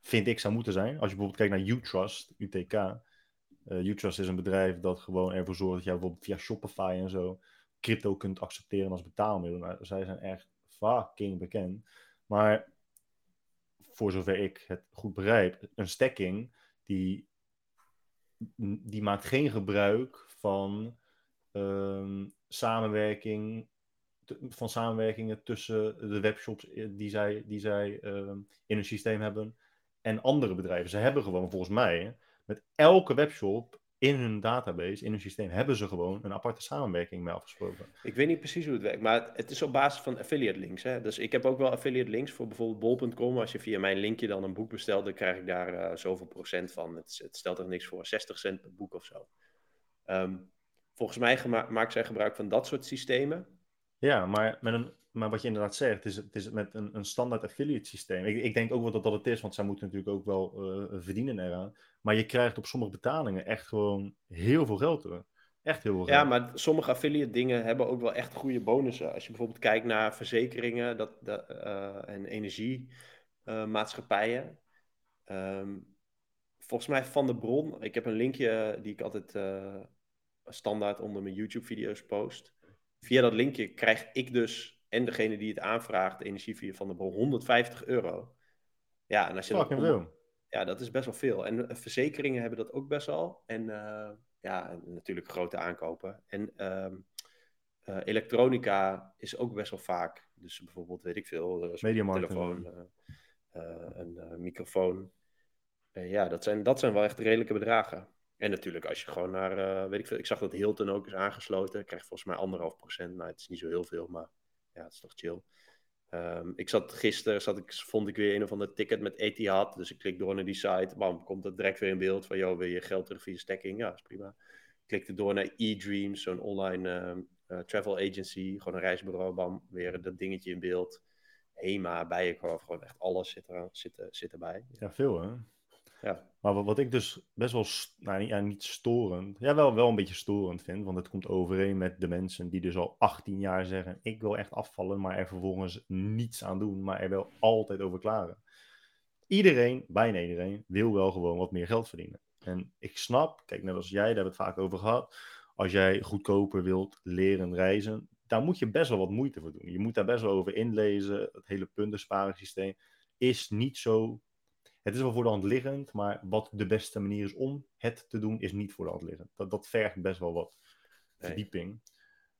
vind ik, zou moeten zijn. Als je bijvoorbeeld kijkt naar Utrust, UTK. eh Utrust is een bedrijf dat gewoon ervoor zorgt dat jij bijvoorbeeld via Shopify en zo crypto kunt accepteren als betaalmiddel. Nou, zij zijn echt fucking bekend. Maar voor zover ik het goed begrijp, een stacking die, die maakt geen gebruik van ehm, samenwerking, van samenwerkingen tussen de webshops eh, die zij, die zij ehm, in hun systeem hebben en andere bedrijven. Ze hebben gewoon volgens mij met elke webshop in hun database, in hun systeem, hebben ze gewoon een aparte samenwerking mee afgesproken. Ik weet niet precies hoe het werkt, maar het is op basis van affiliate links. Hè? Dus ik heb ook wel affiliate links voor bijvoorbeeld bol.com. Als je via mijn linkje dan een boek bestelt, dan krijg ik daar eh, zoveel procent van. Het, het stelt er niks voor, 60 cent per boek of zo. Ehm, volgens mij maken zij gebruik van dat soort systemen. Ja, maar, met een, maar wat je inderdaad zegt, het is, het is met een, een standaard affiliate systeem. Ik, ik denk ook wel dat dat het is, want zij moeten natuurlijk ook wel eh, verdienen eraan. Maar je krijgt op sommige betalingen echt gewoon heel veel geld terug. Echt heel veel geld. Ja, maar sommige affiliate dingen hebben ook wel echt goede bonussen. Als je bijvoorbeeld kijkt naar verzekeringen dat, dat, eh, en energiemaatschappijen. Ehm, volgens mij van de bron, ik heb een linkje die ik altijd eh, standaard onder mijn YouTube-video's post. Via dat linkje krijg ik dus, en degene die het aanvraagt, energie via van de bron, 150 euro. Ja, en als je dat om- ja, dat is best wel veel. En eh, verzekeringen hebben dat ook best wel. En eh, ja, natuurlijk grote aankopen. En ehm, eh, elektronica is ook best wel vaak. Dus bijvoorbeeld, weet ik veel, Mediamarkt, telefoon, een microfoon. Ja, dat zijn, dat zijn wel echt redelijke bedragen. En natuurlijk, als je gewoon naar, eh, weet ik veel, ik zag dat Hilton ook is aangesloten. Krijg volgens mij anderhalf procent. Nou, het is niet zo heel veel, maar ja, het is toch chill. Ehm, ik zat gisteren, zat ik, vond ik weer een of ander ticket met Etihad. Dus ik klik door naar die site. Bam, komt het direct weer in beeld van, joh, wil je geld terug via stacking? Ja, is prima. Ik klikte door naar eDreams, zo'n online ehm, eh, travel agency. Gewoon een reisbureau, bam, weer dat dingetje in beeld. HEMA, Bijenkorf, gewoon echt alles zit, er, zit, zit erbij. Ja, veel hè? Ja. Maar wat, ik dus best wel, nou niet, ja, niet storend, ja wel, wel een beetje storend vind, want het komt overeen met de mensen die dus al 18 jaar zeggen, ik wil echt afvallen, maar er vervolgens niets aan doen, maar er wel altijd over klagen. Iedereen, bijna iedereen, wil wel gewoon wat meer geld verdienen. En ik snap, kijk, net als jij, daar hebben we het vaak over gehad, als jij goedkoper wilt leren reizen, daar moet je best wel wat moeite voor doen. Je moet daar best wel over inlezen. Het hele puntensparensysteem is niet zo. Het is wel voor de hand liggend, maar wat de beste manier is om het te doen, is niet voor de hand liggend. Dat, dat vergt best wel wat Nee. verdieping.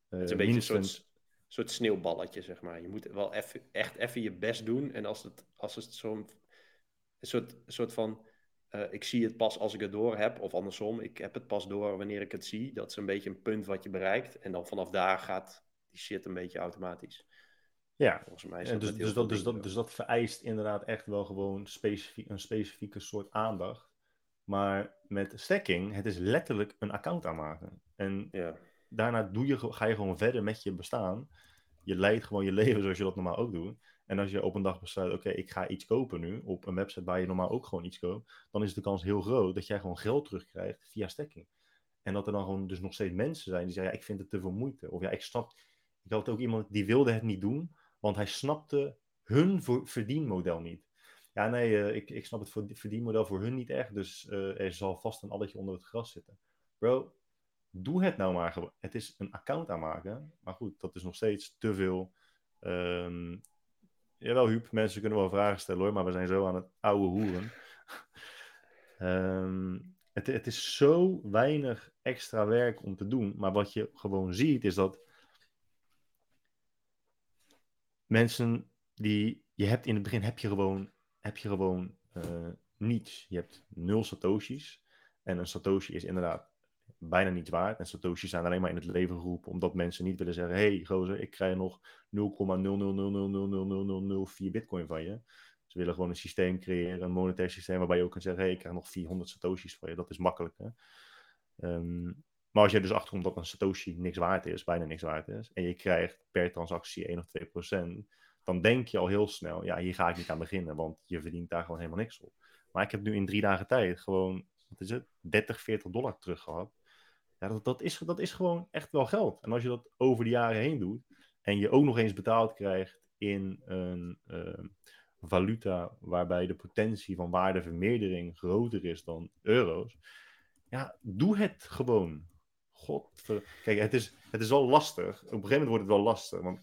Het is Eh, een beetje een soort, soort sneeuwballetje, zeg maar. Je moet wel echt even je best doen. En als het, als het zo'n een soort, soort van... eh, ik zie het pas als ik het door heb. Of andersom, ik heb het pas door wanneer ik het zie. Dat is een beetje een punt wat je bereikt. En dan vanaf daar gaat die shit een beetje automatisch. Ja, Volgens mij is dat dus, met heel dus, dat, dus, dat, dus dat vereist inderdaad echt wel gewoon specifie- een specifieke soort aandacht. Maar met stacking, het is letterlijk een account aanmaken. En Ja, daarna doe je, ga je gewoon verder met je bestaan. Je leidt gewoon je leven zoals je dat normaal ook doet. En als je op een dag besluit, oké, ik ga iets kopen nu, op een website waar je normaal ook gewoon iets koopt, dan is de kans heel groot dat jij gewoon geld terugkrijgt via stacking. En dat er dan gewoon dus nog steeds mensen zijn die zeggen, ja, ik vind het te veel moeite. Of ja, ik snap, ik had ook iemand die wilde het niet doen, want hij snapte hun verdienmodel niet. Ja, nee, eh, ik, ik snap het verdienmodel voor hun niet echt, dus eh, er zal vast een alletje onder het gras zitten. Bro, doe het nou maar. Het is een account aanmaken, maar goed, dat is nog steeds te veel. Ehm jawel, Huub, mensen kunnen wel vragen stellen hoor, maar we zijn zo aan het oude hoeren. [laughs] Ehm, het, het is zo weinig extra werk om te doen, maar wat je gewoon ziet is dat mensen die je hebt in het begin heb je gewoon, heb je gewoon eh, niets. Je hebt nul satoshis en een satoshi is inderdaad bijna niets waard. En satoshis zijn alleen maar in het leven geroepen omdat mensen niet willen zeggen: hey, gozer, ik krijg nog 0,000000004 bitcoin van je. Ze willen gewoon een systeem creëren, een monetair systeem waarbij je ook kan zeggen: hey, ik krijg nog 400 satoshis van je. Dat is makkelijk. Hè? Ehm, maar als je dus achterkomt dat een satoshi niks waard is, bijna niks waard is, en je krijgt per transactie 1 of 2 procent, dan denk je al heel snel: ja, hier ga ik niet aan beginnen, want je verdient daar gewoon helemaal niks op. Maar ik heb nu in drie dagen tijd gewoon, wat is het, 30, 40 dollar terug gehad. Ja, dat, dat, is, dat is gewoon echt wel geld. En als je dat over de jaren heen doet en je ook nog eens betaald krijgt in een ehm, valuta waarbij de potentie van waardevermeerdering groter is dan euro's, ja, doe het gewoon. God, kijk, het is, het is wel lastig. Op een gegeven moment wordt het wel lastig, want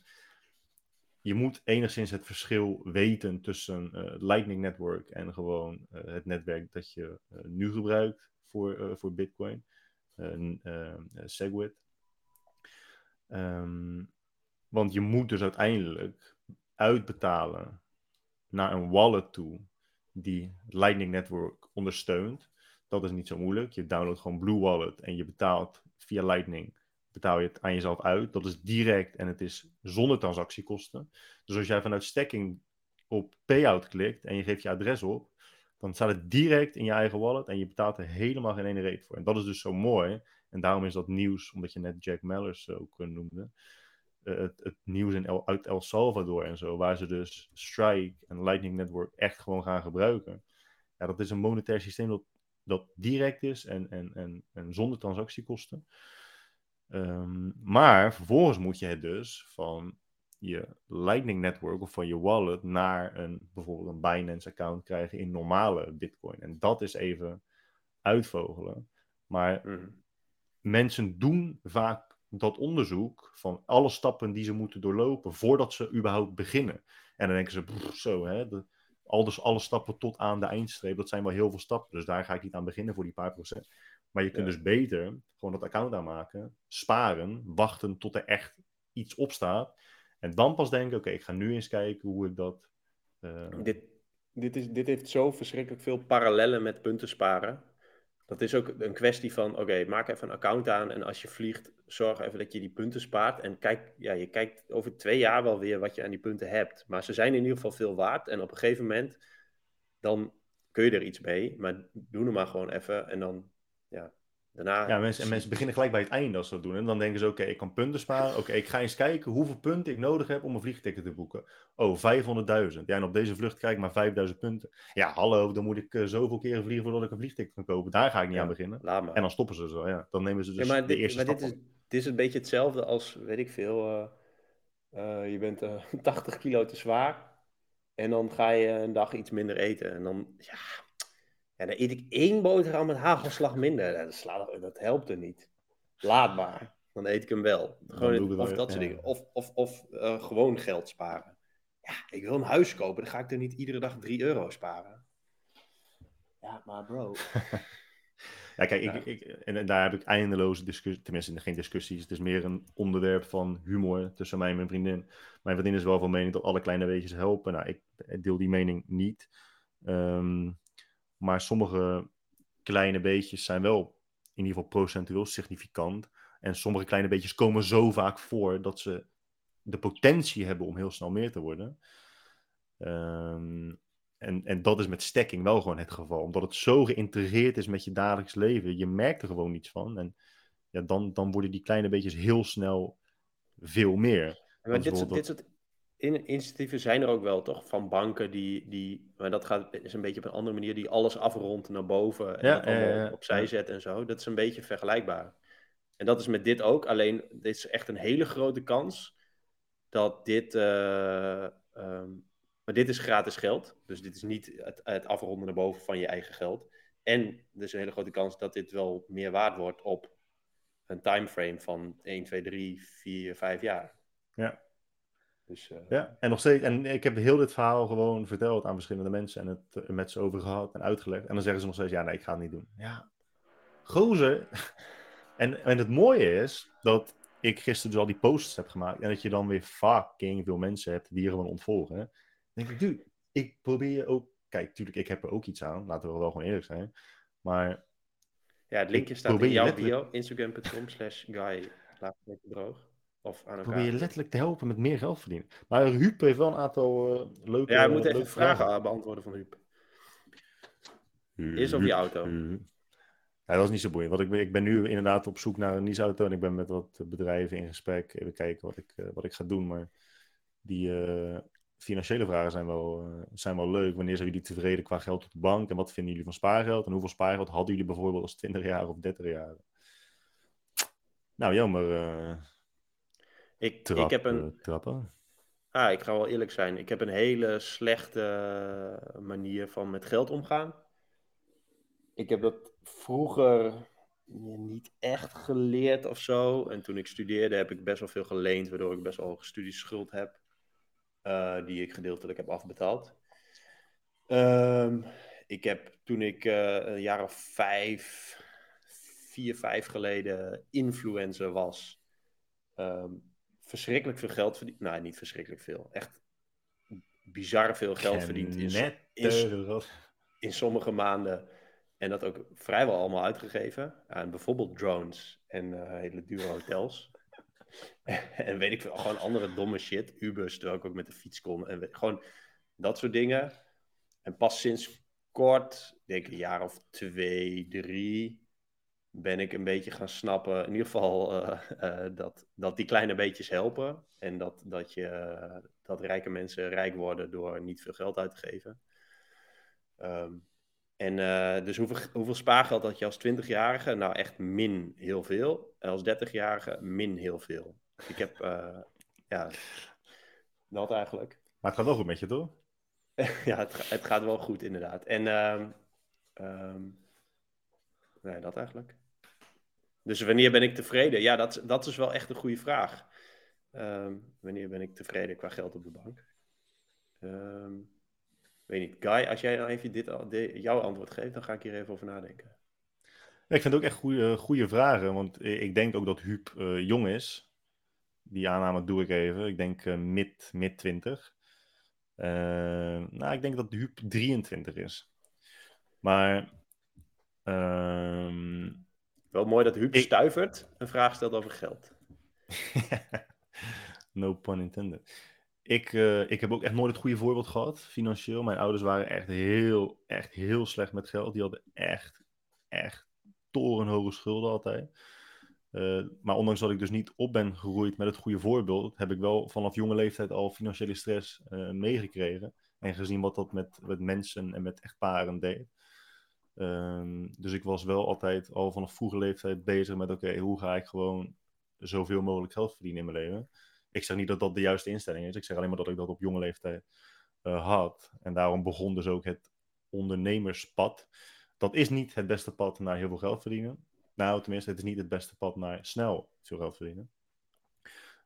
je moet enigszins het verschil weten tussen eh, Lightning Network en gewoon eh, het netwerk dat je eh, nu gebruikt voor, voor Bitcoin Segwit. Um, want je moet dus uiteindelijk uitbetalen naar een wallet toe die Lightning Network ondersteunt. Dat is niet zo moeilijk. Je downloadt gewoon Blue Wallet en je betaalt via Lightning betaal je het aan jezelf uit. Dat is direct en het is zonder transactiekosten. Dus als jij vanuit stacking op payout klikt en je geeft je adres op, dan staat het direct in je eigen wallet en je betaalt er helemaal geen ene reet voor. En dat is dus zo mooi. En daarom is dat nieuws, omdat je net Jack Mallers ook uh, noemde, uh, het, het, nieuws in El, uit El Salvador en zo, waar ze dus Strike en Lightning Network echt gewoon gaan gebruiken. Ja, dat is een monetair systeem dat, dat direct is en, en, en, en zonder transactiekosten. Um, maar vervolgens moet je het dus van je Lightning Network of van je wallet naar een bijvoorbeeld een Binance account krijgen in normale Bitcoin. En dat is even uitvogelen. Maar mm. mensen doen vaak dat onderzoek van alle stappen die ze moeten doorlopen voordat ze überhaupt beginnen. En dan denken ze, zo, hè, de, al dus alle stappen tot aan de eindstreep, dat zijn wel heel veel stappen. Dus daar ga ik niet aan beginnen voor die paar procent. Maar je kunt Ja. dus beter gewoon dat account aanmaken, sparen, wachten tot er echt iets op staat. En dan pas denken, oké, ik ga nu eens kijken hoe ik dat... eh, Dit, dit, is, dit heeft zo verschrikkelijk veel parallellen met punten sparen. Dat is ook een kwestie van, oké, maak even een account aan en als je vliegt, zorg even dat je die punten spaart. En kijk, ja, je kijkt over twee jaar wel weer wat je aan die punten hebt. Maar ze zijn in ieder geval veel waard en op een gegeven moment, dan kun je er iets mee. Maar doe er maar gewoon even en dan, ja, Daarna, Ja, mensen, en mensen beginnen gelijk bij het einde als ze dat doen. En dan denken ze, oké, ik kan punten sparen. Oké, ik ga eens kijken hoeveel punten ik nodig heb om een vliegticket te boeken. Oh, 500.000. Ja, en op deze vlucht krijg ik maar 5000 punten. Ja, hallo, dan moet ik eh, zoveel keren vliegen voordat ik een vliegticket kan kopen. Daar ga ik niet Ja. aan beginnen. En dan stoppen ze zo, ja. Dan nemen ze dus ja, maar de dit, eerste maar dit, stap. is, dit is een beetje hetzelfde als, weet ik veel, eh, eh, je bent eh 80 kilo te zwaar en dan ga je een dag iets minder eten. En dan, ja, ja dan eet ik één boterham met hagelslag minder. Dat, slaat, dat helpt er niet. Laat maar. Dan eet ik hem wel. Gewoon, het of dat soort ja. dingen. Of, of, of eh, gewoon geld sparen. Ja, ik wil een huis kopen. Dan ga ik er niet iedere dag 3 euro sparen. Ja, maar bro. [laughs] Ja, kijk, Ja. Ik, ik, en en daar heb ik eindeloze discussies, tenminste geen discussies, het is meer een onderwerp van humor tussen mij en mijn vriendin. Mijn vriendin is wel van mening dat alle kleine weetjes helpen. Nou, ik deel die mening niet. Ehm, maar sommige kleine beetjes zijn wel in ieder geval procentueel significant. En sommige kleine beetjes komen zo vaak voor dat ze de potentie hebben om heel snel meer te worden. Ehm, en, en dat is met stacking wel gewoon het geval. Omdat het zo geïntegreerd is met je dagelijks leven. Je merkt er gewoon niets van. En ja, dan, dan worden die kleine beetjes heel snel veel meer. Dit, soort, dit soort in- initiatieven zijn er ook wel, toch? Van banken die, die maar dat gaat, is een beetje op een andere manier, die alles afrondt naar boven en Ja, dat allemaal ja, ja, ja. opzij zetten en zo. Dat is een beetje vergelijkbaar. En dat is met dit ook, alleen dit is echt een hele grote kans dat dit, eh, ehm, maar dit is gratis geld, dus dit is niet het, het afronden naar boven van je eigen geld. En er is een hele grote kans dat dit wel meer waard wordt op een timeframe van 1, 2, 3, 4, 5 jaar. Ja. Dus, eh, Ja, en nog steeds. En ik heb heel dit verhaal gewoon verteld aan verschillende mensen en het eh, met ze over gehad en uitgelegd. En dan zeggen ze nog steeds: ja, nee, ik ga het niet doen. Ja, gozer. [laughs] En, en het mooie is dat ik gisteren dus al die posts heb gemaakt en dat je dan weer fucking veel mensen hebt die je gewoon ontvolgen. hè. Dan denk ik, dude, ik probeer ook. Kijk, tuurlijk, ik heb er ook iets aan. Laten we wel gewoon eerlijk zijn. Maar ja, het linkje staat in jouw letterlijk- bio, instagram.com slash guy, laat het droog. Of aan ik elkaar. probeer je letterlijk te helpen met meer geld verdienen. Maar Huub heeft wel een aantal eh, leuke. Ja, je moet even leuke vragen beantwoorden van Huub. Is op je Huub, auto. Ja, dat is niet zo boeiend. Want ik ben, ik ben nu inderdaad op zoek naar een leaseauto en ik ben met wat bedrijven in gesprek. Even kijken wat ik, eh, wat ik ga doen. Maar die eh, financiële vragen zijn wel, eh, zijn wel leuk. Wanneer zijn jullie tevreden qua geld op de bank? En wat vinden jullie van spaargeld? En hoeveel spaargeld hadden jullie bijvoorbeeld als 20 jaar of 30 jaar? Nou, jammer. Ik, trap, ik heb een, eh, trappen. ah, ik ga wel eerlijk zijn, ik heb een hele slechte eh, manier van met geld omgaan. Ik heb dat vroeger niet echt geleerd of zo. En toen ik studeerde heb ik best wel veel geleend, waardoor ik best wel hoge studieschuld heb. eh, die ik gedeeltelijk heb afbetaald. Ehm, ik heb toen ik een jaar of vijf, vier, vijf geleden influencer was, ehm, verschrikkelijk veel geld verdiend. Nou, niet verschrikkelijk veel. Echt bizar veel geld verdiend in, Net in, in sommige maanden. En dat ook vrijwel allemaal uitgegeven aan bijvoorbeeld drones en eh, hele dure hotels. [laughs] en weet ik veel, gewoon andere domme shit. Ubers, terwijl ik ook met de fiets kon. En weet- gewoon dat soort dingen. En pas sinds kort, denk ik een jaar of twee, drie, ben ik een beetje gaan snappen. In ieder geval eh, eh, dat, dat die kleine beetjes helpen. En dat, dat, je, eh, dat rijke mensen rijk worden door niet veel geld uit te geven. Ehm, en dus hoeveel, hoeveel spaargeld had je als 20-jarige? Nou, echt min heel veel. En als 30-jarige min heel veel. Ik heb, ja, dat eigenlijk. Maar het gaat wel goed met je, toch? [laughs] ja, het gaat wel goed, inderdaad. En, ehm, ehm, nee, dat eigenlijk. Dus wanneer ben ik tevreden? Ja, dat, dat is wel echt een goede vraag. Ehm, wanneer ben ik tevreden qua geld op de bank? Ehm, weet niet. Guy, als jij nou even dit, jouw antwoord geeft, dan ga ik hier even over nadenken. Ik vind het ook echt goede, goede vragen. Want ik denk ook dat Huub eh, jong is. Die aanname doe ik even. Ik denk eh, mid, mid 20. Eh, nou, ik denk dat Huub 23 is. Maar. ehm, Wel mooi dat Huub Ik- Stuivert een vraag stelt over geld. [laughs] no pun intended. Ik, eh, ik heb ook echt nooit het goede voorbeeld gehad, financieel. Mijn ouders waren echt heel, echt heel slecht met geld. Die hadden echt, echt torenhoge schulden altijd. Eh, maar ondanks dat ik dus niet op ben gegroeid met het goede voorbeeld, heb ik wel vanaf jonge leeftijd al financiële stress uh, meegekregen. En gezien wat dat met, met mensen en met echtparen deed. Ehm, dus ik was wel altijd al vanaf vroege leeftijd bezig met: oké, hoe ga ik gewoon zoveel mogelijk geld verdienen in mijn leven? Ik zeg niet dat dat de juiste instelling is. Ik zeg alleen maar dat ik dat op jonge leeftijd uh, had. En daarom begon dus ook het ondernemerspad. Dat is niet het beste pad naar heel veel geld verdienen. Nou, tenminste, het is niet het beste pad naar snel veel geld verdienen.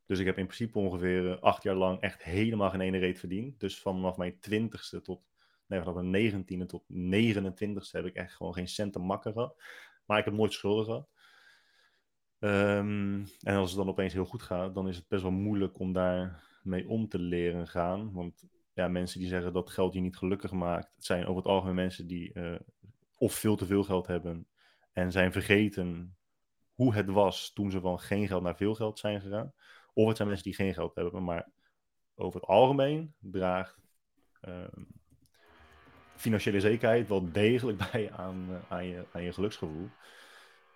Dus ik heb in principe ongeveer uh, acht jaar lang echt helemaal geen ene reet verdiend. Dus vanaf mijn twintigste tot, nee, vanaf mijn negentiende tot 29ste heb ik echt gewoon geen cent te makken gehad. Maar ik heb nooit schulden gehad. Um, en als het dan opeens heel goed gaat, dan is het best wel moeilijk om daar mee om te leren gaan. Want ja, mensen die zeggen dat geld je niet gelukkig maakt, het zijn over het algemeen mensen die uh, of veel te veel geld hebben en zijn vergeten hoe het was toen ze van geen geld naar veel geld zijn gegaan. Of het zijn mensen die geen geld hebben, maar over het algemeen draagt uh, financiële zekerheid wel degelijk [laughs] bij aan, uh, aan, je, aan je geluksgevoel.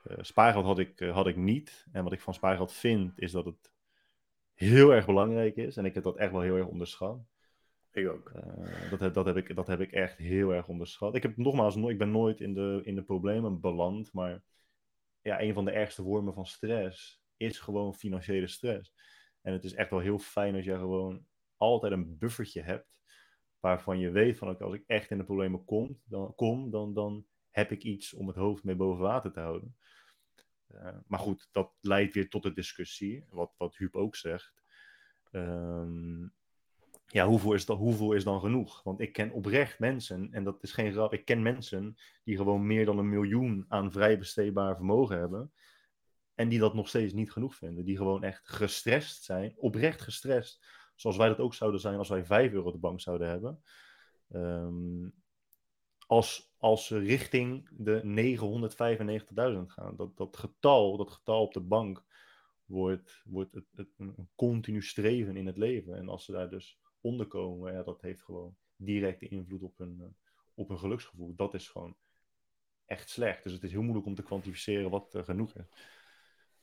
Uh, spaargeld had ik, had ik niet. En wat ik van spaargeld vind, is dat het heel erg belangrijk is. En ik heb dat echt wel heel erg onderschat. Ik ook. Uh, dat, dat, heb ik, dat heb ik echt heel erg onderschat. Ik heb nogmaals, ik ben nooit in de, in de problemen beland, maar ja, een van de ergste vormen van stress is gewoon financiële stress. En het is echt wel heel fijn als je gewoon altijd een buffertje hebt, waarvan je weet van, als ik echt in de problemen kom, dan, kom dan, dan heb ik iets om het hoofd mee boven water te houden. Uh, maar goed, dat leidt weer tot de discussie, wat, wat Huub ook zegt. Um, ja, hoeveel is, dat, hoeveel is dan genoeg? Want ik ken oprecht mensen, en dat is geen grap, ik ken mensen die gewoon meer dan een miljoen aan vrij besteedbaar vermogen hebben. En die dat nog steeds niet genoeg vinden. Die gewoon echt gestrest zijn, oprecht gestrest. Zoals wij dat ook zouden zijn als wij 5 euro de bank zouden hebben. Um, als, als ze richting de 995.000 gaan. Dat, dat, getal, dat getal op de bank wordt, wordt het, het, een continu streven in het leven. En als ze daar dus onderkomen, ja, dat heeft gewoon directe invloed op hun, uh, op hun geluksgevoel. Dat is gewoon echt slecht. Dus het is heel moeilijk om te kwantificeren wat uh, genoeg is.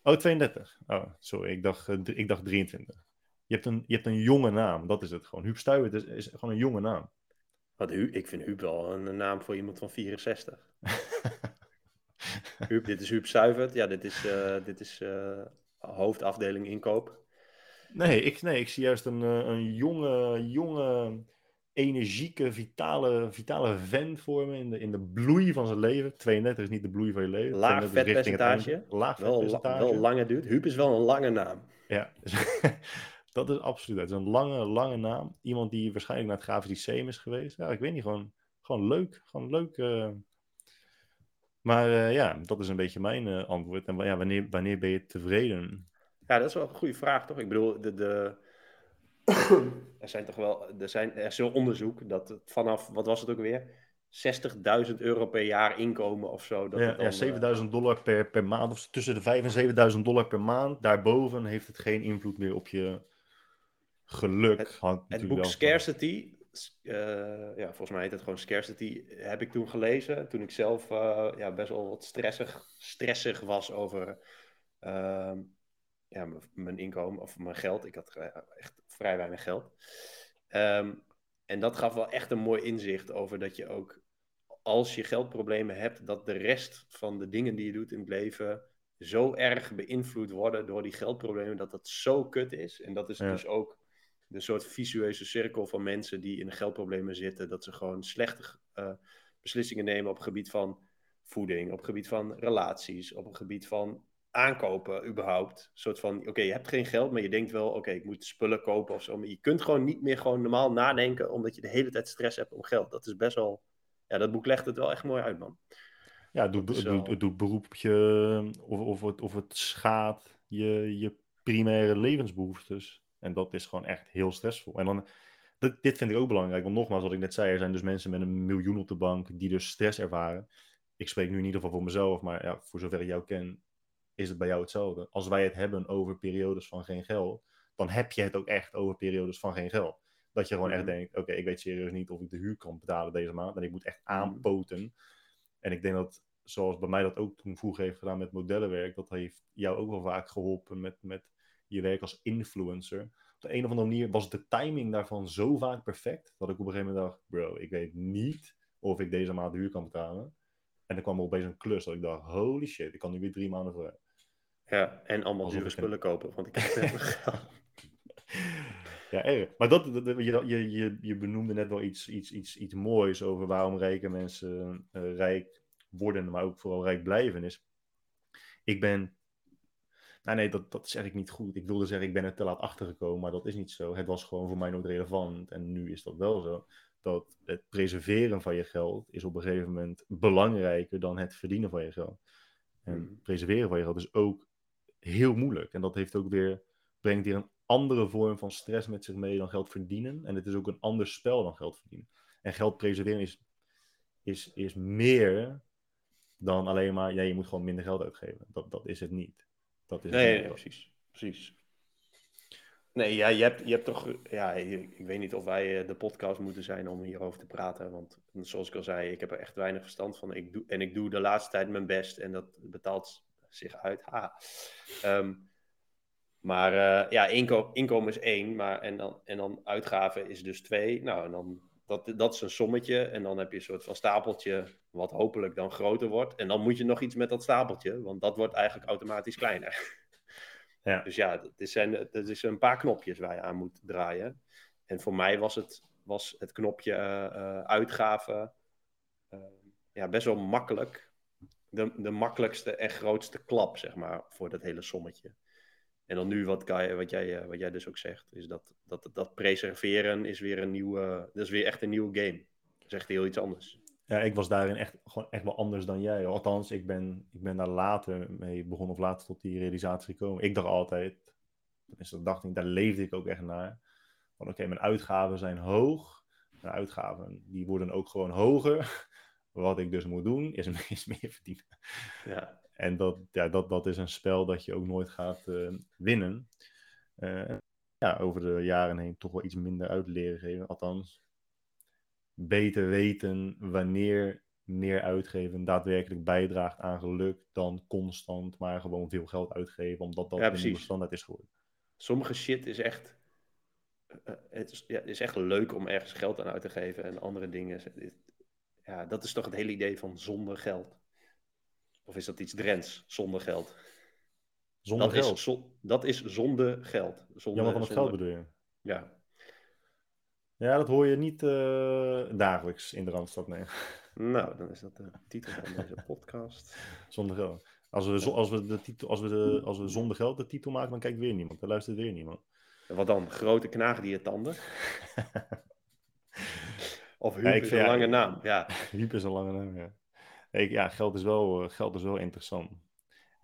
Oh, 32. Oh, sorry, ik dacht, uh, ik dacht 23. Je hebt, een, je hebt een jonge naam, dat is het gewoon. Huub Stuywert is, is gewoon een jonge naam. Wat, ik vind Huub wel een, naam voor iemand van 64. [laughs] Huub, dit is Huub Stuywert. Ja, dit is, dit is hoofdafdeling inkoop. Nee ik, nee, ik zie juist een, een jonge, jonge, energieke, vitale, vitale vent voor me in de, in de bloei van zijn leven. 32 is niet de bloei van je leven. Laag vetpercentage. Laag wel, vetpercentage. Wel lange duurt. Huub is wel een lange naam. Ja, [laughs] dat is absoluut. Het is een lange, lange naam. Iemand die waarschijnlijk naar het grafisch is geweest. Ja, ik weet niet, gewoon, gewoon leuk. Gewoon leuk. Uh... Maar uh, ja, dat is een beetje mijn uh, antwoord. En ja, wanneer, wanneer ben je tevreden? Ja, dat is wel een goede vraag, toch? Ik bedoel, de, de... [coughs] er zijn toch wel, er, zijn, er is zo'n onderzoek dat vanaf, wat was het ook weer? 60.000 euro per jaar inkomen of zo. Dat ja, dan, ja 7.000 dollar per, per maand, of tussen de 5 en 7.000 dollar per maand. Daarboven heeft het geen invloed meer op je geluk. Het, het boek Scarcity, uh, ja, volgens mij heet het gewoon Scarcity, heb ik toen gelezen. Toen ik zelf uh, ja, best wel wat stressig, stressig was over uh, ja, mijn inkomen of mijn geld. Ik had echt vrij weinig geld. Um, en dat gaf wel echt een mooi inzicht over dat je ook, als je geldproblemen hebt, dat de rest van de dingen die je doet in het leven zo erg beïnvloed worden door die geldproblemen, dat dat zo kut is. En dat is ja. dus ook de soort visueuze cirkel van mensen die in geldproblemen zitten, dat ze gewoon slechte uh, beslissingen nemen op het gebied van voeding, op het gebied van relaties, op het gebied van aankopen überhaupt. Een soort van, oké, okay, je hebt geen geld, maar je denkt wel, oké, okay, ik moet spullen kopen of zo. Maar je kunt gewoon niet meer gewoon normaal nadenken, omdat je de hele tijd stress hebt om geld. Dat is best wel, ja, dat boek legt het wel echt mooi uit, man. Ja, het doet, het doet, het doet beroep op je, of, of, het, of het schaadt je, je primaire levensbehoeftes. En dat is gewoon echt heel stressvol. En dan, dit, dit vind ik ook belangrijk, want nogmaals, wat ik net zei, er zijn dus mensen met een miljoen op de bank die dus stress ervaren. Ik spreek nu in ieder geval voor mezelf, maar ja, voor zover ik jou ken, is het bij jou hetzelfde. Als wij het hebben over periodes van geen geld, dan heb je het ook echt over periodes van geen geld. Dat je gewoon echt denkt, oké, okay, ik weet serieus niet of ik de huur kan betalen deze maand. En ik moet echt aanpoten. En ik denk dat zoals bij mij dat ook toen vroeger heeft gedaan met modellenwerk, dat heeft jou ook wel vaak geholpen met, met je werk als influencer. Op de een of andere manier was de timing daarvan zo vaak perfect, dat ik op een gegeven moment dacht, bro, ik weet niet of ik deze maand de huur kan betalen. En dan kwam er opeens een klus dat ik dacht, holy shit, ik kan nu weer drie maanden vooruit. Ja, en allemaal dure spullen kopen, want ik heb [laughs] geld. Ja, erg. Maar dat, je, je, je benoemde net wel iets, iets, iets, iets moois over waarom rijke mensen uh, rijk worden, maar ook vooral rijk blijven. Is, ik ben. Nou nee, dat, dat zeg ik niet goed. Ik wilde zeggen, ik ben er te laat achtergekomen, maar dat is niet zo. Het was gewoon voor mij nooit relevant. En nu is dat wel zo. Dat het preserveren van je geld is op een gegeven moment belangrijker dan het verdienen van je geld. En hmm. preserveren van je geld is ook heel moeilijk. En dat heeft ook weer, brengt weer een andere vorm van stress met zich mee dan geld verdienen. En het is ook een ander spel dan geld verdienen. En geld preserveren is, is, is meer dan alleen maar, ja, je moet gewoon minder geld uitgeven. Dat, dat is het niet. Dat is nee, nee, precies. precies. Nee, ja, je, hebt, je hebt toch, ja, ik weet niet of wij eh, de podcast moeten zijn om hierover te praten. Want zoals ik al zei, ik heb er echt weinig verstand van. Ik doe, en ik doe de laatste tijd mijn best en dat betaalt zich uit. Ha. Ehm, maar uh, ja, inkom, inkomen is één, maar, en, dan, en dan uitgaven is dus twee. Nou, en dan, dat, dat is een sommetje. En dan heb je een soort van stapeltje, wat hopelijk dan groter wordt. En dan moet je nog iets met dat stapeltje, want dat wordt eigenlijk automatisch kleiner. Ja. [laughs] Dus ja, het zijn, het is een paar knopjes waar je aan moet draaien. En voor mij was het, was het knopje uh, uitgaven ja, best wel makkelijk. De, de makkelijkste en grootste klap, zeg maar, voor dat hele sommetje. En dan nu wat, wat, jij, eh, wat jij dus ook zegt, is dat, dat, dat preserveren is weer een nieuwe, dat is weer echt een nieuwe game. Dat is echt heel iets anders. Ja, ik was daarin echt, gewoon echt wel anders dan jij. Althans, ik ben, ik ben daar later mee begonnen of later tot die realisatie gekomen. Ik dacht altijd, dus dat dacht ik, daar leefde ik ook echt naar. Van oké, mijn uitgaven zijn hoog. Mijn uitgaven, die worden ook gewoon hoger. [laughs] Wat ik dus moet doen, is, [laughs] is meer verdienen. Ja. En dat, ja, dat, dat is een spel dat je ook nooit gaat uh, winnen. Uh, ja, over de jaren heen toch wel iets minder uit leren geven. Althans, beter weten wanneer meer uitgeven daadwerkelijk bijdraagt aan geluk dan constant maar gewoon veel geld uitgeven, omdat dat ja, de nieuwe standaard is geworden. Sommige shit is echt, uh, het, is, ja, is echt leuk om ergens geld aan uit te geven en andere dingen. Ja, dat is toch het hele idee van zonder geld. Of is dat iets Drents, zonder geld? Zonder dat geld? Is dat is zonder geld. Zonder, Jammer van het geld bedoel je? Ja. Ja, dat hoor je niet uh, dagelijks in de Randstad, nee. Nou, dan is dat de titel van deze [laughs] podcast. Zonder geld. Als we, als, we de titel, als, we de, als we zonder geld de titel maken, dan kijkt weer niemand. Dan luistert weer niemand. Wat dan? Grote knaagdiertanden? [laughs] of Huub ja, is een lange naam, ja. [laughs] Huub is een lange naam, ja ja, geld is, wel, eh, geld is wel interessant.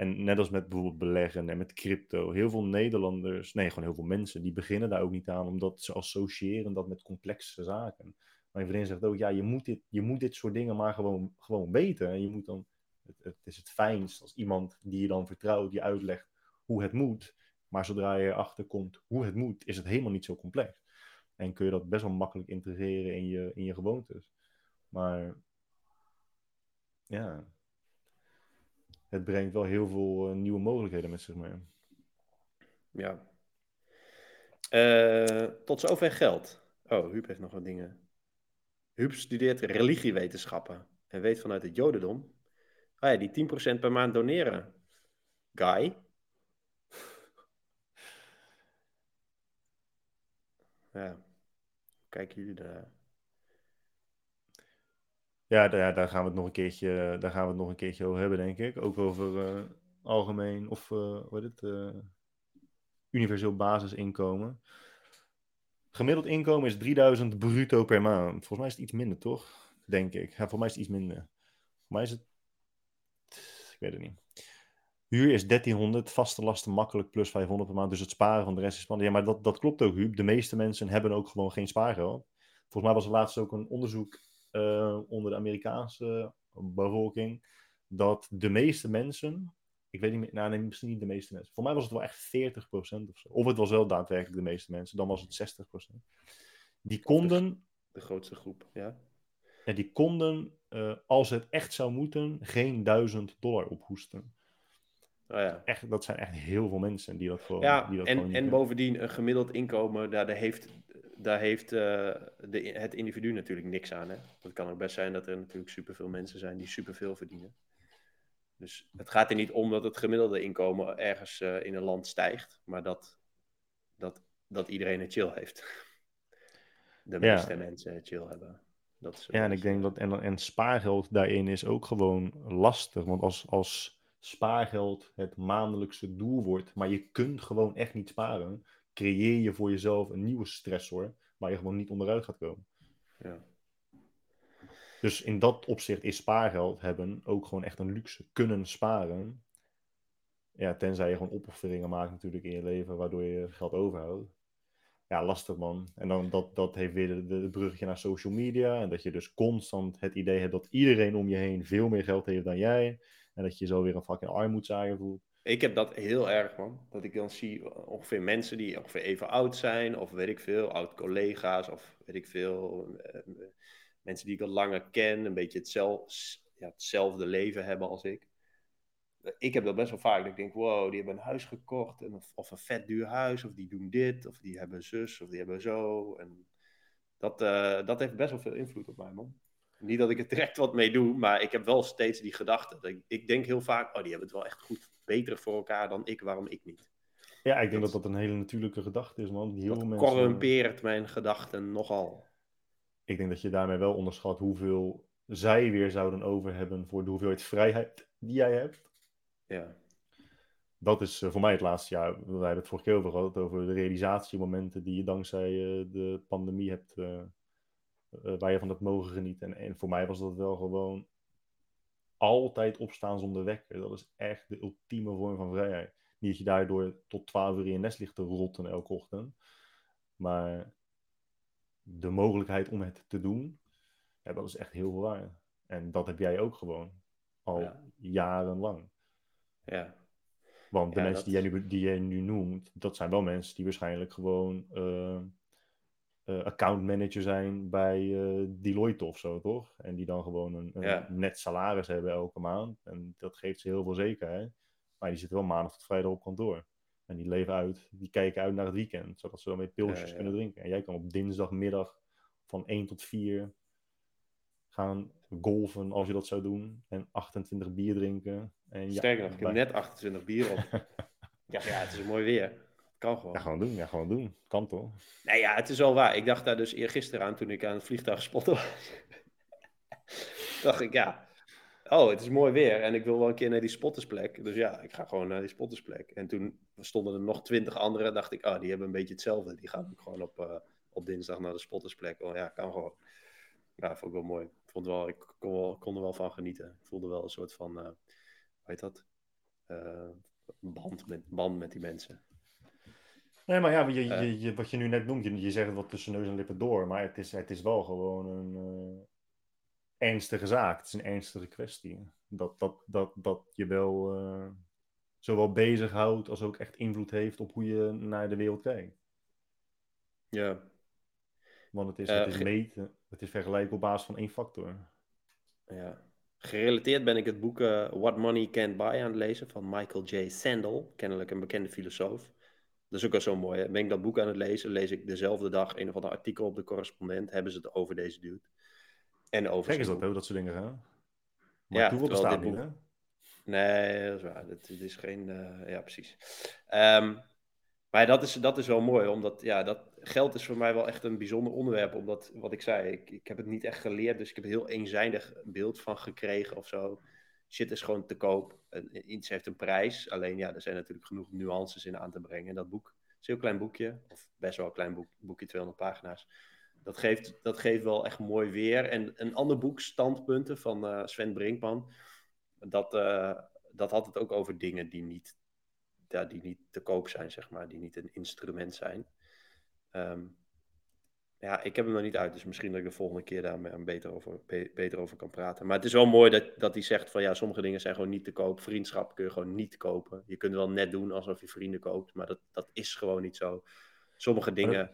En net als met bijvoorbeeld beleggen en met crypto, heel veel Nederlanders, nee, gewoon heel veel mensen, die beginnen daar ook niet aan, omdat ze associëren dat met complexe zaken. Mijn vriendin zegt ook, ja, je moet dit, je moet dit soort dingen maar gewoon, gewoon weten. En je moet dan, het, het is het fijnst als iemand die je dan vertrouwt, je uitlegt hoe het moet. Maar zodra je erachter komt hoe het moet, is het helemaal niet zo complex. En kun je dat best wel makkelijk integreren in je, in je gewoontes. Maar ja, het brengt wel heel veel uh, nieuwe mogelijkheden met zich mee. Ja. Uh, tot zover geld. Oh, Huub heeft nog wat dingen. Huub studeert religiewetenschappen en weet vanuit het Jodendom. Ah ja, die 10% per maand doneren. Guy. [laughs] ja. Kijken jullie daar? Ja, daar, gaan we het nog een keertje, daar gaan we het nog een keertje over hebben, denk ik. Ook over uh, algemeen of uh, hoe heet het, uh, universeel basisinkomen. Gemiddeld inkomen is 3000 bruto per maand. Volgens mij is het iets minder, toch? Denk ik. Ja, volgens mij is het iets minder. Volgens mij is het. Ik weet het niet. Huur is 1300, vaste lasten makkelijk plus 500 per maand. Dus het sparen van de rest is spannend. Ja, maar dat, dat klopt ook, Huub. De meeste mensen hebben ook gewoon geen spaargeld. Volgens mij was er laatst ook een onderzoek uh, onder de Amerikaanse bevolking, dat de meeste mensen, ik weet niet meer, nou nee, misschien niet de meeste mensen, voor mij was het wel echt 40% of zo. Of het was wel daadwerkelijk de meeste mensen, dan was het 60%. Die konden. De grootste groep, ja. En die konden eh, als het echt zou moeten, geen duizend dollar ophoesten. Oh ja. Echt, dat zijn echt heel veel mensen die dat gewoon. Ja, die dat en, gewoon niet en bovendien een gemiddeld inkomen, daar, daar heeft, daar heeft eh, de, het individu natuurlijk niks aan. Hè? Het kan ook best zijn dat er natuurlijk superveel mensen zijn die superveel verdienen. Dus het gaat er niet om dat het gemiddelde inkomen ergens eh, in een land stijgt, maar dat, dat, dat iedereen het chill heeft. [laughs] De Ja. meeste mensen het chill hebben. Dat is Ja, en ik denk dat. En, en spaargeld daarin is ook gewoon lastig. Want als, als spaargeld het maandelijkse doel wordt, maar je kunt gewoon echt niet sparen, creëer je voor jezelf een nieuwe stressor waar je gewoon niet onderuit gaat komen. Ja. Dus in dat opzicht is spaargeld hebben ook gewoon echt een luxe. Kunnen sparen. Ja, tenzij je gewoon opofferingen maakt natuurlijk in je leven, waardoor je geld overhoudt. Ja, lastig man. En dan dat, dat heeft weer de, de bruggetje naar social media. En dat je dus constant het idee hebt dat iedereen om je heen veel meer geld heeft dan jij. En dat je zo weer een fucking armoedzaaier voelt. Ik heb dat heel erg, man. Dat ik dan zie ongeveer mensen die ongeveer even oud zijn, of weet ik veel, oud-collega's, of weet ik veel, eh, mensen die ik al langer ken, een beetje hetzelfde, ja, hetzelfde leven hebben als ik. Ik heb dat best wel vaak, dat ik denk, wow, die hebben een huis gekocht, en of, of een vet duur huis, of die doen dit, of die hebben zus, of die hebben zo. En dat, eh, dat heeft best wel veel invloed op mij, man. Niet dat ik er direct wat mee doe, maar ik heb wel steeds die gedachte. Ik, ik denk heel vaak, oh, die hebben het wel echt goed, beter voor elkaar dan ik, waarom ik niet? Ja, ik denk Dat- dat dat een hele natuurlijke gedachte is, man. Heel Dat mensen, corrumpeert mijn gedachten nogal. ik denk dat je daarmee wel onderschat hoeveel zij weer zouden over hebben voor de hoeveelheid vrijheid die jij hebt. Ja, Dat is eh, voor mij het laatste jaar. We hebben het vorige keer over gehad, over de realisatiemomenten die je dankzij eh, de pandemie hebt, eh, waar je van hebt mogen genieten. En, en voor mij was dat wel gewoon altijd opstaan zonder wekker. Dat is echt de ultieme vorm van vrijheid. Niet dat je daardoor tot 12 uur in je nest ligt te rotten elke ochtend. Maar de mogelijkheid om het te doen, ja, dat is echt heel veel waard. En dat heb jij ook gewoon. Al Ja. jarenlang. ja, Want de Ja, mensen dat- die, jij nu, die jij nu noemt, dat zijn wel mensen die waarschijnlijk gewoon eh eh, accountmanager zijn bij eh, Deloitte of zo, toch? En die dan gewoon een, een Ja. net salaris hebben elke maand. En dat geeft ze heel veel zekerheid. Maar die zitten wel maandag tot vrijdag op kantoor. En die leven uit, die kijken uit naar het weekend, zodat ze dan weer pilsjes Ja, kunnen drinken. En jij kan op dinsdagmiddag van 1 tot 4 gaan golfen als je dat zou doen. En 28 bier drinken. En ja, sterker nog, ik heb net 28 bier op. [laughs] ja, ja, het is een mooi weer. Kan gewoon. Ja, gewoon doen. Ja, gewoon doen. Kan toch? Nee, ja, het is wel waar. Ik dacht daar dus eergisteren aan toen ik aan het vliegtuig spotte was. [laughs] dacht ik, ja, oh, het is mooi weer en ik wil wel een keer naar die spottersplek. Dus ja, ik ga gewoon naar die spottersplek. En toen stonden er nog twintig anderen. Dacht ik, oh, die hebben een beetje hetzelfde. Die gaan ook gewoon op, eh, op dinsdag naar de spottersplek. Oh ja, kan gewoon. Ja, vond ik wel mooi. Ik, vond wel, ik kon, wel, kon er wel van genieten. Ik voelde wel een soort van, eh hoe heet dat? Eh, band, met, band met die mensen. Nee, maar ja, je, Eh. je, je, wat je nu net noemt, je, je zegt het wat tussen neus en lippen door, maar het is, het is wel gewoon een eh, ernstige zaak. Het is een ernstige kwestie. Dat, dat, dat, dat je wel eh, zowel bezighoudt als ook echt invloed heeft op hoe je naar de wereld kijkt. Ja, Want het is, het is meten, het is vergelijken op basis van één factor. Ja. Gerelateerd ben ik het boek What Money Can't Buy aan het lezen van Michael J. Sandel, kennelijk een bekende filosoof. Dat is ook wel zo mooi. Hè? Ben ik dat boek aan het lezen, lees ik dezelfde dag een of ander artikel op de correspondent. Hebben ze het over deze dude. En over Kijk eens dat, hoe dat soort dingen gaan. Maar Ja, toeval terwijl bestaat niet, boek- hè? Nee, dat is waar. Dit is geen. eh, ja, precies. Ehm, maar dat is, dat is wel mooi, omdat ja, dat, geld is voor mij wel echt een bijzonder onderwerp. Omdat, wat ik zei, ik, ik heb het niet echt geleerd, dus ik heb een heel eenzijdig beeld van gekregen of zo. Shit is gewoon te koop. Iets heeft een prijs. Alleen ja, er zijn natuurlijk genoeg nuances in aan te brengen. En dat boek is een heel klein boekje, of best wel een klein boek, boekje, 200 pagina's. Dat geeft, dat geeft wel echt mooi weer. En een ander boek, Standpunten, van eh, Sven Brinkman dat, eh, dat had het ook over dingen die niet, ja, die niet te koop zijn, zeg maar, die niet een instrument zijn. Ehm, ja, ik heb hem nog niet uit, dus misschien dat ik de volgende keer daar beter over, be- beter over kan praten. Maar het is wel mooi dat, dat hij zegt van ja, sommige dingen zijn gewoon niet te koop. Vriendschap kun je gewoon niet kopen. Je kunt wel net doen alsof je vrienden koopt, maar dat, dat is gewoon niet zo. Sommige dingen,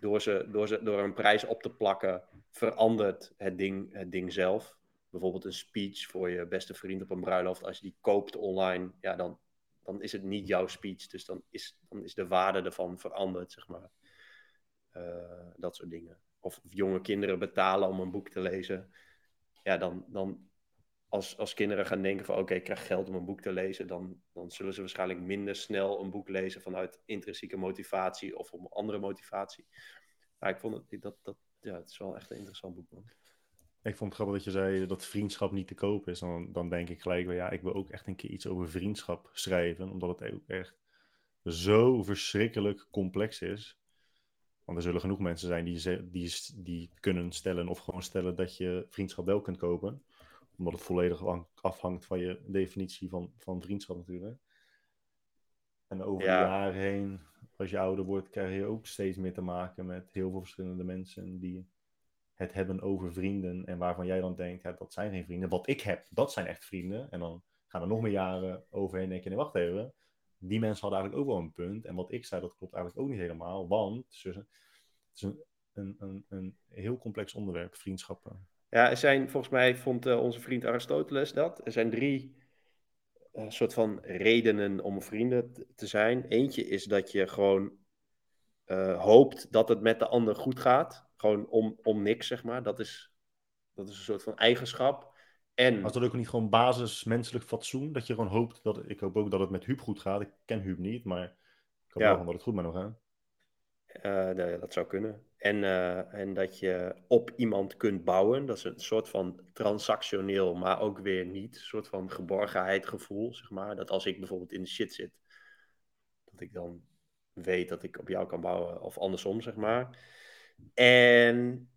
door, ze, door, ze, door een prijs op te plakken, verandert het ding, het ding zelf. bijvoorbeeld een speech voor je beste vriend op een bruiloft, als je die koopt online, ja, dan, dan is het niet jouw speech. Dus dan is, dan is de waarde ervan veranderd, zeg maar. Eh, dat soort dingen. Of, jonge kinderen betalen om een boek te lezen. Ja, dan, dan als, als kinderen gaan denken van oké, ik krijg geld om een boek te lezen, dan, dan zullen ze waarschijnlijk minder snel een boek lezen vanuit intrinsieke motivatie of om andere motivatie. Maar ik vond het, dat, dat, ja, het is wel echt een interessant boek, man. Ik vond het grappig dat je zei dat vriendschap niet te koop is. Dan, dan denk ik gelijk, ja, ik wil ook echt een keer iets over vriendschap schrijven. Omdat het ook echt zo verschrikkelijk complex is. Want er zullen genoeg mensen zijn die, die, die kunnen stellen of gewoon stellen dat je vriendschap wel kunt kopen. Omdat het volledig afhangt van je definitie van, van vriendschap natuurlijk. En over de jaren heen, als je ouder wordt, krijg je ook steeds meer te maken met heel veel verschillende mensen die het hebben over vrienden. En waarvan jij dan denkt, ja, dat zijn geen vrienden. Wat ik heb, dat zijn echt vrienden. En dan gaan er nog meer jaren overheen en denk je, nee, wacht even. Die mensen hadden eigenlijk ook wel een punt. En wat ik zei, dat klopt eigenlijk ook niet helemaal. Want het is een, een, een, een heel complex onderwerp, vriendschappen. Ja, er zijn, volgens mij vond uh, onze vriend Aristoteles dat. Er zijn drie uh, soort van redenen om vrienden te zijn. Eentje is dat je gewoon uh, hoopt dat het met de ander goed gaat. Gewoon om, om niks, zeg maar. Dat is, dat is een soort van eigenschap. En... Was dat ook niet gewoon basis menselijk fatsoen? Dat je gewoon hoopt dat... Ik hoop ook dat het met Huub goed gaat. Ik ken Huub niet, maar ik hoop ja. wel dat het goed met hem gaat. Uh, dat zou kunnen. En, uh, en dat je op iemand kunt bouwen. Dat is een soort van transactioneel, maar ook weer niet. Een soort van geborgenheid gevoel, zeg maar. Dat als ik bijvoorbeeld in de shit zit, dat ik dan weet dat ik op jou kan bouwen. Of andersom, zeg maar. En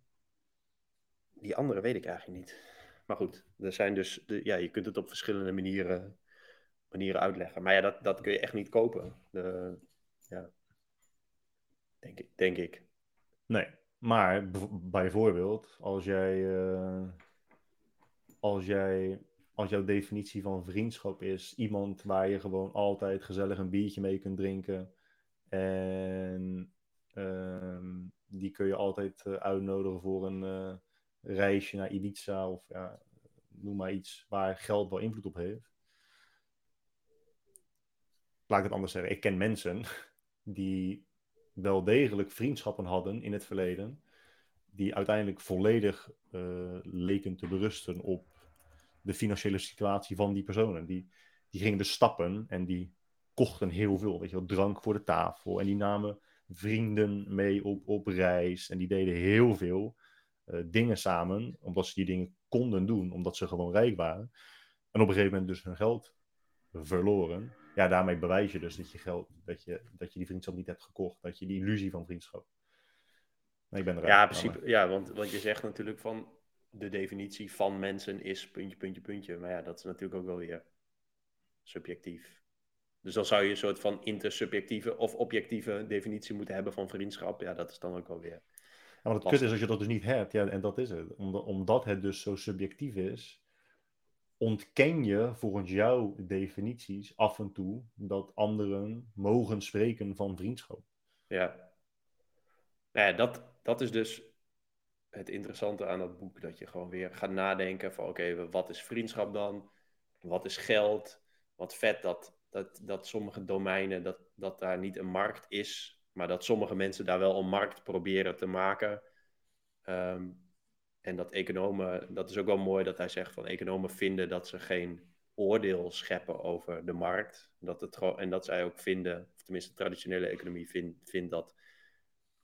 die andere weet ik eigenlijk niet. Maar goed, er zijn dus, de, ja, je kunt het op verschillende manieren, manieren uitleggen. Maar ja, dat, dat kun je echt niet kopen. De, ja, denk ik, denk ik. Nee, maar bijvoorbeeld, als jij, uh, als jij, als jouw definitie van vriendschap is iemand waar je gewoon altijd gezellig een biertje mee kunt drinken en uh, die kun je altijd uh, uitnodigen voor een uh, reisje naar Ibiza of ja, noem maar iets waar geld wel invloed op heeft. Laat ik het anders zeggen. Ik ken mensen [laughs] die wel degelijk vriendschappen hadden in het verleden, die uiteindelijk volledig uh, leken te berusten op de financiële situatie van die personen. Die, die gingen dus stappen en die kochten heel veel, weet je wel, drank voor de tafel. En die namen vrienden mee op, op reis. En die deden heel veel dingen samen, omdat ze die dingen konden doen, omdat ze gewoon rijk waren. En op een gegeven moment dus hun geld verloren. Ja, daarmee bewijs je dus dat je geld, dat je, dat je die vriendschap niet hebt gekocht. Dat je die illusie van vriendschap. Nee, ik ben er ja, in principe, ja, want, want je zegt natuurlijk van de definitie van mensen is puntje, puntje, puntje. Maar ja, dat is natuurlijk ook wel weer subjectief. Dus dan zou je een soort van intersubjectieve of objectieve definitie moeten hebben van vriendschap. Ja, dat is dan ook wel weer. Maar het kut is als je dat dus niet hebt, ja, en dat is het. Omdat, omdat het dus zo subjectief is, ontken je volgens jouw definities af en toe dat anderen mogen spreken van vriendschap. Ja. Nou ja, dat, dat is dus het interessante aan dat boek. Dat je gewoon weer gaat nadenken van oké, wat is vriendschap dan? Wat is geld? Wat vet dat dat, dat sommige domeinen, dat, dat daar niet een markt is, maar dat sommige mensen daar wel een markt proberen te maken. Ehm, en dat economen, dat is ook wel mooi dat hij zegt van economen vinden dat ze geen oordeel scheppen over de markt. Dat het en dat zij ook vinden, of tenminste traditionele economie vindt, vindt dat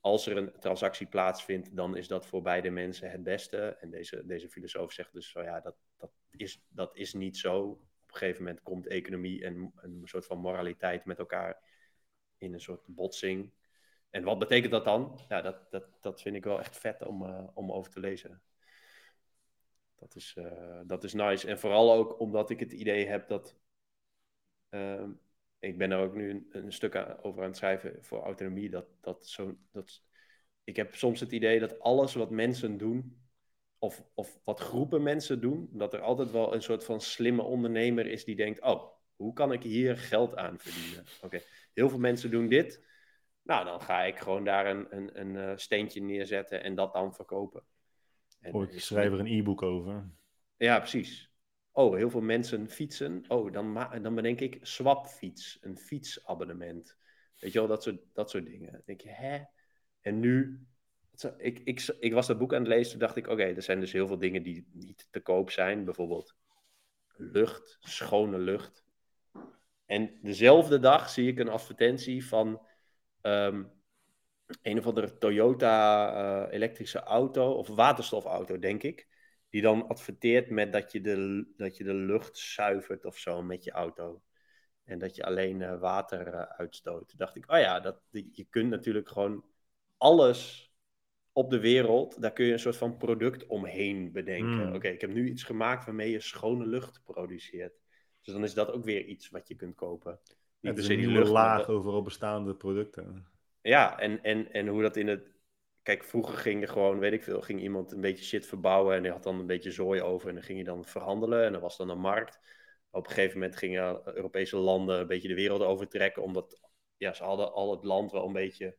als er een transactie plaatsvindt, dan is dat voor beide mensen het beste. En deze, deze filosoof zegt dus van ja, dat, dat, is, dat is niet zo op een gegeven moment komt economie en een soort van moraliteit met elkaar in een soort botsing. En wat betekent dat dan? Ja, dat, dat, dat vind ik wel echt vet om, uh, om over te lezen. Dat is, uh, dat is nice. En vooral ook omdat ik het idee heb dat. Uh, ik ben er ook nu een, een, stuk over aan het schrijven voor autonomie. Dat, dat zo, dat, ik heb soms het idee dat alles wat mensen doen, of, of wat groepen mensen doen, dat er altijd wel een soort van slimme ondernemer is die denkt: Oh, hoe kan ik hier geld aan verdienen? Oké, heel veel mensen doen dit. Nou, dan ga ik gewoon daar een, een, een uh, steentje neerzetten en dat dan verkopen. En, oh, ik schrijf er een e-book over. Ja, precies. Oh, heel veel mensen fietsen. Oh, dan, dan bedenk ik swapfiets, een fietsabonnement. Weet je wel, dat soort, dat soort dingen. Dan denk je, hè? En nu, ik, ik, ik was dat boek aan het lezen, toen dacht ik, oké, er zijn dus heel veel dingen die niet te koop zijn. Bijvoorbeeld lucht, schone lucht. En dezelfde dag zie ik een advertentie van ehm, een of andere Toyota uh, elektrische auto, of waterstofauto, denk ik. Die dan adverteert met dat je, de, dat je de lucht zuivert of zo met je auto. En dat je alleen uh, water uh, uitstoot. Toen dacht ik, oh ja, dat, je kunt natuurlijk gewoon alles op de wereld, daar kun je een soort van product omheen bedenken. Mm. Oké, ik heb nu iets gemaakt waarmee je schone lucht produceert. Dus dan is dat ook weer iets wat je kunt kopen. Het is een nieuwe laag dat- over al bestaande producten. Ja, en, en, en hoe dat in het. Kijk, vroeger ging er gewoon, weet ik veel, ging iemand een beetje shit verbouwen en die had dan een beetje zooi over en dan ging je dan verhandelen en er was dan een markt. Op een gegeven moment gingen Europese landen een beetje de wereld overtrekken, omdat ja, ze hadden al het land wel een beetje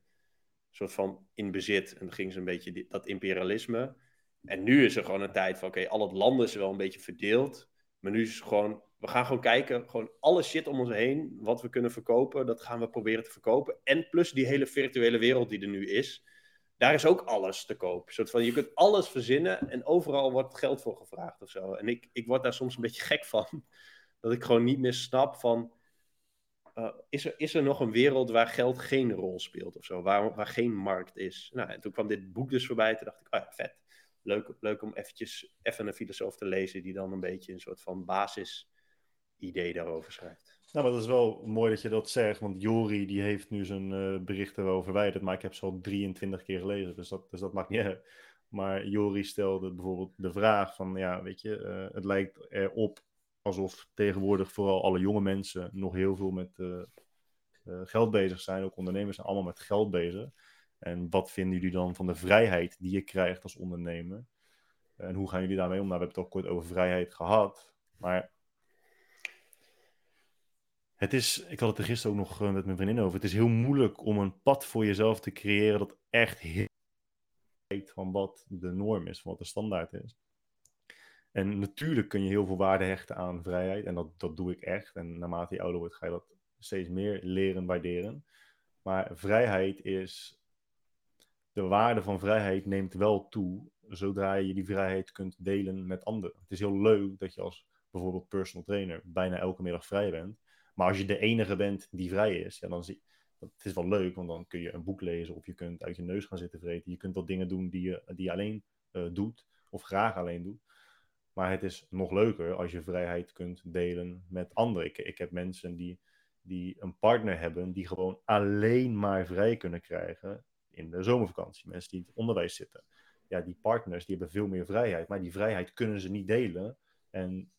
soort van in bezit en dan gingen ze een beetje die- dat imperialisme. En nu is er gewoon een tijd van, oké, al het landen is wel een beetje verdeeld, maar nu is gewoon, we gaan gewoon kijken, gewoon alle shit om ons heen, wat we kunnen verkopen, dat gaan we proberen te verkopen. En plus die hele virtuele wereld die er nu is, daar is ook alles te koop. Soort van, je kunt alles verzinnen en overal wordt geld voor gevraagd of zo. En ik, ik word daar soms een beetje gek van, [laughs] dat ik gewoon niet meer snap van, eh, is, er, is er nog een wereld waar geld geen rol speelt of zo, waar, waar geen markt is? Nou, en toen kwam dit boek dus voorbij, toen dacht ik, oh ja, vet. Leuk, leuk om eventjes even een filosoof te lezen die dan een beetje een soort van basis-idee daarover schrijft. Nou, maar dat is wel mooi dat je dat zegt, want Jori die heeft nu zijn eh, berichten wel verwijderd, maar ik heb ze al 23 keer gelezen, dus dat, dus dat maakt niet uit. Maar Jori stelde bijvoorbeeld de vraag van, ja, weet je, eh, het lijkt erop alsof tegenwoordig vooral alle jonge mensen nog heel veel met eh, geld bezig zijn, ook ondernemers zijn allemaal met geld bezig. En wat vinden jullie dan van de vrijheid die je krijgt als ondernemer? En hoe gaan jullie daarmee om? Nou, we hebben het al kort over vrijheid gehad, maar het is, ik had het er gisteren ook nog eh, met mijn vriendin over. Het is heel moeilijk om een pad voor jezelf te creëren dat echt heel van wat de norm is, van wat de standaard is. En natuurlijk kun je heel veel waarde hechten aan vrijheid. En dat, dat doe ik echt. En naarmate je ouder wordt, ga je dat steeds meer leren waarderen. Maar vrijheid is. De waarde van vrijheid neemt wel toe zodra je die vrijheid kunt delen met anderen. Het is heel leuk dat je als bijvoorbeeld personal trainer bijna elke middag vrij bent. Maar als je de enige bent die vrij is, ja, dan zie dat het is wel leuk, want dan kun je een boek lezen of je kunt uit je neus gaan zitten vreten. Je kunt wel dingen doen die je, die alleen eh, doet of graag alleen doet. Maar het is nog leuker als je vrijheid kunt delen met anderen. Ik, ik heb mensen die, die een partner hebben die gewoon alleen maar vrij kunnen krijgen in de zomervakantie. Mensen die in het onderwijs zitten. Ja, die partners die hebben veel meer vrijheid, maar die vrijheid kunnen ze niet delen. En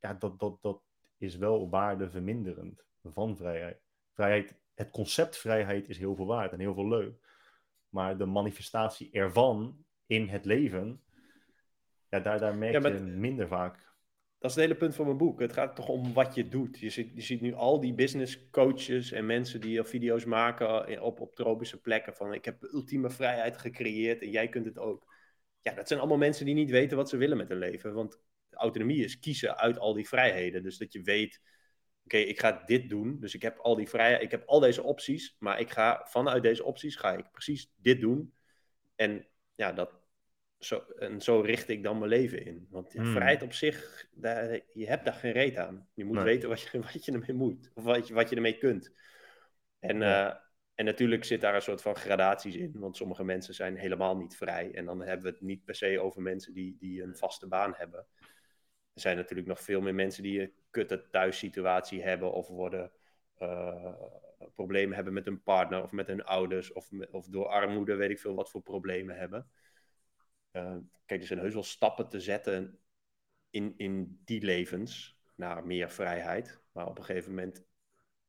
ja, dat, dat, dat is wel waardeverminderend van vrijheid. Vrijheid, het concept vrijheid is heel veel waard en heel veel leuk. Maar de manifestatie ervan in het leven, ja, daar, daar merk Ja, maar- je minder vaak. Dat is het hele punt van mijn boek. Het gaat toch om wat je doet. Je ziet, je ziet nu al die business coaches en mensen die video's maken in- op, op tropische plekken. Van ik heb ultieme vrijheid gecreëerd en jij kunt het ook. Ja, dat zijn allemaal mensen die niet weten wat ze willen met hun leven. Want autonomie is kiezen uit al die vrijheden. Dus dat je weet, oké, ik ga dit doen. Dus ik heb al die vrijheid, ik heb al deze opties. Maar ik ga vanuit deze opties ga ik precies dit doen. En ja, dat, zo, en zo richt ik dan mijn leven in. Want ja, Hmm. vrijheid op zich, daar, je hebt daar geen reet aan. Je moet Nee. weten wat je, [laughs] wat je ermee moet. Of wat je, wat je ermee kunt. En, Ja. eh, en natuurlijk zit daar een soort van gradaties in. Want sommige mensen zijn helemaal niet vrij. En dan hebben we het niet per se over mensen die, die een vaste baan hebben. Er zijn natuurlijk nog veel meer mensen die een kutte thuissituatie hebben. Of worden eh, problemen hebben met hun partner of met hun ouders. Of, of door armoede, weet ik veel wat voor problemen hebben. Eh, kijk, er zijn heus wel stappen te zetten in, in die levens naar meer vrijheid. Maar op een gegeven moment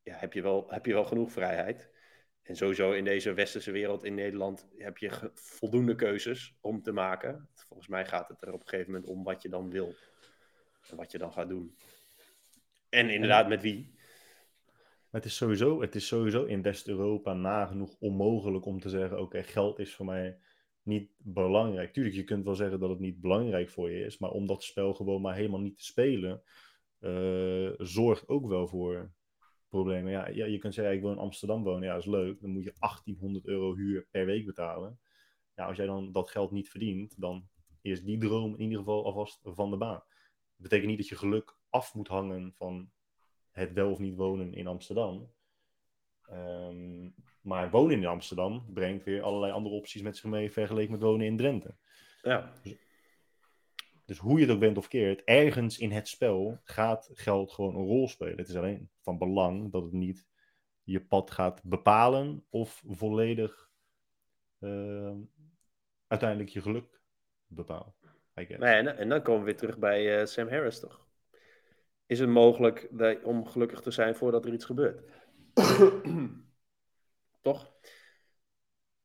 ja, heb, je wel, heb je wel genoeg vrijheid. En sowieso in deze westerse wereld in Nederland heb je voldoende keuzes om te maken. Volgens mij gaat het er op een gegeven moment om wat je dan wil. En wat je dan gaat doen. En inderdaad met wie. Maar het is sowieso, het is sowieso in West-Europa nagenoeg onmogelijk om te zeggen: oké, geld is voor mij niet belangrijk. Tuurlijk, je kunt wel zeggen dat het niet belangrijk voor je is, maar om dat spel gewoon maar helemaal niet te spelen, uh, zorgt ook wel voor problemen. Ja, ja, je kunt zeggen, ik wil in Amsterdam wonen, ja, dat is leuk. Dan moet je 1800 euro huur per week betalen. Ja, als jij dan dat geld niet verdient, dan is die droom in ieder geval alvast van de baan. Dat betekent niet dat je geluk af moet hangen van het wel of niet wonen in Amsterdam. Um, maar wonen in Amsterdam brengt weer allerlei andere opties met zich mee vergeleken met wonen in Drenthe. Ja. Dus, dus, hoe je het ook bent of keert, ergens in het spel gaat geld gewoon een rol spelen. Het is alleen van belang dat het niet je pad gaat bepalen of volledig uh, uiteindelijk je geluk bepaalt. Nee, en, en, dan komen we weer terug bij uh, Sam Harris, toch? Is het mogelijk dat, om gelukkig te zijn voordat er iets gebeurt? [coughs] Toch?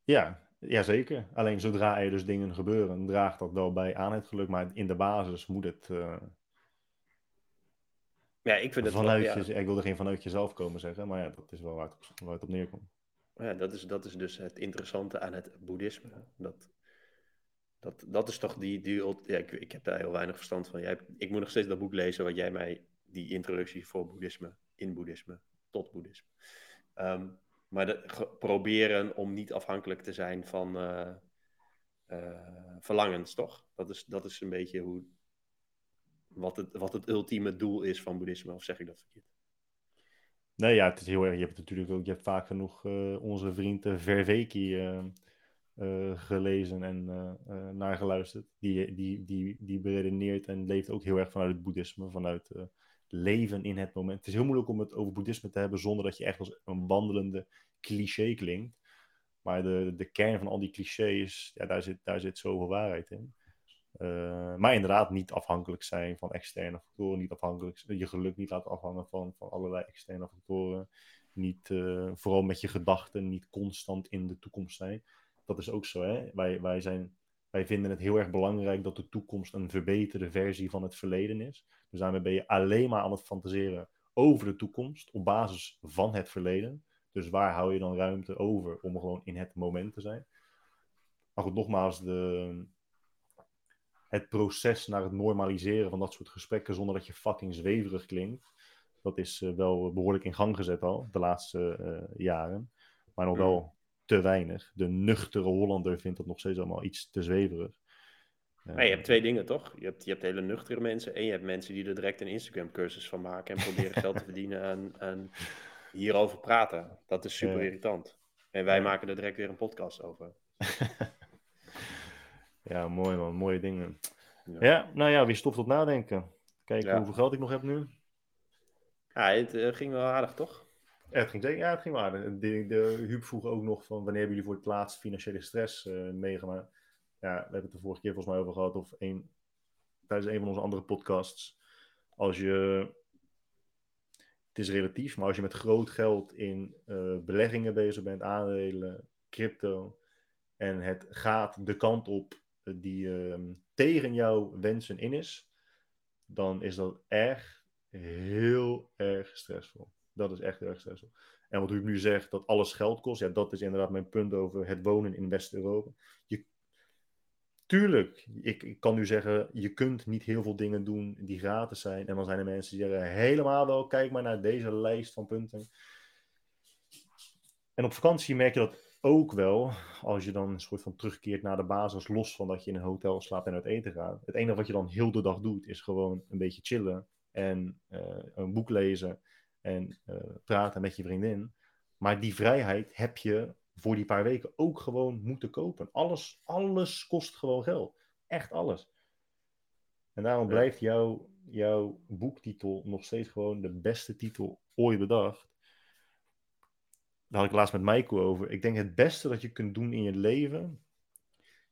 Ja, ja, zeker. Alleen zodra er dus dingen gebeuren, draagt dat wel bij aan het geluk. Maar in de basis moet het. Uh, ja, ik vind het wel, ja. Ik wilde geen vanuit jezelf komen zeggen, maar ja, dat is wel waar het, waar het op neerkomt. Ja, dat is, dat is dus het interessante aan het boeddhisme. Dat, dat, dat is toch die. die ja, ik, ik heb daar heel weinig verstand van. Jij, ik moet nog steeds dat boek lezen wat jij mij. Die introductie voor boeddhisme, in boeddhisme, tot boeddhisme. Um, maar proberen om niet afhankelijk te zijn van uh, uh, verlangens, toch? Dat is, dat is een beetje hoe, wat, het, wat het ultieme doel is van boeddhisme, of zeg ik dat verkeerd? Nee, ja, het is heel erg. Je hebt natuurlijk ook, je hebt vaak genoeg uh, onze vriend Verveki gelezen en geluisterd. Die, die, die, die beredeneert en leeft ook heel erg vanuit het boeddhisme, vanuit leven in het moment. Het is heel moeilijk om het over boeddhisme te hebben zonder dat je echt als een wandelende cliché klinkt. Maar de, de kern van al die clichés, ja, daar, zit, daar zit zoveel waarheid in. Uh, maar inderdaad, niet afhankelijk zijn van externe factoren. Niet afhankelijk, je geluk niet laten afhangen van, van allerlei externe factoren. Niet, uh, vooral met je gedachten, niet constant in de toekomst zijn. Dat is ook zo. Hè? Wij, wij zijn wij vinden het heel erg belangrijk dat de toekomst een verbeterde versie van het verleden is. Dus daarmee ben je alleen maar aan het fantaseren over de toekomst op basis van het verleden. Dus waar hou je dan ruimte over om gewoon in het moment te zijn? Maar goed, nogmaals, de, het proces naar het normaliseren van dat soort gesprekken zonder dat je fucking zweverig klinkt, dat is uh, wel behoorlijk in gang gezet al de laatste uh, jaren. Maar nog wel te weinig. De nuchtere Hollander vindt dat nog steeds allemaal iets te zweverig. Je hebt twee dingen, toch? Je hebt, je hebt hele nuchtere mensen en je hebt mensen die er direct een Instagram-cursus van maken en proberen geld te [laughs] verdienen aan, aan hierover praten. Dat is super irritant. En wij maken er direct weer een podcast over. [laughs] ja, mooi man, mooie dingen. Ja. ja, nou ja, wie stopt op nadenken? Kijken hoeveel geld ik nog heb nu. Ja, het uh, ging wel aardig, toch? Ja, het ging zeker, ja, het ging. De, de Huub vroeg ook nog van wanneer hebben jullie voor het laatst financiële stress uh, meegemaakt? Ja, we hebben het de vorige keer volgens mij over gehad, of tijdens een van onze andere podcasts. Als je het is relatief, maar als je met groot geld in uh, beleggingen bezig bent, aandelen, crypto, en het gaat de kant op die uh, tegen jouw wensen in is, dan is dat echt heel erg stressvol. Dat is echt erg stressvol. En wat u nu zegt, dat alles geld kost, ja, dat is inderdaad mijn punt over het wonen in West-Europa. Tuurlijk, ik, ik, kan nu zeggen, je kunt niet heel veel dingen doen die gratis zijn. En dan zijn er mensen die zeggen, helemaal wel, kijk maar naar deze lijst van punten. En op vakantie merk je dat ook wel, als je dan een soort van terugkeert naar de basis, los van dat je in een hotel slaapt en uit eten gaat. Het enige wat je dan heel de dag doet, is gewoon een beetje chillen en uh, een boek lezen en uh, praten met je vriendin. Maar die vrijheid heb je voor die paar weken ook gewoon moeten kopen. Alles, alles kost gewoon geld. Echt alles. En daarom blijft jouw, jouw boektitel nog steeds gewoon de beste titel ooit bedacht. Daar had ik laatst met Michael over. Ik denk het beste dat je kunt doen in je leven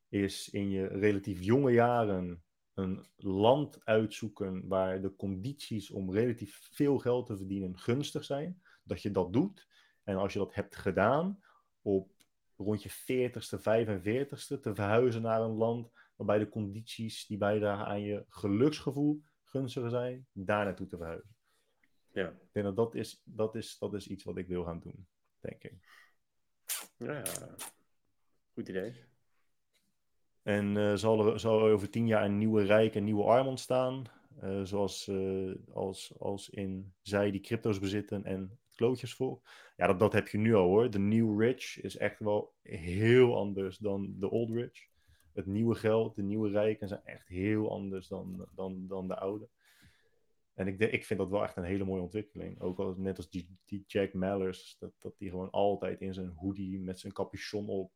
is in je relatief jonge jaren een land uitzoeken waar de condities om relatief veel geld te verdienen gunstig zijn. Dat je dat doet. En als je dat hebt gedaan, op rond je 40ste, 45ste te verhuizen naar een land waarbij de condities die bijdragen aan je geluksgevoel gunstiger zijn, daar naartoe te verhuizen. Ja. Ik denk dat dat is, dat is, dat is iets wat ik wil gaan doen, denk ik. Ja, goed idee. En eh, zal, er, zal er over tien jaar een nieuwe rijk, een nieuwe arm ontstaan. eh, zoals eh, als, als in zij die crypto's bezitten en het klootjesvolk. Ja, dat, dat heb je nu al hoor. De new rich is echt wel heel anders dan de old rich. Het nieuwe geld, de nieuwe rijken zijn echt heel anders dan, dan, dan de oude. En ik, ik vind dat wel echt een hele mooie ontwikkeling. Ook al, net als die, die Jack Mallers, dat, dat die gewoon altijd in zijn hoodie met zijn capuchon op.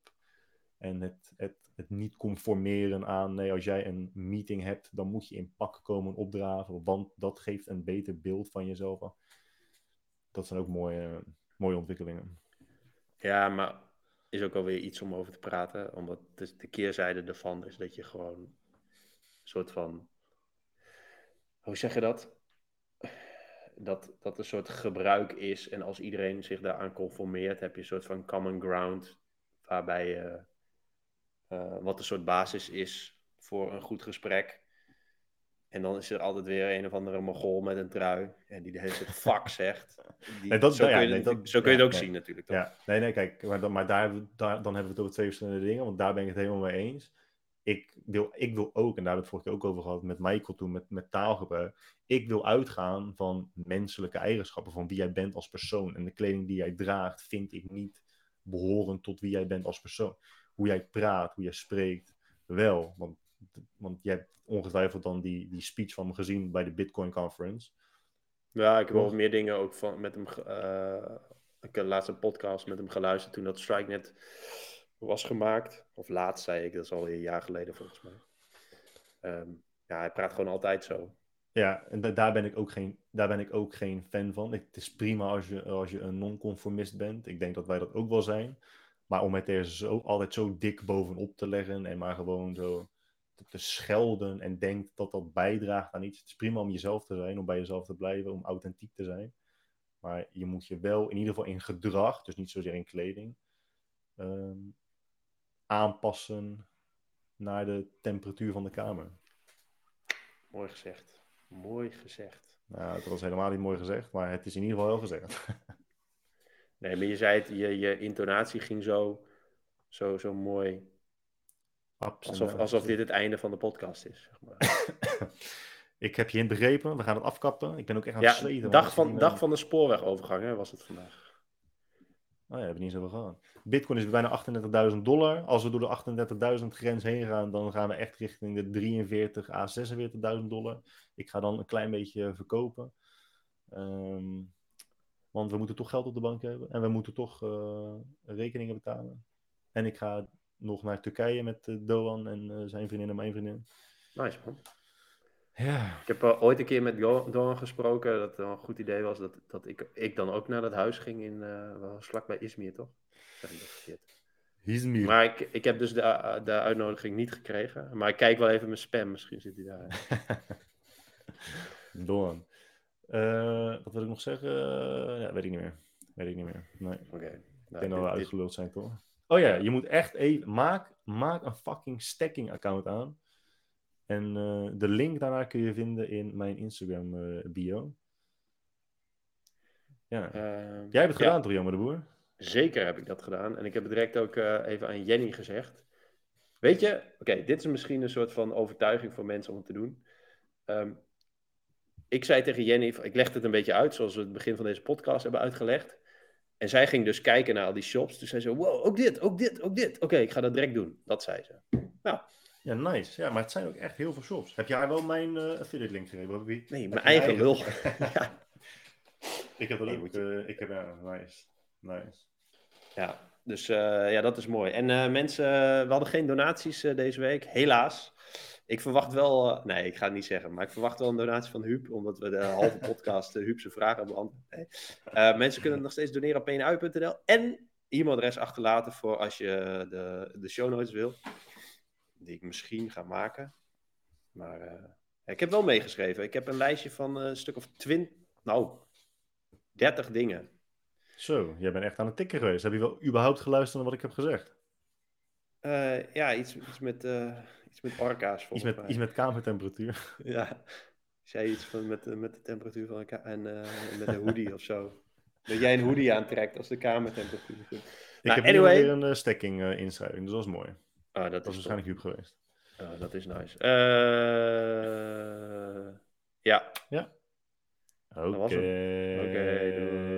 En het, het, het niet conformeren aan, nee, als jij een meeting hebt, dan moet je in pak komen opdraven, want dat geeft een beter beeld van jezelf. Dat zijn ook mooie, mooie ontwikkelingen. Ja, maar is ook alweer iets om over te praten. Omdat de, de keerzijde ervan is dat je gewoon een soort van. Hoe zeg je dat? Dat, dat een soort gebruik is. En als iedereen zich daaraan conformeert, heb je een soort van common ground. Waarbij je. Eh, wat een soort basis is voor een goed gesprek. En dan is er altijd weer een of andere mogol met een trui. En die de hele tijd [laughs] fuck zegt. Die, Nee, dat- zo, ja, kun je, nee, het- dat- zo kun je ja, het ook nee. zien natuurlijk. Toch? Ja, nee, nee, kijk, maar, dan, maar daar, daar, dan hebben we het over twee verschillende dingen, want daar ben ik het helemaal mee eens. Ik wil, ik wil ook, en daar hebben we het vorige keer ook over gehad met Michael toen, met, met taalgebruik. Ik wil uitgaan van menselijke eigenschappen, van wie jij bent als persoon. En de kleding die jij draagt, vind ik niet behorend tot wie jij bent als persoon. Hoe jij praat, hoe jij spreekt, wel. Want, want jij hebt ongetwijfeld dan die, die speech van me gezien bij de Bitcoin Conference. Ja, ik heb wel meer dingen ook van, met hem. eh, ik heb laatst een podcast met hem geluisterd toen dat Strike net was gemaakt. Of laatst zei ik, dat is alweer een jaar geleden volgens mij. Ehm, ja, hij praat gewoon altijd zo. Ja, en da- daar, ben ik ook geen, daar ben ik ook geen fan van. Ik- het is prima als je, als je een non-conformist bent. Ik denk dat wij dat ook wel zijn. Maar om het er zo, altijd zo dik bovenop te leggen en maar gewoon zo te, schelden en denkt dat dat bijdraagt aan iets. Het is prima om jezelf te zijn, om bij jezelf te blijven, om authentiek te zijn. Maar je moet je wel, in ieder geval in gedrag, dus niet zozeer in kleding, ehm, aanpassen naar de temperatuur van de kamer. Mooi gezegd. Mooi gezegd. Nou, dat was helemaal niet mooi gezegd, maar het is in ieder geval wel gezegd. [laughs] Nee, maar je zei het, je, je intonatie ging zo, zo, zo mooi. Alsof, downs. alsof dit het einde van de podcast is. Zeg maar. [coughs] Ik heb je hint begrepen, we gaan het afkappen. Ik ben ook echt aan het Ja, dag van, dag nou- van de spoorwegovergang hè, was het vandaag. Oh ja, hebben niet over gehad. Bitcoin is bijna 38.000 dollar. Als we door de 38.000 grens heen gaan, dan gaan we echt richting de 43 à 46.000 dollar. Ik ga dan een klein beetje verkopen. Ehm, want we moeten toch geld op de bank hebben. En we moeten toch eh, rekeningen betalen. En ik ga nog naar Turkije met eh, Doan en eh, zijn vriendin en mijn vriendin. Nice man. Ja, Ik heb ooit een keer met Doan gesproken dat het wel een goed idee was dat, dat ik, ik dan ook naar dat huis ging in, uh, was vlakbij Izmir toch? Verkeerd. Izmir. Maar ik, ik heb dus de, de uitnodiging niet gekregen. Maar ik kijk wel even mijn spam, misschien zit hij daar. [laughs] Doan. Eh, wat wil ik nog zeggen? Eh, ja, weet ik niet meer. Weet ik niet meer. Nee. Oké. Okay. ik Nou, denk dat we uitgeluld zijn, toch? Oh ja, je moet echt even... Maak, maak een fucking stacking account aan. En eh, de link daarna kun je vinden in mijn Instagram bio. Ja. eh, Jij hebt het ja, gedaan toch, Jammer de Boer? Zeker heb ik dat gedaan. En ik heb het direct ook even aan Jenny gezegd. Weet je, oké, dit is misschien een soort van overtuiging voor mensen om het te doen. Ehm, ik zei tegen Jenny, ik legde het een beetje uit zoals we het begin van deze podcast hebben uitgelegd. En zij ging dus kijken naar al die shops. Toen zei ze, wow, ook dit, ook dit, ook dit. Oké, ik ga dat direct doen. Dat zei ze. Nou, Ja, nice. Ja, maar het zijn ook echt heel veel shops. Heb jij wel mijn eh, affiliate link gegeven? Nee, mijn eigen lul. [laughs] ja. Ik heb moet je- eh, ik heb, ja, nice. Nice. Ja, dus eh, ja, dat is mooi. En mensen, we hadden geen donaties deze week, helaas. Ik verwacht wel, eh, nee, ik ga het niet zeggen, maar ik verwacht wel een donatie van Huub, omdat we de [laughs] halve podcast uh, Huub zijn vragen hebben beantwoord. Nee. Uh, mensen kunnen nog steeds doneren op pnui.nl en e-mailadres achterlaten voor als je de, de show notes wil, die ik misschien ga maken. Maar ik heb wel meegeschreven. Ik heb een lijstje van een stuk of twintig, nou, 30 dingen. Zo, jij bent echt aan het tikken geweest. Heb je wel überhaupt geluisterd naar wat ik heb gezegd? Ja, iets, iets, met, iets met orka's. Iets met, mij. iets met kamertemperatuur. [laughs] Ja, ik zei iets van met, met de temperatuur van een en uh, met een hoodie of zo. Dat jij een hoodie aantrekt als de kamertemperatuur is. Ik nou, heb anyway... weer een uh, stekking uh, inschrijving, dus dat is mooi. Ah, dat, Dat is waarschijnlijk Huub geweest. Ah, dat is nice. Eh, ja. Oké. was. Oké, doei.